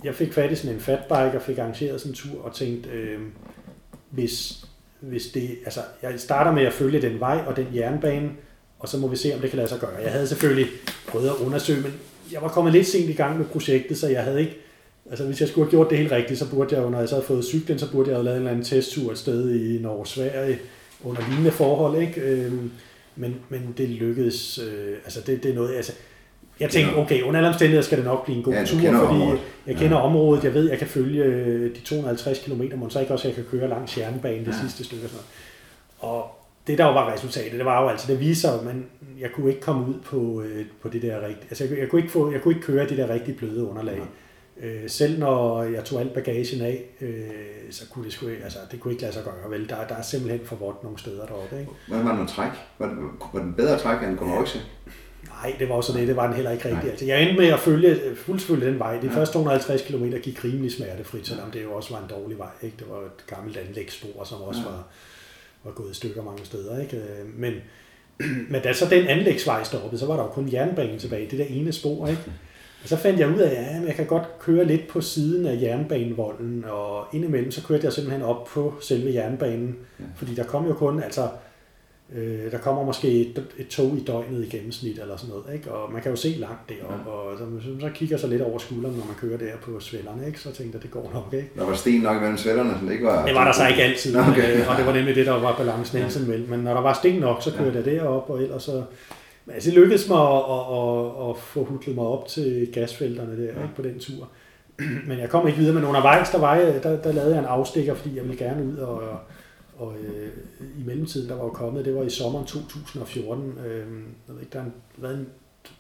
jeg fik fat i sådan en fatbike og fik arrangeret sådan en tur og tænkte, øh, hvis, hvis det, altså jeg starter med at følge den vej og den jernbane, og så må vi se, om det kan lade sig gøre. Jeg havde selvfølgelig prøvet at undersøge, men jeg var kommet lidt sent i gang med projektet, så jeg havde ikke, altså hvis jeg skulle have gjort det helt rigtigt, så burde jeg jo, når jeg så havde fået cyklen, så burde jeg have lavet en eller anden testtur et sted i Norge Sverige under lignende forhold, ikke? Øh, men, men det lykkedes, øh, altså det, det er noget, altså jeg tænkte, okay, under alle omstændigheder skal det nok blive en god Ja, tur, fordi området. jeg kender området, jeg ved, jeg kan følge øh, de 250 km, men så ikke også, at jeg kan køre langs jernbanen det Ja. sidste stykke. Og, sådan og det der jo var resultatet, det var jo altså, det viser men jeg kunne ikke komme ud på, øh, på det der rigtige, altså jeg, kunne- jeg, kunne ikke få, jeg kunne ikke køre det der rigtig bløde underlag. Øh, selv når jeg tog alt bagagen af, øh, så kunne det sgu ikke, altså det kunne ikke lade sig gøre, vel? Der, der er simpelthen for vådt nogle steder deroppe, ikke? Hvordan var den at træk? Var, det- var den bedre træk end en rygsæk? Nej, det var også det. Det var den heller ikke rigtig. Altså, jeg endte med at følge, fuldfølge den vej. De Ja. første 250 km gik rimelig smertefrit, selvom det jo også var en dårlig vej. Ikke? Det var et gammelt anlægsspor, som også Ja. var, var gået i stykker mange steder. Ikke? Øh, Men, men da så den anlægsvej stoppede, så var der jo kun jernbanen tilbage. Det der ene spor. Ikke? Og så fandt jeg ud af, at ja, men jeg kan godt køre lidt på siden af jernbanevolden, og indimellem så kørte jeg simpelthen op på selve jernbanen, Ja. fordi der kom jo kun, altså Øh, der kommer måske et, et tog i døgnet i gennemsnit eller sådan noget, ikke? og man kan jo se langt deroppe, og så, så, kigger så lidt over skulderen, når man kører der på svællerne, ikke? så tænkte jeg, det går nok, ikke? Der var sten nok imellem svællerne, så det ikke var... Det var der så ikke altid, Nå, okay. okay. øh, og det var nemlig det, der var balancen ja. imellem, men når der var sten nok, så kørte jeg derop, og ellers så... Men altså, det lykkedes mig at, at, at, at få hudlet mig op til gasfelterne der, ikke, på den tur. Men jeg kom ikke videre, men undervejs, der, var jeg, der, der lavede jeg en afstikker, fordi jeg ville gerne ud og, og øh, i mellemtiden, der var jo kommet, det var i sommeren 2014, øh, jeg ved ikke, der, er en, været en,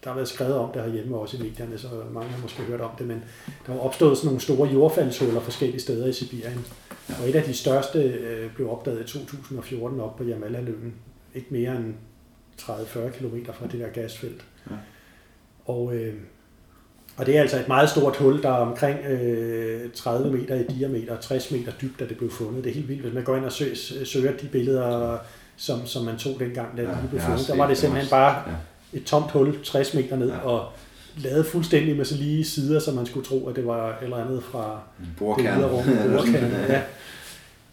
der har været skrevet om det herhjemme også i medierne, så mange har måske hørt om det, men der var opstået sådan nogle store jordfaldshuller forskellige steder i Sibirien. Og et af de største øh, blev opdaget i 2014 op på Jamalhaløen, ikke mere end 30-40 km fra det der gasfelt. Ja. Og, øh, og det er altså et meget stort hul, der er omkring øh, 30 meter i diameter og 60 meter dybt, da det blev fundet. Det er helt vildt, hvis man går ind og søger, søger de billeder, som, som man tog dengang, da Ja, ja, de blev fundet. Der var det simpelthen bare et tomt hul 60 meter ned, Ja. og lavet fuldstændig med så lige sider, så man skulle tro, at det var et eller andet fra det rum, bordkern, ja.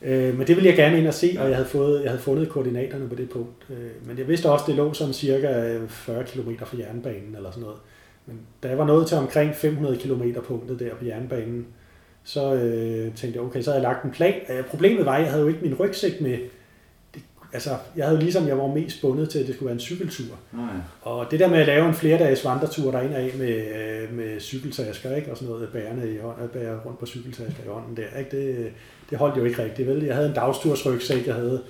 Øh, men det ville jeg gerne ind og se, og jeg havde, fået, jeg havde fundet koordinaterne på det punkt. Øh, men jeg vidste også, at det lå sådan cirka 40 km fra jernbanen eller sådan noget. Men da jeg var nået til omkring 500 km punktet der på jernbanen, så øh, tænkte jeg, okay, så havde jeg lagt en plan. Øh, problemet var, at jeg havde jo ikke min rygsæk med. Det, altså, jeg havde ligesom, jeg var mest bundet til, at det skulle være en cykeltur. Nej. Og det der med at lave en flerdages vandretur derind af med, øh, med cykeltasker, ikke? og sådan noget bærende i hånden, bære rundt på cykeltasker i hånden der, ikke? Det, det holdt jo ikke rigtigt, vel? Jeg havde en dagstursrygsæk, jeg havde,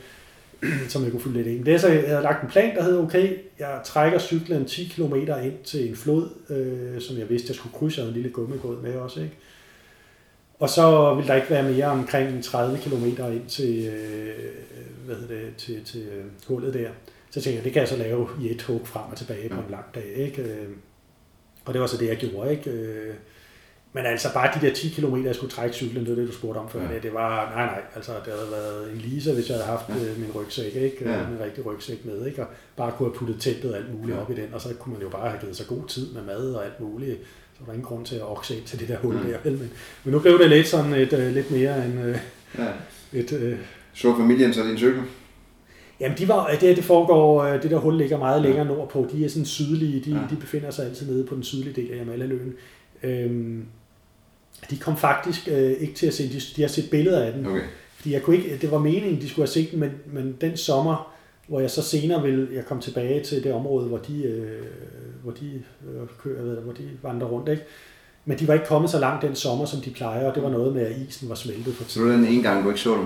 som jeg kunne fylde lidt ind. Det er så, jeg havde lagt en plan, der hed, okay, jeg trækker cyklen 10 km ind til en flod, øh, som jeg vidste, jeg skulle krydse, og en lille gummigåd med også, ikke? Og så vil der ikke være mere omkring 30 km ind til, øh, hvad hedder det, til, til øh, hullet der. Så tænkte jeg, det kan jeg så lave i et hug frem og tilbage på en lang dag. Ikke? Øh, Og det var så det, jeg gjorde. Ikke? Øh, Men altså bare de der 10 km, jeg skulle trække cyklen, det var det, du spurgte om før. Ja. Ja. Det, det var, nej, nej, altså det havde været en lise, hvis jeg havde haft Ja. ja. min rygsæk, ikke? Ja. Ja. Min rigtig rygsæk med, ikke? Og bare kunne have puttet og alt muligt Ja. ja. op i den, og så kunne man jo bare have givet sig god tid med mad og alt muligt. Så var der ingen grund til at okse til det der hul Mm. der. vel? Men, men nu blev det lidt sådan et, uh, lidt mere end uh, Ja. et... Uh, Så familien så din cykel? Jamen, de var, det, det foregår, øh, det der hul ligger meget længere nordpå. De er sådan sydlige, de, Ja. ja. de befinder sig altid nede på den sydlige del af Jamalhaløen. Øhm, de kom faktisk øh, ikke til at se, de, de har set billeder af den. Okay. Fordi jeg kunne ikke, det var meningen, de skulle have set den, men, men den sommer, hvor jeg så senere vil jeg komme tilbage til det område, hvor de, øh, hvor de øh, kører, ved, hvor de vandrer rundt, ikke? Men de var ikke kommet så langt den sommer, som de plejer, og det var noget med, at isen var smeltet på Så det var den ene gang, du ikke så dem?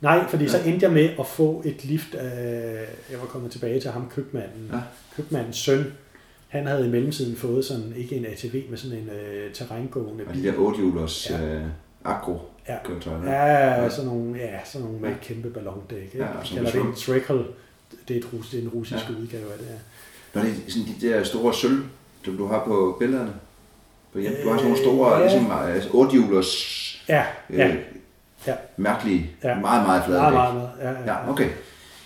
Nej, fordi Ja. så endte jeg med at få et lift af, jeg var kommet tilbage til ham, købmanden. Ja. Købmandens søn, han havde i mellemtiden fået sådan, ikke en ATV, men sådan en øh, terrængående Og de bil. der 8 hjulers Ja. øh, agro Ja. køretøjer. Ja, sådan nogle, ja, sådan nogle med Ja. kæmpe ballondæk. Ikke? Ja, Ja, kalder det en trickle. Det er, rus, det er en russisk Ja. ja. udgave af det her. Når det er sådan de der store sølv, som du har på billederne. På hjem. Du har sådan nogle Øh, store, ja. ligesom altså 8 hjulers Ja, øh, ja, ja. mærkelige, Ja. meget, meget flade meget, dæk. meget, meget. Ja, ja. Ja, okay.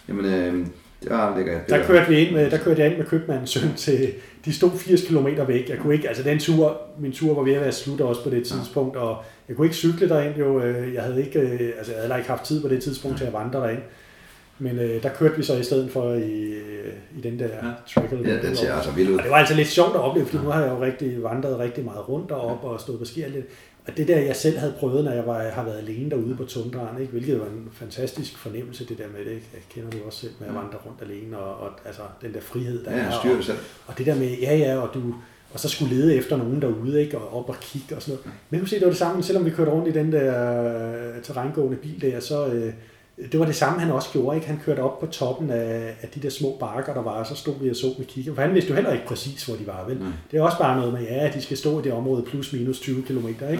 Jamen, øh, der ligger jeg Der kørte, vi ind med, der kørte jeg ind med købmandens søn til, de stod 80 km væk. Jeg kunne ikke, altså den tur, min tur var ved at være slut også på det tidspunkt, og jeg kunne ikke cykle derind jo, øh, jeg havde ikke, øh, altså jeg havde ikke haft tid på det tidspunkt til at vandre derind. Men øh, der kørte vi så i stedet for i, øh, i den der Ja. ja. Ja, den ser altså vild ud. Og det var altså lidt sjovt at opleve, fordi nu har jeg jo rigtig vandret rigtig meget rundt derop og stået på ski og lidt. Og det der, jeg selv havde prøvet, når jeg var, har været alene derude på tundraen, ikke? hvilket var en fantastisk fornemmelse, det der med det. Ikke? Jeg kender det også selv med at vandre rundt alene, og, og altså, den der frihed, der Ja, er. jeg styrer og, og det der med, ja ja, og du og så skulle lede efter nogen derude, ikke? og op og kigge og sådan noget. Men jeg kunne se, det var det samme, selvom vi kørte rundt i den der øh, terrængående bil der, så øh, det var det samme, han også gjorde. Ikke? Han kørte op på toppen af, af de der små bakker, der var, og så stod vi og så med kigge. For han vidste jo heller ikke præcis, hvor de var. Vel? Nej. Det er også bare noget med, ja, de skal stå i det område plus minus 20 km. Ikke? Ja.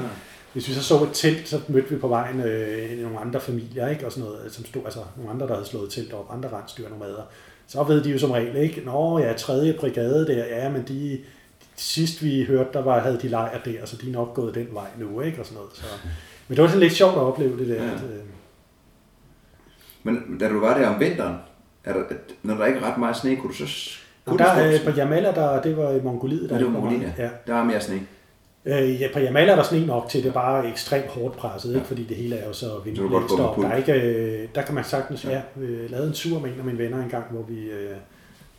Hvis vi så så et telt, så mødte vi på vejen øh, nogle andre familier, ikke? Og sådan noget, som stod, altså nogle andre, der havde slået telt op, andre rensdyr nomader. Så ved de jo som regel, ikke? Nå ja, tredje brigade der, ja, men de, sidst vi hørte, der var, havde de lejr der, så de er nok gået den vej nu, ikke? Og sådan noget. Så. Men det var sådan lidt sjovt at opleve det der. Ja. At, øh, Men da du var der om vinteren, er der, når der ikke er ret meget sne, kunne du så... og Kunne der, du øh, på Jamala, der, det var i Mongoliet. Ja, Der det var Mongoliet, ja. Der er mere sne. Øh, ja, på Jamala er der sne nok til, det er bare ekstremt hårdt presset, ikke? fordi det hele er jo så vindblæst op. Der, er ikke, øh, der kan man sagtens, ja, øh, lavede en tur med en af mine venner engang, hvor vi, øh,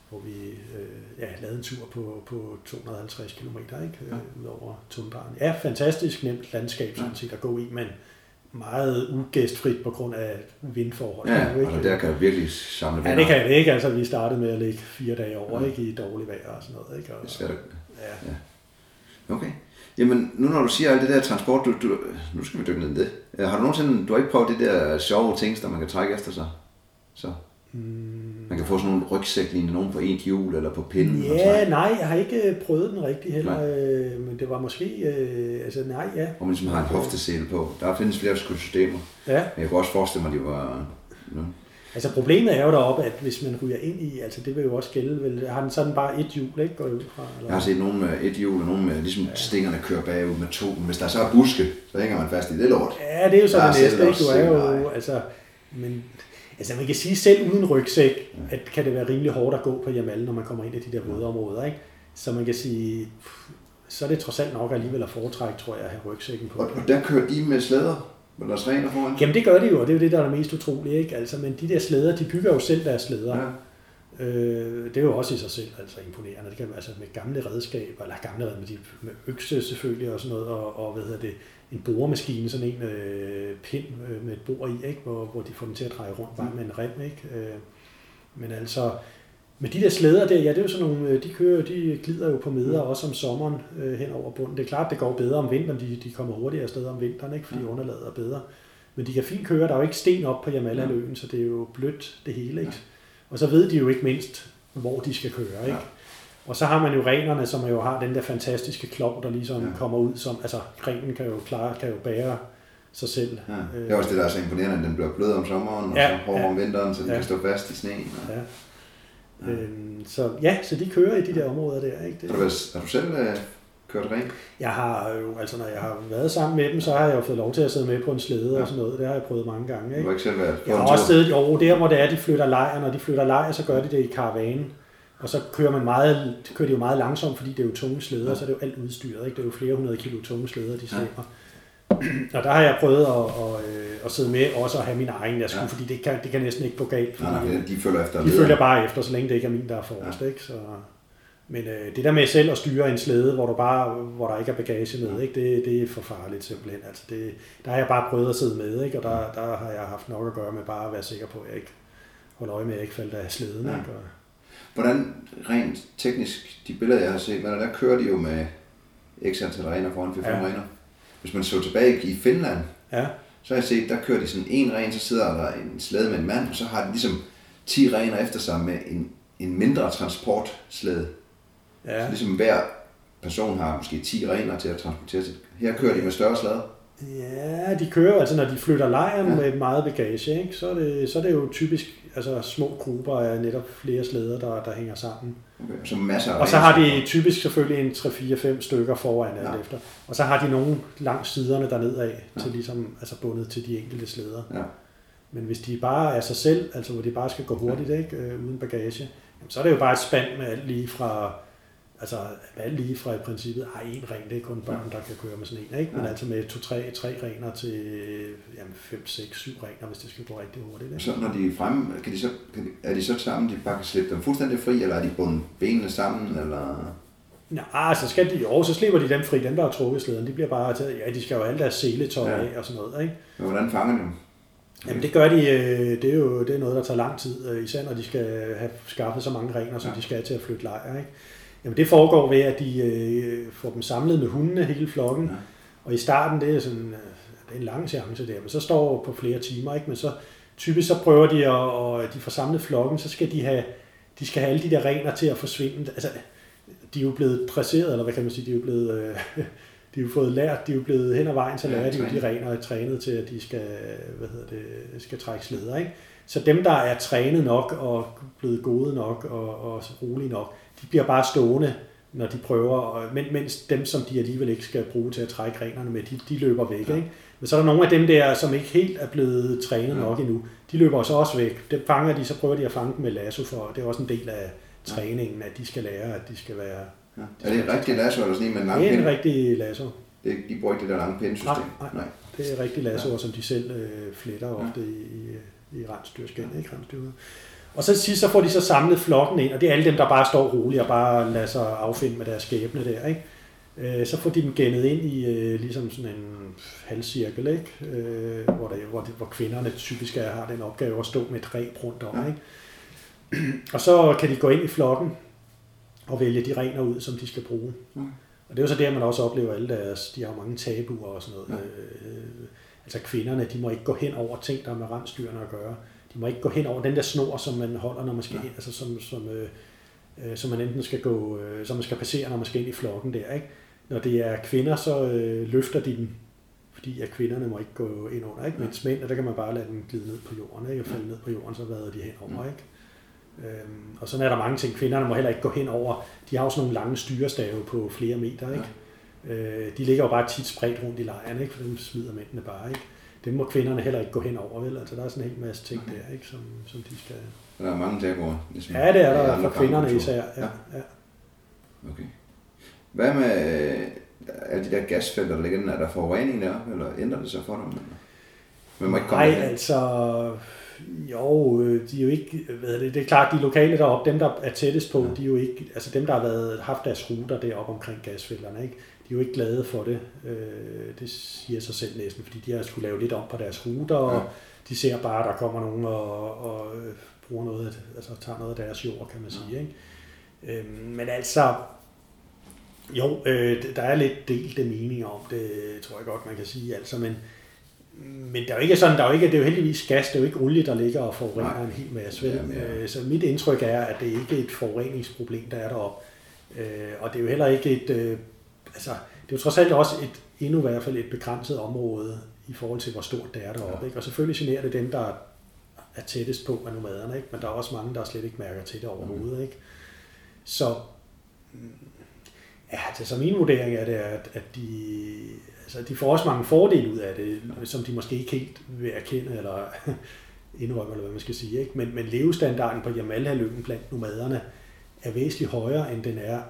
hvor vi øh, ja, lavede en tur på, på 250 km ikke? Øh, Ja. ud over tundraen. Ja, fantastisk nemt landskab sådan Ja. set at gå i, men meget ugæstfrit på grund af vindforhold. Ja, ikke? der kan du virkelig samle Ja, venner. det kan det ikke. Altså, vi startede med at ligge fire dage over, Ja. ikke? I dårlig vejr og sådan noget, ikke? Og, Det er svært at... ja. Okay. Jamen, nu når du siger alt det der transport, du, du, nu skal vi dykke ned i det. Øh, Har du nogensinde, du har ikke prøvet det der sjove ting, der man kan trække efter sig? Så. Mm, Man kan få sådan nogle rygsæklignende, nogen på et hjul eller på pinden. og Ja, nej, jeg har ikke øh, prøvet den rigtig heller, øh, men det var måske, øh, altså nej, ja. hvor man ligesom har en hoftesele på. Der findes flere systemer. Ja, Men jeg kunne også forestille mig, at de var... No. altså problemet er jo deroppe, at hvis man ryger ind i, altså det vil jo også gælde, vel, har den sådan bare et hjul, ikke, går ud fra? Eller? Jeg har set nogen med et hjul, og nogen med ligesom stingerne kører bagud med to. Men hvis der så er buske, så hænger man fast i det lort. Ja, det er jo så det næste, ikke? Du er jo, nej. altså, men, altså man kan sige, selv uden rygsæk, at kan det være rimelig hårdt at gå på Jamal, når man kommer ind i de der våde områder, ikke? Så man kan sige, så er det trods alt nok alligevel at foretrække, tror jeg, at have rygsækken på. Og, og der kører de med slæder, med deres rener foran. Jamen det gør de jo, og det er jo det, der er det mest utrolige, ikke? Altså, men de der slæder, de bygger jo selv deres slæder. Ja. Øh, det er jo også i sig selv altså imponerende. Det kan altså med gamle redskaber, eller gamle redskaber, med, de, med økse selvfølgelig og sådan noget, og, og hvad hedder det, en boremaskine, sådan en øh, pind øh, med et bor i, ikke? Hvor, hvor de får den til at dreje rundt bare med en rem. Ikke? Øh, Men altså, med de der slæder der, ja, det er jo sådan nogle, øh, de kører, de glider jo på midler mm. også om sommeren øh, hen over bunden. Det er klart, det går bedre om vinteren, de, de kommer hurtigere afsted om vinteren, ikke, fordi underlaget er bedre. Men de kan fint køre, der er jo ikke sten op på Jamala-løen, så det er jo blødt det hele. Ikke? Og så ved de jo ikke mindst, hvor de skal køre. Ikke? Og så har man jo renerne, som jo har den der fantastiske klov, der ligesom ja. kommer ud som, altså grenen kan jo klare, kan jo bære sig selv. Ja. Det er også det, der er så imponerende, at den bliver blød om sommeren, og ja, så hård ja. om vinteren, så de ja. kan stå fast i sneen. Ja. Ja. Ja. Øhm, så ja, så de kører i de der områder der. Ikke? Det, har, du, har du selv uh, kørt rent? Jeg har jo, altså når jeg har været sammen med dem, så har jeg jo fået lov til at sidde med på en slæde ja. og sådan noget. Det har jeg prøvet mange gange. Ikke? Du har ikke selv været Jeg har også siddet, jo, der hvor det er, de flytter lejr. Når de flytter lejr, så gør de det i karavanen. Og så kører man meget, kører de jo meget langsomt, fordi det er jo tunge slæder, ja. så det er jo alt udstyret. Ikke? Det er jo flere hundrede kilo tunge slæder, de slæber. Ja. Og der har jeg prøvet at, at, øh, at sidde med, også at have min egen, jeg skulle, ja. fordi det kan, det kan næsten ikke gå galt. Nej, nej, de følger efter. De følger bare efter, så længe det ikke er min, der er forrest. Ja. Ikke? Så, men øh, det der med selv at styre en slæde, hvor, du bare, hvor der ikke er bagage med, ikke? Det, det er for farligt simpelthen. Altså det, der har jeg bare prøvet at sidde med, ikke? og der, der har jeg haft nok at gøre med bare at være sikker på, at jeg ikke holder øje med, at jeg ikke falder af slæden. Ja. Ikke? Og, Hvordan rent teknisk, de billeder jeg har set, men der kører de jo med x antal rener foran 4-5 ja. rener. Hvis man så tilbage i Finland, ja. så har jeg set, der kører de sådan en ren, så sidder der en slæde med en mand, og så har de ligesom 10 rener efter sig med en, en mindre transportslæde. Ja. Så ligesom hver person har måske 10 rener til at transportere sig. Her kører de med større slæder. Ja, de kører altså, når de flytter lejren ja. med meget bagage, ikke? Så, er det, så er det jo typisk altså, små grupper af netop flere slæder, der, der hænger sammen. Okay, så masser af og så har de typisk selvfølgelig en 3-4-5 stykker foran ja. alt efter. Og så har de nogle langs siderne dernede af, ja. til ligesom, altså bundet til de enkelte slæder. Ja. Men hvis de bare er sig selv, altså hvor de bare skal gå hurtigt, ja. ikke, øh, uden bagage, jamen, så er det jo bare et spand med alt lige fra altså alt lige fra i princippet, har en ren, det er kun børn, der kan køre med sådan en, ikke? men ja. altså med to, tre, tre rener til jamen, fem, seks, syv rener, hvis det skal gå rigtig hurtigt. Ikke? Så når de er fremme, kan de så, kan de, er de så sammen, de bare kan slippe dem fuldstændig fri, eller er de bundet benene sammen, eller... Nej, så skal de jo, så slipper de dem fri, dem der har trukket slæden, de bliver bare taget, ja, de skal jo alle deres seletøj ja. af og sådan noget, ikke? Men hvordan fanger de dem? Jamen det gør de, øh, det er jo det er noget, der tager lang tid, øh, især når de skal have skaffet så mange rener, som ja. de skal til at flytte lejr, ikke? Jamen det foregår ved, at de øh, får dem samlet med hundene, hele flokken. Ja. Og i starten, det er sådan øh, det er en lang chance der, men så står på flere timer, ikke? Men så typisk så prøver de at, og de får samlet flokken, så skal de have, de skal have alle de der rener til at forsvinde. Altså, de er jo blevet dresseret, eller hvad kan man sige, de er jo blevet, øh, de er jo fået lært, de er jo blevet hen ad vejen, så lærer de jo de rener er trænet til, at de skal, hvad hedder det, skal trække slæder, ikke? Så dem, der er trænet nok og blevet gode nok og, og rolige nok, de bliver bare stående, når de prøver, men, mens dem, som de alligevel ikke skal bruge til at trække renerne med, de, de løber væk. Ja. Ikke? Men så er der nogle af dem der, som ikke helt er blevet trænet ja. nok endnu. De løber så også væk. Dem fanger de, så prøver de at fange dem med lasso, for det er også en del af træningen, at de skal lære, at de skal være... Ja. Er det en rigtig lasso, eller sådan en med en lang Det er en rigtig lasso. Det, de bruger ikke det der lange pindsystem? Nej, nej, nej. Det er rigtig lasso, ja. som de selv øh, fletter ofte ja. i, i, i rensdyrskænd, ja. ikke rensdyr. Og så sidst så får de så samlet flokken ind, og det er alle dem, der bare står roligt og bare lader sig affinde med deres skæbne der, ikke? Øh, så får de dem gennet ind i øh, ligesom sådan en halvcirkel, ikke? Øh, hvor, der, hvor, det, hvor kvinderne typisk er, har den opgave at stå med et ræb rundt om. Ja. Ikke? Og så kan de gå ind i flokken og vælge de rener ud, som de skal bruge. Ja. Og det er jo så der, man også oplever alle deres, de har jo mange tabuer og sådan noget. Ja. Øh, altså kvinderne, de må ikke gå hen over ting, der har med rensdyrene at gøre de må ikke gå hen over den der snor, som man holder, når man skal ja. ind, altså som, som, øh, øh, som man enten skal gå, øh, som man skal passere, når man skal ind i flokken der, ikke? Når det er kvinder, så øh, løfter de den, fordi at kvinderne må ikke gå ind under, ikke? Mens mænd, der kan man bare lade dem glide ned på jorden, ikke? Og falde ned på jorden, så vader de hen over, ikke? Øhm, og sådan er der mange ting. Kvinderne må heller ikke gå hen over, de har også nogle lange styrestave på flere meter, ikke? Ja. Øh, de ligger jo bare tit spredt rundt i lejren, ikke? For dem smider mændene bare, ikke? Det må kvinderne heller ikke gå hen over, vel? Altså, der er sådan en hel masse ting der, ikke, som, som de skal... Der er mange tabuer. Ligesom ja, det er der for kvinderne især. Ja, ja. ja. Okay. Hvad med alle de der gasfelter, der ligger den? Er der forurening der, eller ændrer det sig for dem? Man må ikke komme Nej, altså... Jo, de er jo ikke, hvad det, det er klart, de lokale deroppe, dem der er tættest på, ja. de er jo ikke, altså dem der har været, haft deres ruter deroppe omkring gasfælderne, ikke? De er jo ikke glade for det. Øh, det siger sig selv næsten, fordi de har skulle lave lidt om på deres ruter, og ja. de ser bare, at der kommer nogen og, og bruger noget, altså tager noget af deres jord, kan man sige. Ikke? Øhm, men altså, jo, øh, der er lidt delte meninger om det, tror jeg godt, man kan sige. Altså, men, men der er jo ikke sådan, der er jo ikke, det er jo heldigvis gas, det er jo ikke olie, der ligger og forurener Nej. en hel masse. Vel? Jamen, ja. Øh, Så mit indtryk er, at det ikke er et forureningsproblem, der er deroppe. Øh, Og det er jo heller ikke et, øh, altså, det er jo trods alt også et, endnu i hvert fald et begrænset område i forhold til, hvor stort det er deroppe. Ja. Ikke? Og selvfølgelig generer det dem, der er tættest på af nomaderne, ikke? men der er også mange, der slet ikke mærker til det overhovedet. Ikke? Så ja, det, så min vurdering er det, at, at de, altså, de får også mange fordele ud af det, som de måske ikke helt vil erkende eller indrømme, eller hvad man skal sige. Ikke? Men, men levestandarden på Jamalhalvøen blandt nomaderne er væsentligt højere, end den er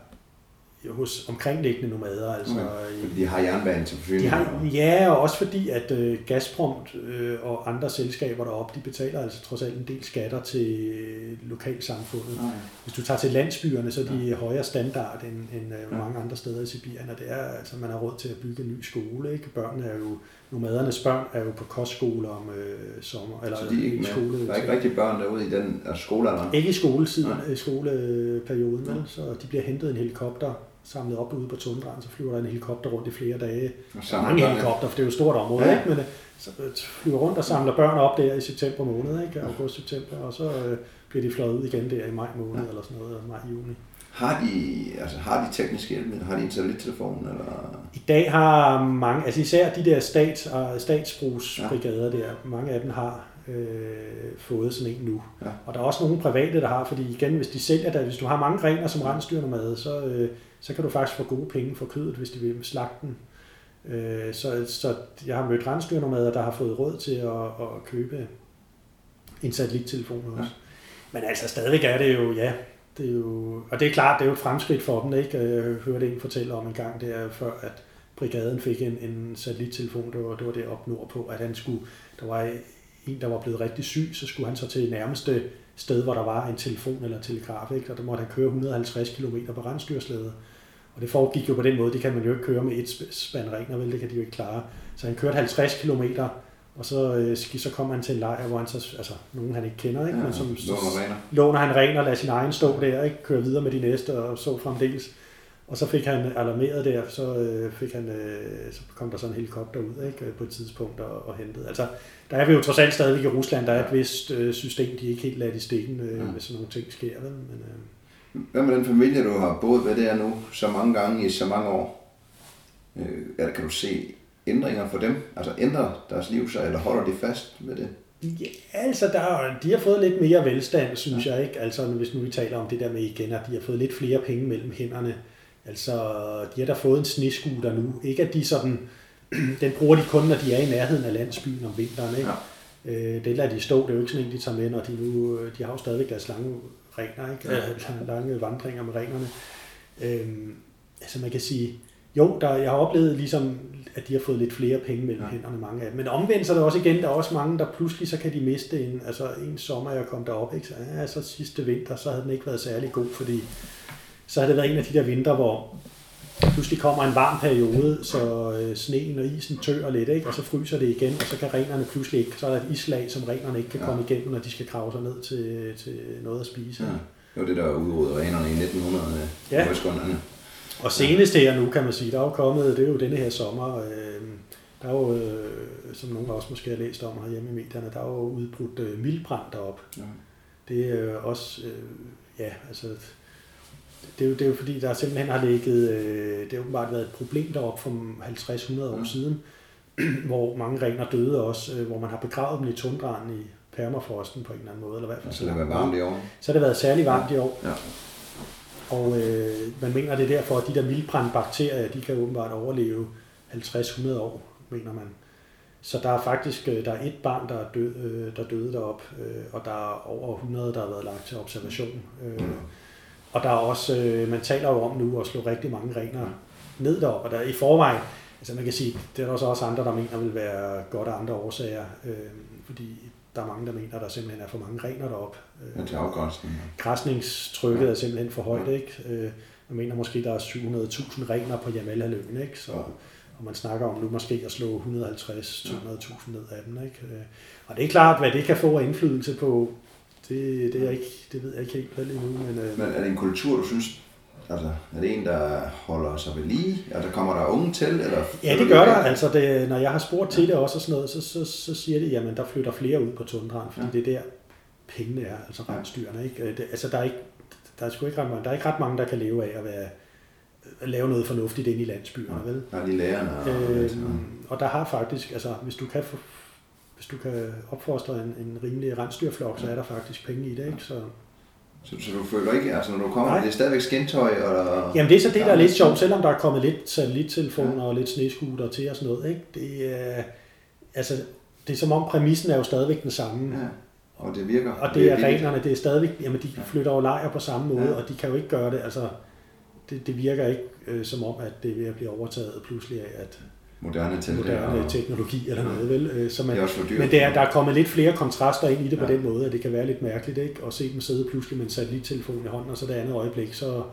hos omkringliggende nomader. Altså, Okay. Fordi de har jernbanen til forsyning. de har, ja, og også fordi, at øh, Gazprom øh, og andre selskaber deroppe, de betaler altså trods alt en del skatter til øh, lokalsamfundet. Nej. Hvis du tager til landsbyerne, så er de ja. højere standard end, end øh, Ja. mange andre steder i Sibirien, og det er, altså, man har råd til at bygge en ny skole. Ikke? Børnene er jo, nomadernes børn er jo på kostskole om øh, sommer, eller Så de er ikke med. skole. Der er ikke rigtig børn derude i den altså skolealderen. Ikke i skoletiden, i skoleperioden, vel? så de bliver hentet i en helikopter, samlet op ude på tundraen, så flyver der en helikopter rundt i flere dage. Og mange ja. helikopter, for det er jo et stort område, Ja. ja. ikke? men øh, så øh, flyver rundt og samler børn op der i september måned, ikke? august-september, og så øh, bliver de fløjet ud igen der i maj måned, Ja. eller sådan noget, maj-juni. Har de, altså, har de tekniske hjælpemidler? Har de en satellittelefon? Eller? I dag har mange, altså især de der stats, og statsbrugsbrigader der, mange af dem har øh, fået sådan en nu. Ja. Og der er også nogle private, der har, fordi igen, hvis de sælger der, hvis du har mange rener som rensdyrnomade, så, øh, så kan du faktisk få gode penge for kødet, hvis de vil slagte den. Øh, så, så jeg har mødt rensdyrnomader, der har fået råd til at, at købe en satellittelefon også. Ja. Men altså stadigvæk er det jo, ja, det er jo, og det er klart, det er jo et fremskridt for dem, ikke? Jeg hørte en fortælle om en gang der, før at brigaden fik en, en satellittelefon, det var, det var det op nordpå, at han skulle, der var en, der var blevet rigtig syg, så skulle han så til nærmeste sted, hvor der var en telefon eller telegraf, ikke? og der måtte han køre 150 km på rensdyrslæde. Og det foregik jo på den måde, det kan man jo ikke køre med et sp- spand rener, vel, det kan de jo ikke klare. Så han kørte 50 km, og så, øh, så kom han til en lejr, hvor han så, altså nogen han ikke kender, ikke? men som, låner låner han ren og lader sin egen stå der, ikke? kører videre med de næste og så fremdeles. Og så fik han alarmeret der, så, øh, fik han, øh, så kom der sådan en helikopter ud ikke? på et tidspunkt og, og hentede. Altså, der er vi jo trods alt stadigvæk i Rusland, der er et vist øh, system, de ikke helt ladt i stikken, øh, Ja. hvis sådan nogle ting sker. Vel? Men, øh, Hvad med den familie, du har boet ved der nu så mange gange i så mange år? Øh, eller kan du se ændringer for dem? Altså ændrer deres liv sig, eller holder de fast med det? Ja, altså, der, er- de har fået lidt mere velstand, synes ja. jeg ikke. Altså, hvis nu vi taler om det der med igen, at de har fået lidt flere penge mellem hænderne. Altså, de har da fået en snescooter nu. Ikke at de sådan, den bruger de kun, når de er i nærheden af landsbyen om vinteren, ikke? Ja. Øh, det lader de stå, det er jo ikke sådan en, de tager med, når de nu, de har jo stadigvæk deres lange rener, ikke? Ja. lange vandringer med renerne. Øhm, altså man kan sige, jo, der, jeg har oplevet ligesom, at de har fået lidt flere penge mellem ja. hænderne, mange af dem. Men omvendt så er der også igen, der er også mange, der pludselig så kan de miste en, altså en sommer, jeg kom derop, ikke? Så, ja, så sidste vinter, så havde den ikke været særlig god, fordi så havde det været en af de der vintre, hvor pludselig kommer en varm periode, så øh, sneen og isen tør lidt, ikke? og så fryser det igen, og så kan renerne pludselig ikke, så er der et islag, som renerne ikke kan komme igennem, når de skal grave sig ned til, til noget at spise. Ja. Det var det, der udrydde renerne i 1900 Ja. ja. Og senest her nu, kan man sige, der er jo kommet, det er jo denne her sommer, øh, der er jo, øh, som nogen også måske har læst om herhjemme i medierne, der er jo udbrudt øh, mildbrand derop. Ja. Det er jo også, øh, ja, altså, det er, jo, det er jo fordi, der simpelthen har ligget, øh, det har åbenbart været et problem deroppe for 50-100 år Ja. siden, hvor mange rener døde også, øh, hvor man har begravet dem i tundraen i permafrosten på en eller anden måde, eller i hvert fald Så det var varmt i år. så har det været særlig varmt i år. Ja. Og øh, man mener, det er derfor, at de der mildbrandbakterier, de kan åbenbart overleve 50-100 år, mener man. Så der er faktisk øh, der er et barn, der er død, øh, der døde derop, øh, og der er over 100, der har været lagt til observation. Øh, og der er også, øh, man taler jo om nu at slå rigtig mange rener ned derop, og der i forvejen, altså man kan sige, det er der så også andre, der mener vil være godt af andre årsager, øh, fordi der er mange, der mener, at der simpelthen er for mange rener derop. Øh, Ja, til afgræsning. græsningstrykket er simpelthen for højt, ikke? Øh, Man mener måske, der er 700.000 rener på Jamalhalvøen, ikke? Så, Ja. og man snakker om nu måske at slå 150-200.000 ned af dem, ikke? Øh, Og det er klart, hvad det kan få af indflydelse på Det, det, er ikke, det ved jeg ikke helt vel endnu, men, øh, Men er det en kultur, du synes, altså, er det en, der holder sig ved lige? Altså, kommer der unge til? Eller Ja, det gør der. Altså, det, når jeg har spurgt til det også og sådan noget, så, så, så siger de, jamen der flytter flere ud på tundraen, fordi Ja. det er der pengene er, altså rensdyrene. Ikke? Øh, Det, altså, der er ikke, der er sgu ikke ret mange, der er ikke ret mange, der kan leve af at, være, at lave noget fornuftigt ind i landsbyerne, vel? Der er lige lærerne og... Øhm, og der har faktisk, altså hvis du kan, få, hvis du kan opfostre en, en rimelig rensdyrflok, så er der faktisk penge i det, ikke? Så, så, så, du føler ikke, altså når du kommer, Nej. det er stadigvæk skintøj, og der... Jamen det er så det, der er Ja, lidt sjovt, selvom der er kommet lidt satellittelefoner og lidt sneskuter til og sådan noget. Ikke? Det, er, altså, det er som om præmissen er jo stadigvæk den samme. Ja, og det virker. Og det er billigt. reglerne, det er stadigvæk, jamen de flytter jo lejr på samme måde, Ja. og de kan jo ikke gøre det, altså det, det virker ikke øh, som om, at det er ved at blive overtaget pludselig af at Moderne moderne og teknologi eller noget, vel? Øh, så man, det er også dyrt. men det er, der er kommet lidt flere kontraster ind i det på Ja. den måde, at det kan være lidt mærkeligt, ikke? At se dem sidde pludselig med en satellittelefon i hånden, og så det andet øjeblik, så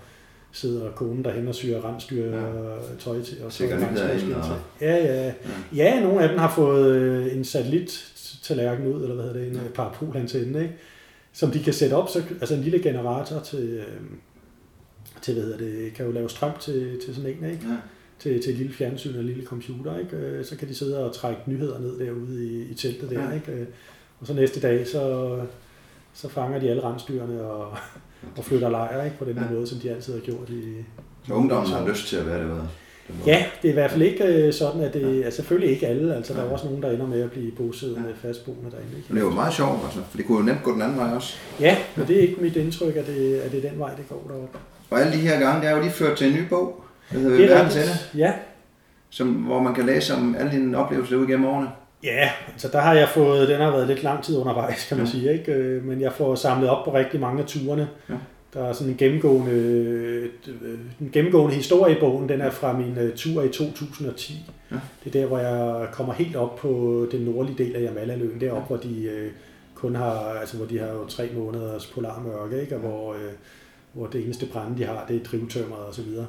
sidder konen derhen og syr rensdyr Ja. ja. tøj til. Og så Sikkert ind, og- til. Ja, ja. Ja, nogle af dem har fået øh, en satellit-tallerken ud, eller hvad hedder det, en Ja. ja. parapolantenne, ikke? Som de kan sætte op, så, altså en lille generator til, øh, til hvad hedder det, kan jo lave strøm til, til sådan en, ikke? Ja. Til, til lille fjernsyn og lille computer, ikke? Øh, så kan de sidde og trække nyheder ned derude i, i teltet der, Ja. ikke? Øh, og så næste dag, så, så fanger de alle rensdyrene og, og flytter lejre, ikke? På den Ja. måde, som de altid har gjort i... Så ungdommen har lyst til at være derude. Den måde. Ja, det er i hvert fald ikke øh, sådan, at det... Altså selvfølgelig ikke alle, altså der er også nogen, der ender med at blive bosiddende, fastboende derinde, Men ikke? det er jo meget sjovt, altså, for det kunne jo nemt gå den anden vej også. Ja, men det er ikke mit indtryk, at det, at det er den vej, det går deroppe. Og alle de her gange, det er jo lige ført til en ny bog, der hedder Det er Verdens Ende. Ja, som, hvor man kan læse om alle dine oplevelser ud gennem årene. Ja, altså der har jeg fået, den har været lidt lang tid undervejs, kan man Ja. sige, ikke? Øh, men jeg får samlet op på rigtig mange af turene. Ja. Der er sådan en gennemgående, en gennemgående historie i bogen, den er fra min øh, tur i 2010. Ja. Det er der, hvor jeg kommer helt op på den nordlige del af Jamalaløen, deroppe, hvor de øh, kun har, altså hvor de har jo tre måneders polarmørke, ikke? Og hvor, hvor det eneste brænde, de har, det er drivtømmeret og så videre.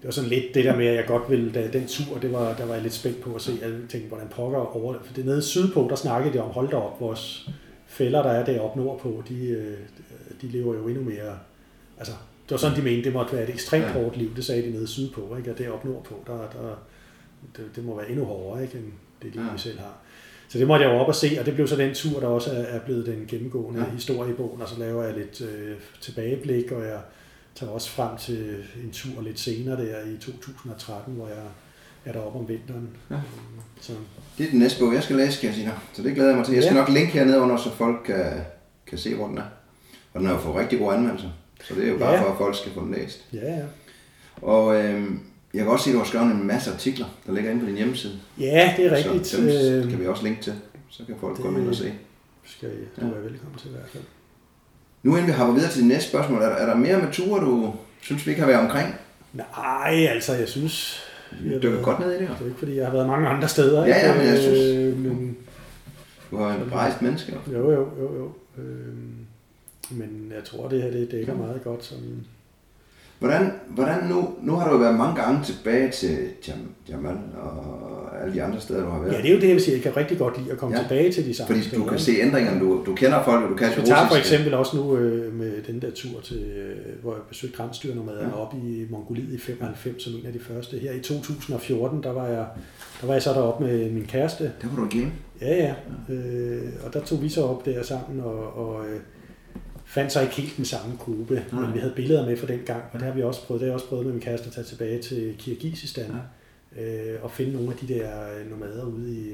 Det var sådan lidt det der med, at jeg godt ville, da den tur, det var, der var jeg lidt spændt på at se, jeg tænkte, hvordan pokker over det. For det nede sydpå, der snakkede de om, hold da op, vores fælder, der er deroppe nordpå, de, øh, de lever jo endnu mere, altså, det var sådan, de mente, det måtte være et ekstremt Ja. hårdt liv, det sagde de nede sydpå, ikke? og deroppe nordpå, der, der, det, det må være endnu hårdere, ikke, end det liv, Ja. vi selv har. Så det måtte jeg jo op og se, og det blev så den tur, der også er, blevet den gennemgående Ja. ja. historie i bogen, og så laver jeg lidt øh, tilbageblik, og jeg tager også frem til en tur lidt senere der i 2013, hvor jeg er deroppe om vinteren. Ja. Så, Det er den næste bog, jeg skal læse, kan jeg sige dig. Så det glæder jeg mig til. Jeg skal Ja. nok linke hernede under, så folk kan, kan se, hvor den er. Og den har jo fået rigtig gode anmeldelser. Så det er jo bare Ja. for, at folk skal få den læst. ja, ja. Og øhm, jeg kan også se, at du har skrevet en masse artikler, der ligger inde på din hjemmeside. ja, det er rigtigt. Så dem Øh, kan vi også linke til. Så kan folk det- komme ind og se. skal I, du er velkommen til i hvert fald. Nu inden vi hopper videre til det næste spørgsmål, er der, er der mere med ture, du synes, vi kan være omkring? Nej, altså, jeg synes... Har dykker været- godt ned i det her. Det er ikke, fordi jeg har været mange andre steder. Ja, ja, men jeg ikke? synes- Øh, men, Du har en rejst menneske. jo, jo, jo, jo. Øh, men jeg tror, det her det dækker meget godt som... Hvordan, hvordan nu, nu har du været mange gange tilbage til Jam, Jamal og alle de andre steder, du har været. Ja, det er jo det, jeg vil sige. Jeg kan rigtig godt lide at komme Ja. ja. tilbage til de samme Fordi steder. du kan se ændringerne, du, du kender folk, og du kan Jeg tager for eksempel også nu øh, med den der tur til, øh, hvor jeg besøgte rensdyrnomaderne Ja. ja. op i Mongoliet i 95 som en af de første. Her i 2014, der var jeg, der var jeg så deroppe med min kæreste. Der var du igen. Ja, ja. Øh, og der tog vi så op der sammen og, og øh, fandt så ikke helt den samme gruppe, Nej. men vi havde billeder med fra den gang, og det har vi også prøvet. Det har jeg også prøvet med min kæreste at tage tilbage til Kirgisistan øh, og finde nogle af de der øh, nomader ude i,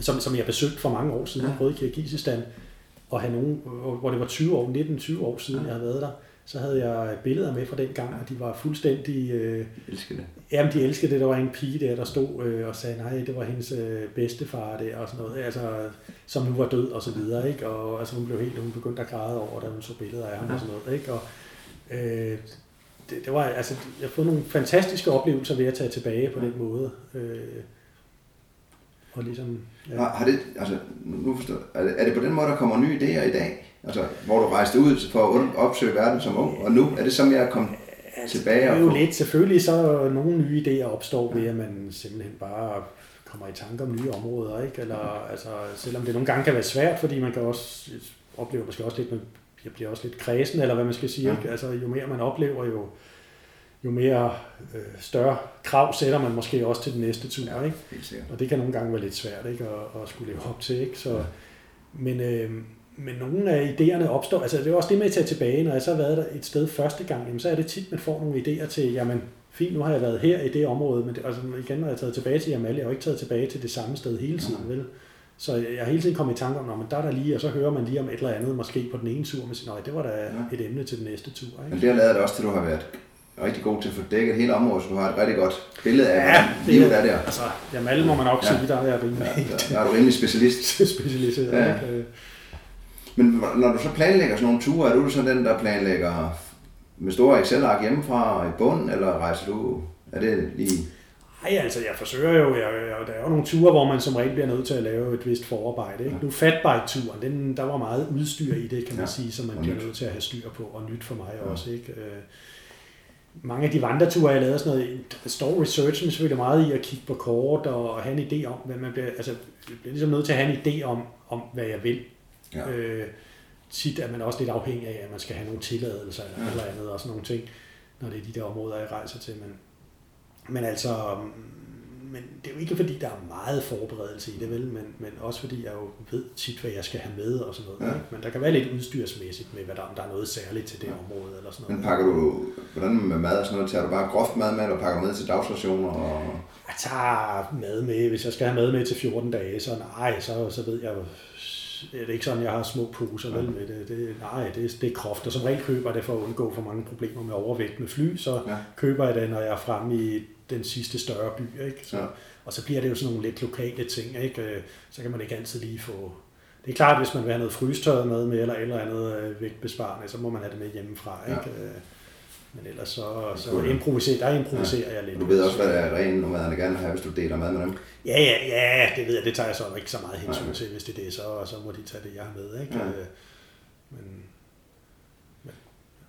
som, som jeg besøgte for mange år siden, Ja. ja. både i Kirgisistan, og have nogen, hvor det var 20 år, 19-20 år siden, Ja. ja. jeg havde været der, så havde jeg billeder med fra den gang, og de var fuldstændig... Øh, elsker det. Jamen, de elskede det. Der var en pige der, der stod øh, og sagde, nej, det var hendes øh, bedstefar der, og sådan noget, altså, som nu var død, og så videre, ikke? Og altså, hun blev helt, hun begyndte at græde over, da hun så billeder af ham, og sådan noget, ikke? Og, øh, det, det, var, altså, jeg har fået nogle fantastiske oplevelser ved at tage tilbage på den måde. Øh, og ligesom, Ja. Har, har det, altså, nu forstår, er, det, er det på den måde, der kommer nye idéer i dag? Altså, hvor du rejste ud for at opsøge verden som ung, og nu er det som jeg er kommet tilbage Det er og jo lidt, selvfølgelig så nogle nye idéer opstår ved, at man simpelthen bare kommer i tanke om nye områder, ikke? Eller, altså, selvom det nogle gange kan være svært, fordi man kan også oplever måske også lidt, man jeg bliver også lidt kredsen, eller hvad man skal sige. Ja. Ikke? Altså, jo mere man oplever, jo, jo mere øh, større krav sætter man måske også til den næste tur. Ja, ikke? Og det kan nogle gange være lidt svært ikke? At, at skulle leve op til. Ikke? Så, ja. men, øh, men nogle af idéerne opstår, altså det er også det med at tage tilbage, når jeg så har været der et sted første gang, jamen, så er det tit, man får nogle idéer til, jamen fint, nu har jeg været her i det område, men det, altså, igen, når jeg er taget tilbage til Jamal, jeg har jo ikke taget tilbage til det samme sted hele tiden, ja. vel? Så jeg har hele tiden kommet i tanke om, men der er der lige, og så hører man lige om et eller andet, måske på den ene tur, men nej, det var da ja. et emne til den næste tur. Ikke? Men det har lavet det også til, at du har været rigtig god til at få dækket hele området, så du har et rigtig godt billede af, ja, det, livet er der. Altså, jamen alle må man nok ja. sige, der er jeg rimelig. Ja, der, der er du rimelig specialist. Specialiseret, ja. Ikke? Men når du så planlægger sådan nogle ture, er du så den, der planlægger med store Excel-ark hjemmefra i bunden, eller rejser du, er det lige... Nej, altså jeg forsøger jo, jeg, jeg, der er jo nogle ture, hvor man som regel bliver nødt til at lave et vist forarbejde. Ikke? Ja. Nu fatbike-turen, den, der var meget udstyr i det, kan man ja. sige, som man bliver nødt til at have styr på, og nyt for mig ja. også. Ikke? Øh, mange af de vandreture, jeg lavede sådan noget, der står researchen selvfølgelig meget i at kigge på kort og have en idé om, hvad man bliver, altså, jeg bliver ligesom nødt til at have en idé om, om hvad jeg vil. Ja. Øh, tit er man også lidt afhængig af, at man skal have nogle tilladelser eller, ja. eller andet og sådan nogle ting, når det er de der områder, jeg rejser til. Men, men altså, men det er jo ikke fordi, der er meget forberedelse i det, vel? Men, men også fordi jeg jo ved tit, hvad jeg skal have med og sådan noget. Ja. Men der kan være lidt udstyrsmæssigt med, hvad der, om der er noget særligt til det ja. område eller sådan noget. Men pakker du, hvordan med mad og sådan noget, tager du bare groft mad med, eller pakker du med til dagsrationer? Og... Jeg tager mad med, hvis jeg skal have mad med til 14 dage, så nej, så, så ved jeg det er ikke sådan, jeg har små poser vel med det. det nej, det, det er groft, og som regel køber jeg det for at undgå for mange problemer med overvægt med fly, så ja. køber jeg det, når jeg er fremme i den sidste større by. Ikke? Så, ja. Og så bliver det jo sådan nogle lidt lokale ting. Ikke? Øh, så kan man ikke altid lige få... Det er klart, hvis man vil have noget frystøjet med, med eller, eller andet øh, vægtbesparende, så må man have det med hjemmefra. Ikke? Ja. Øh, men ellers så, så improviserer, der improviserer ja. jeg lidt. Du ved også, hvad der er rent nomaderne gerne have, hvis du deler mad med dem? Ja, ja, ja, det ved jeg. Det tager jeg så ikke så meget hensyn til. Hvis det er det, så, så må de tage det, jeg har med. Ikke? Ja. Men,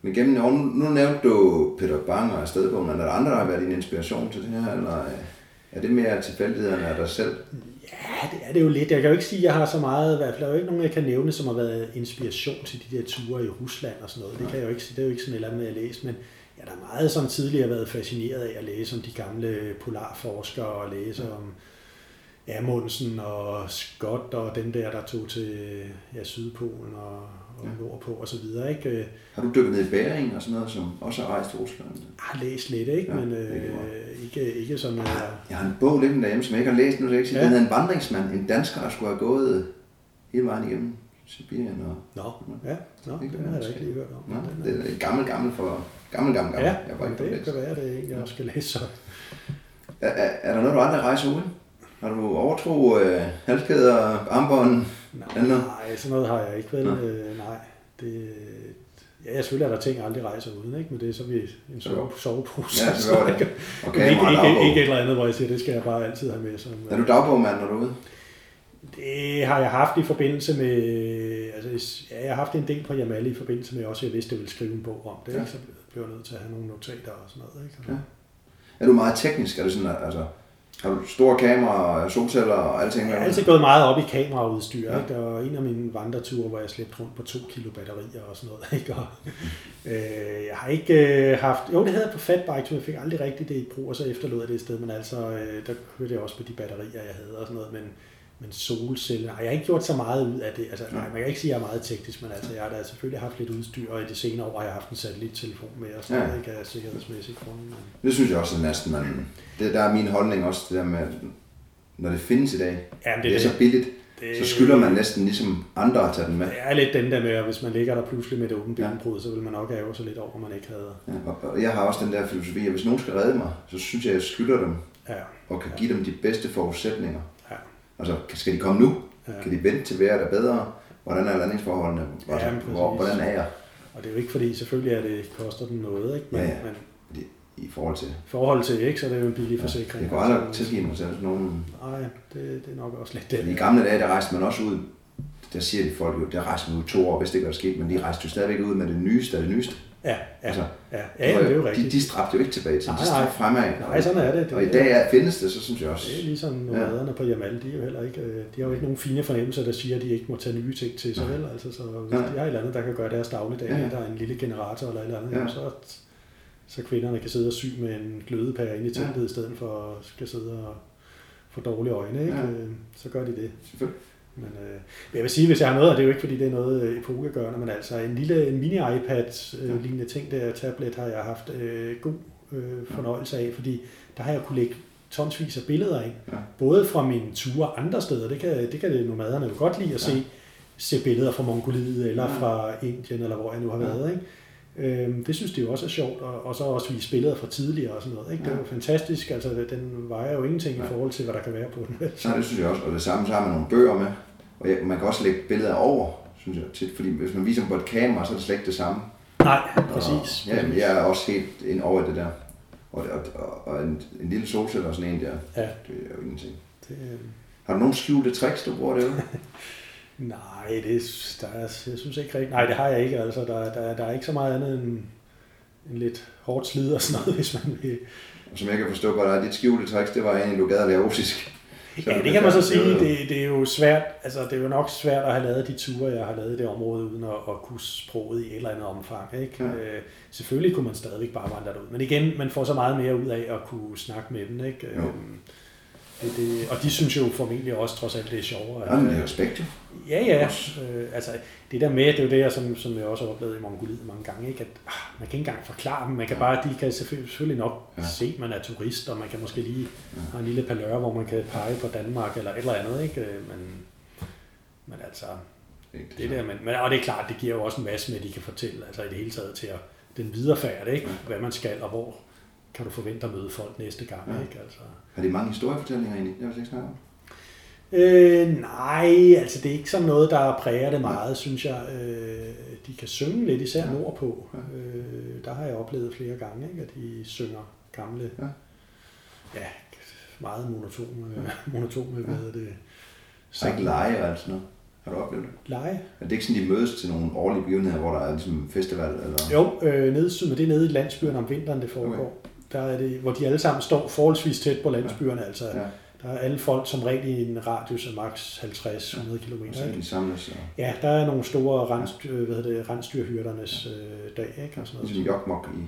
men gennem nu, nu nævnte du Peter Bang og Stedbogen, men er der andre, der har været din inspiration til det her, eller øh, er det mere tilfældighederne af dig selv? Ja, det er det jo lidt. Jeg kan jo ikke sige, at jeg har så meget, i hvert fald der er jo ikke nogen, jeg kan nævne, som har været inspiration til de der ture i Rusland og sådan noget. Det kan jeg jo ikke sige. Det er jo ikke sådan et eller andet, jeg læser, men ja, der er meget som tidligere været fascineret af at læse om de gamle polarforskere og læse om Amundsen og Scott og den der, der tog til ja, Sydpolen og, og ja. nordpå og så videre. Ikke? Har du dykket ned i Bæring og sådan noget, som også har rejst til Rusland? Jeg har læst lidt, ikke? Ja, men øh, ikke, ikke sådan noget. Jeg har, jeg har en bog liggende derhjemme, som jeg ikke har læst nu, så jeg ikke sige. Ja. Den hedder En vandringsmand, en dansker, der skulle have gået hele vejen igennem Sibirien. Og, Nå, ja, Nå, det, det har jeg ikke lige hørt om. Nå, det er gammel, gammel for gammel, gammel, gammel. Ja, jeg var ikke det kan være, det en, jeg også skal læse så. Er, er, er der noget, du aldrig rejser uden? Har du overtro øh, halskæder, armbånd? Nej, nej, sådan noget har jeg ikke vel. Øh, nej, det, Ja, selvfølgelig er der ting, jeg aldrig rejser uden, ikke? men det er så vi en sove, sovepose. Ja, så var det. Okay, ikke, ikke, ikke et eller andet, hvor jeg siger, det skal jeg bare altid have med. Som, er du dagbogmand, når du er ude? Det har jeg haft i forbindelse med, altså ja, jeg har haft en del på Jamal i forbindelse med også, at jeg vidste, at jeg ville skrive en bog om det, ja. ikke? så blev jeg nødt til at have nogle notater og sådan noget. Ikke? Ja. Er du meget teknisk? Er det sådan, altså, har du store kameraer, solceller og alting? Jeg har altid gået meget op i kameraudstyr. Ja. Ikke? Der var en af mine vandreture, hvor jeg slæbte rundt på to kilo batterier og sådan noget. Ikke? Og, øh, jeg har ikke øh, haft... Jo, det havde jeg på fatbike, men jeg fik aldrig rigtigt det i brug, og så efterlod jeg det et sted. Men altså, øh, der hørte jeg også på de batterier, jeg havde og sådan noget. Men, men solceller, jeg har ikke gjort så meget ud af det. Altså, nej, man kan ikke sige, at jeg er meget teknisk, men altså, jeg har da selvfølgelig haft lidt udstyr, og i de senere år har jeg haft en satellittelefon med, og sådan ja. ikke af sikkerhedsmæssigt grund. Men... Det synes jeg også er næsten, man, det, der er min holdning også, det der med, når det findes i dag, Jamen, det, det er det. så billigt, det, så skylder man næsten ligesom andre at tage den med. Det er lidt den der med, at hvis man ligger der pludselig med det åbent benbrud, ja. så vil man nok ærge sig lidt over, at man ikke havde... Ja, og jeg har også den der filosofi, at hvis nogen skal redde mig, så synes jeg, at jeg skylder dem, ja. og kan give dem de bedste forudsætninger. Altså, skal de komme nu? Ja. Kan de vente til vejret er bedre? Hvordan er landingsforholdene? Altså, ja, hvor, hvordan er jeg? Og det er jo ikke fordi, selvfølgelig er det, koster den noget, ikke? Men, ja, ja. men i forhold til... I forhold til, ikke? Så det er jo en billig forsikring. Ja, det går aldrig tilgive mig selv sådan nogen... Nej, det, det er nok også lidt det. I gamle dage, der rejste man også ud, der siger de folk jo, der rejste man ud to år, hvis det ikke var sket, men de rejste jo stadigvæk ud med det nyeste af det nyeste. Ja, ja, Altså, ja, ja, ja det er jo rigtigt. De, de stræbte jo ikke tilbage til, Nej, de stræbte nej. fremad. Nej, sådan er det. Det Og i dag er, findes det, så synes jeg også. Det er ligesom nomaderne på Jamal, de er jo heller ikke, øh, de har jo ikke nogen fine fornemmelser, der siger, at de ikke må tage nye ting til sig, vel? Altså, så hvis Nej. de har et eller andet, der kan gøre deres dagligdag, Ja. ja. der er en lille generator eller et eller andet, Ja. ja. så, så kvinderne kan sidde og sy med en glødepære inde i teltet, Ja. i stedet for at skal sidde og få dårlige øjne, ikke? Ja. Øh, Så gør de det. Selvfølgelig. Men øh, jeg vil sige, hvis jeg har noget, og det er jo ikke fordi, det er noget øh, epokegørende, men altså en lille en mini-iPad øh, lignende ting der, tablet, har jeg haft øh, god øh, fornøjelse af, fordi der har jeg kunne lægge tonsvis af billeder ind. Ja. Både fra mine ture andre steder, det kan, det kan det nomaderne jo godt lide at Ja. se, se billeder fra Mongoliet eller Ja. fra Indien, eller hvor jeg nu har Ja. været. Ikke? Øhm, det synes de jo også er sjovt, og, og så også vise billeder fra tidligere og sådan noget. Ikke? Det er jo fantastisk, altså den vejer jo ingenting Ja. i forhold til, hvad der kan være på den. Så det synes jeg også. Og det samme, så har man nogle bøger med. Og ja, man kan også lægge billeder over, synes jeg tit. Fordi hvis man viser dem på et kamera, så er det slet ikke det samme. Nej, præcis. Og, ja, men jeg er også helt ind over det der. Og, og, og, og en, en lille solceller og sådan en der, Ja, det er jo ingenting. det, øh, Har du nogle skjulte tricks, du bruger derude? Nej, det, der er, jeg synes ikke rigtigt. Nej, det har jeg ikke. Altså, der, der, der er ikke så meget andet end, end lidt hårdt slid og sådan noget, hvis man vil. Som jeg kan forstå, hvad der er dit skjulte tricks, det var egentlig, du gad at lave russisk. Ja, det kan man så sige. Det, det er jo svært. Altså, det er jo nok svært at have lavet de ture, jeg har lavet i det område, uden at, at kunne sproget i et eller andet omfang. Ikke? Ja. Øh, selvfølgelig kunne man stadigvæk bare vandre derud. Men igen, man får så meget mere ud af at kunne snakke med dem. Ikke? Jo. Øhm, det, det, og de synes jo formentlig også, trods alt, det er sjovere. Ja, men det er respekt jo. Ja, ja. Øh, altså, det der med, det er jo det, jeg, som, som jeg også har oplevet i Mongoliet mange gange, ikke? at ah, man kan ikke engang forklare dem. Man kan bare, de kan selvfølgelig, selvfølgelig nok Ja. ja. se, at man er turist, og man kan måske lige have en lille palør, hvor man kan pege på Danmark eller et eller andet. Ikke? Øh, Men, men altså, Ikke det der, men, men, og det er klart, det giver jo også en masse med, at de kan fortælle, altså i det hele taget til at, den videre færd, ikke? hvad man skal, og hvor kan du forvente at møde folk næste gang. Ja. Ikke? Altså, Har de mange historiefortællinger egentlig? Det vil jeg ikke snakke om. Øh, nej, altså det er ikke sådan noget, der præger det meget, synes jeg. Øh, de kan synge lidt, især Ja. nordpå. Øh, der har jeg oplevet flere gange, ikke, at de synger gamle, Ja. ja, meget monotone, monotone hvad hedder det, Så ikke lege og alt sådan noget. Har du oplevet det? Lege? Er det ikke sådan, de mødes til nogle årlige begivenheder, hvor der er ligesom festival? Eller? Jo, øh, nede, men det er nede i landsbyerne om vinteren, det foregår. Okay. Der er det, hvor de alle sammen står forholdsvis tæt på landsbyerne, ja. altså. Ja. Der er alle folk som regel i en radius af maks 50-100 km. Kan de samles og Ja, der er nogle store rensdyr, hvad hedder det, rensdyrhyrdernes øh, dag, ikke? Og sådan noget. ligesom jokmok i.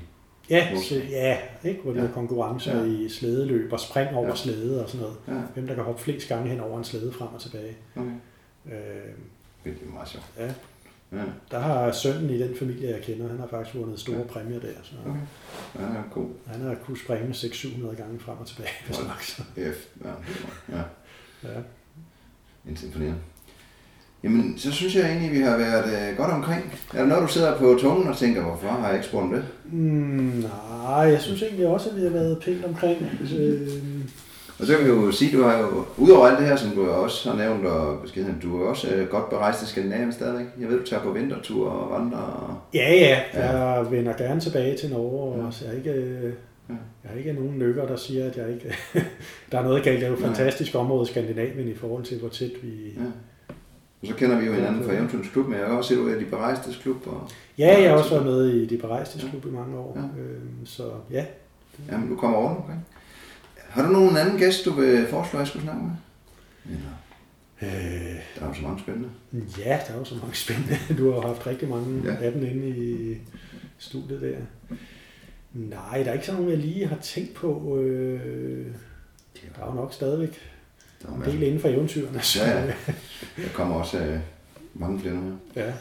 Ja, så, ja ikke? hvor de Ja. har konkurrencer Ja. i slædeløb og spring over Ja. ja. slæde og sådan noget. Ja, Hvem der kan hoppe flest gange hen over en slæde frem og tilbage. okay. Øh, Det er meget sjovt. ja. Ja, Der har sønnen i den familie, jeg kender, han har faktisk vundet store Ja. præmier der. Så okay. Ja, god. han har kunnet springe 600-700 gange frem og tilbage. Hvis nok, så. F. Ja, ja. Ja. Imponerende. Jamen, så synes jeg egentlig, vi har været øh, godt omkring. Er der noget, du sidder på tungen og tænker, hvorfor har jeg ikke spurgt det? Mm, nej, jeg synes egentlig også, at vi har været pænt omkring. Øh, Og så kan vi jo sige, du har jo, udover alt det her, som du også har nævnt, og beskeden, du er også øh, godt berejst i Skandinavien stadigvæk. Jeg ved, du tager på vintertur og vandrer. Og... ja, ja, Ja. jeg vender gerne tilbage til Norge, og Ja. så jeg har ikke, øh, Ja. jeg har ikke nogen nykker, der siger, at jeg ikke... der er noget galt. Det er jo et fantastisk område, Skandinavien, i forhold til, hvor tæt vi... Ja. Og så kender vi jo hinanden fra Eventyrens Klub, men jeg kan også se, at du er i de berejstes klub. Og... Ja, jeg har også været med i de berejstes klub i mange år, Ja. øhm, så ja. Jamen, du kommer over okay? Har du nogen anden gæst, du vil foreslå, jeg skulle snakke med? Eller, Øh, der er jo så mange spændende. ja, der er jo så mange spændende. Du har jo haft rigtig mange Ja. af dem inde i studiet der. Nej, der er ikke sådan nogen, jeg lige har tænkt på. Øh, der er jo nok stadigvæk Der er en del inden for eventyrene. Så, Ja, ja. Der kommer også øh, mange flere nu her. ja.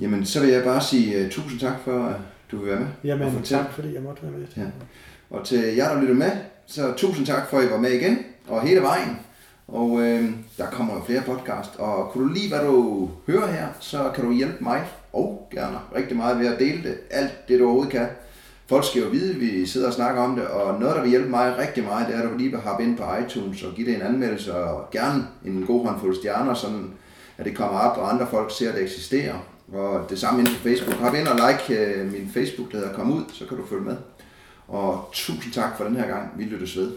Jamen, så vil jeg bare sige uh, tusind tak for, at du vil være med. og Jamen, fortælle. tak fordi jeg måtte være med. Ja. Og til jer, der lytter med, så tusind tak for, at I var med igen, og hele vejen. Og øh, der kommer jo flere podcast, og kunne du lide, hvad du hører her, så kan du hjælpe mig, og gerne rigtig meget ved at dele det, alt det du overhovedet kan. Folk skal jo vide, at vi sidder og snakker om det, og noget, der vil hjælpe mig rigtig meget, det er, at du lige vil hoppe ind på iTunes og give det en anmeldelse, og gerne en god håndfuld stjerner, sådan at det kommer op, og andre folk ser, at det eksisterer. Og det samme inden på Facebook. Hop ind og like øh, min Facebook, der hedder Kom Ud, så kan du følge med. Og tusind tak for den her gang. Vi lyttes ved.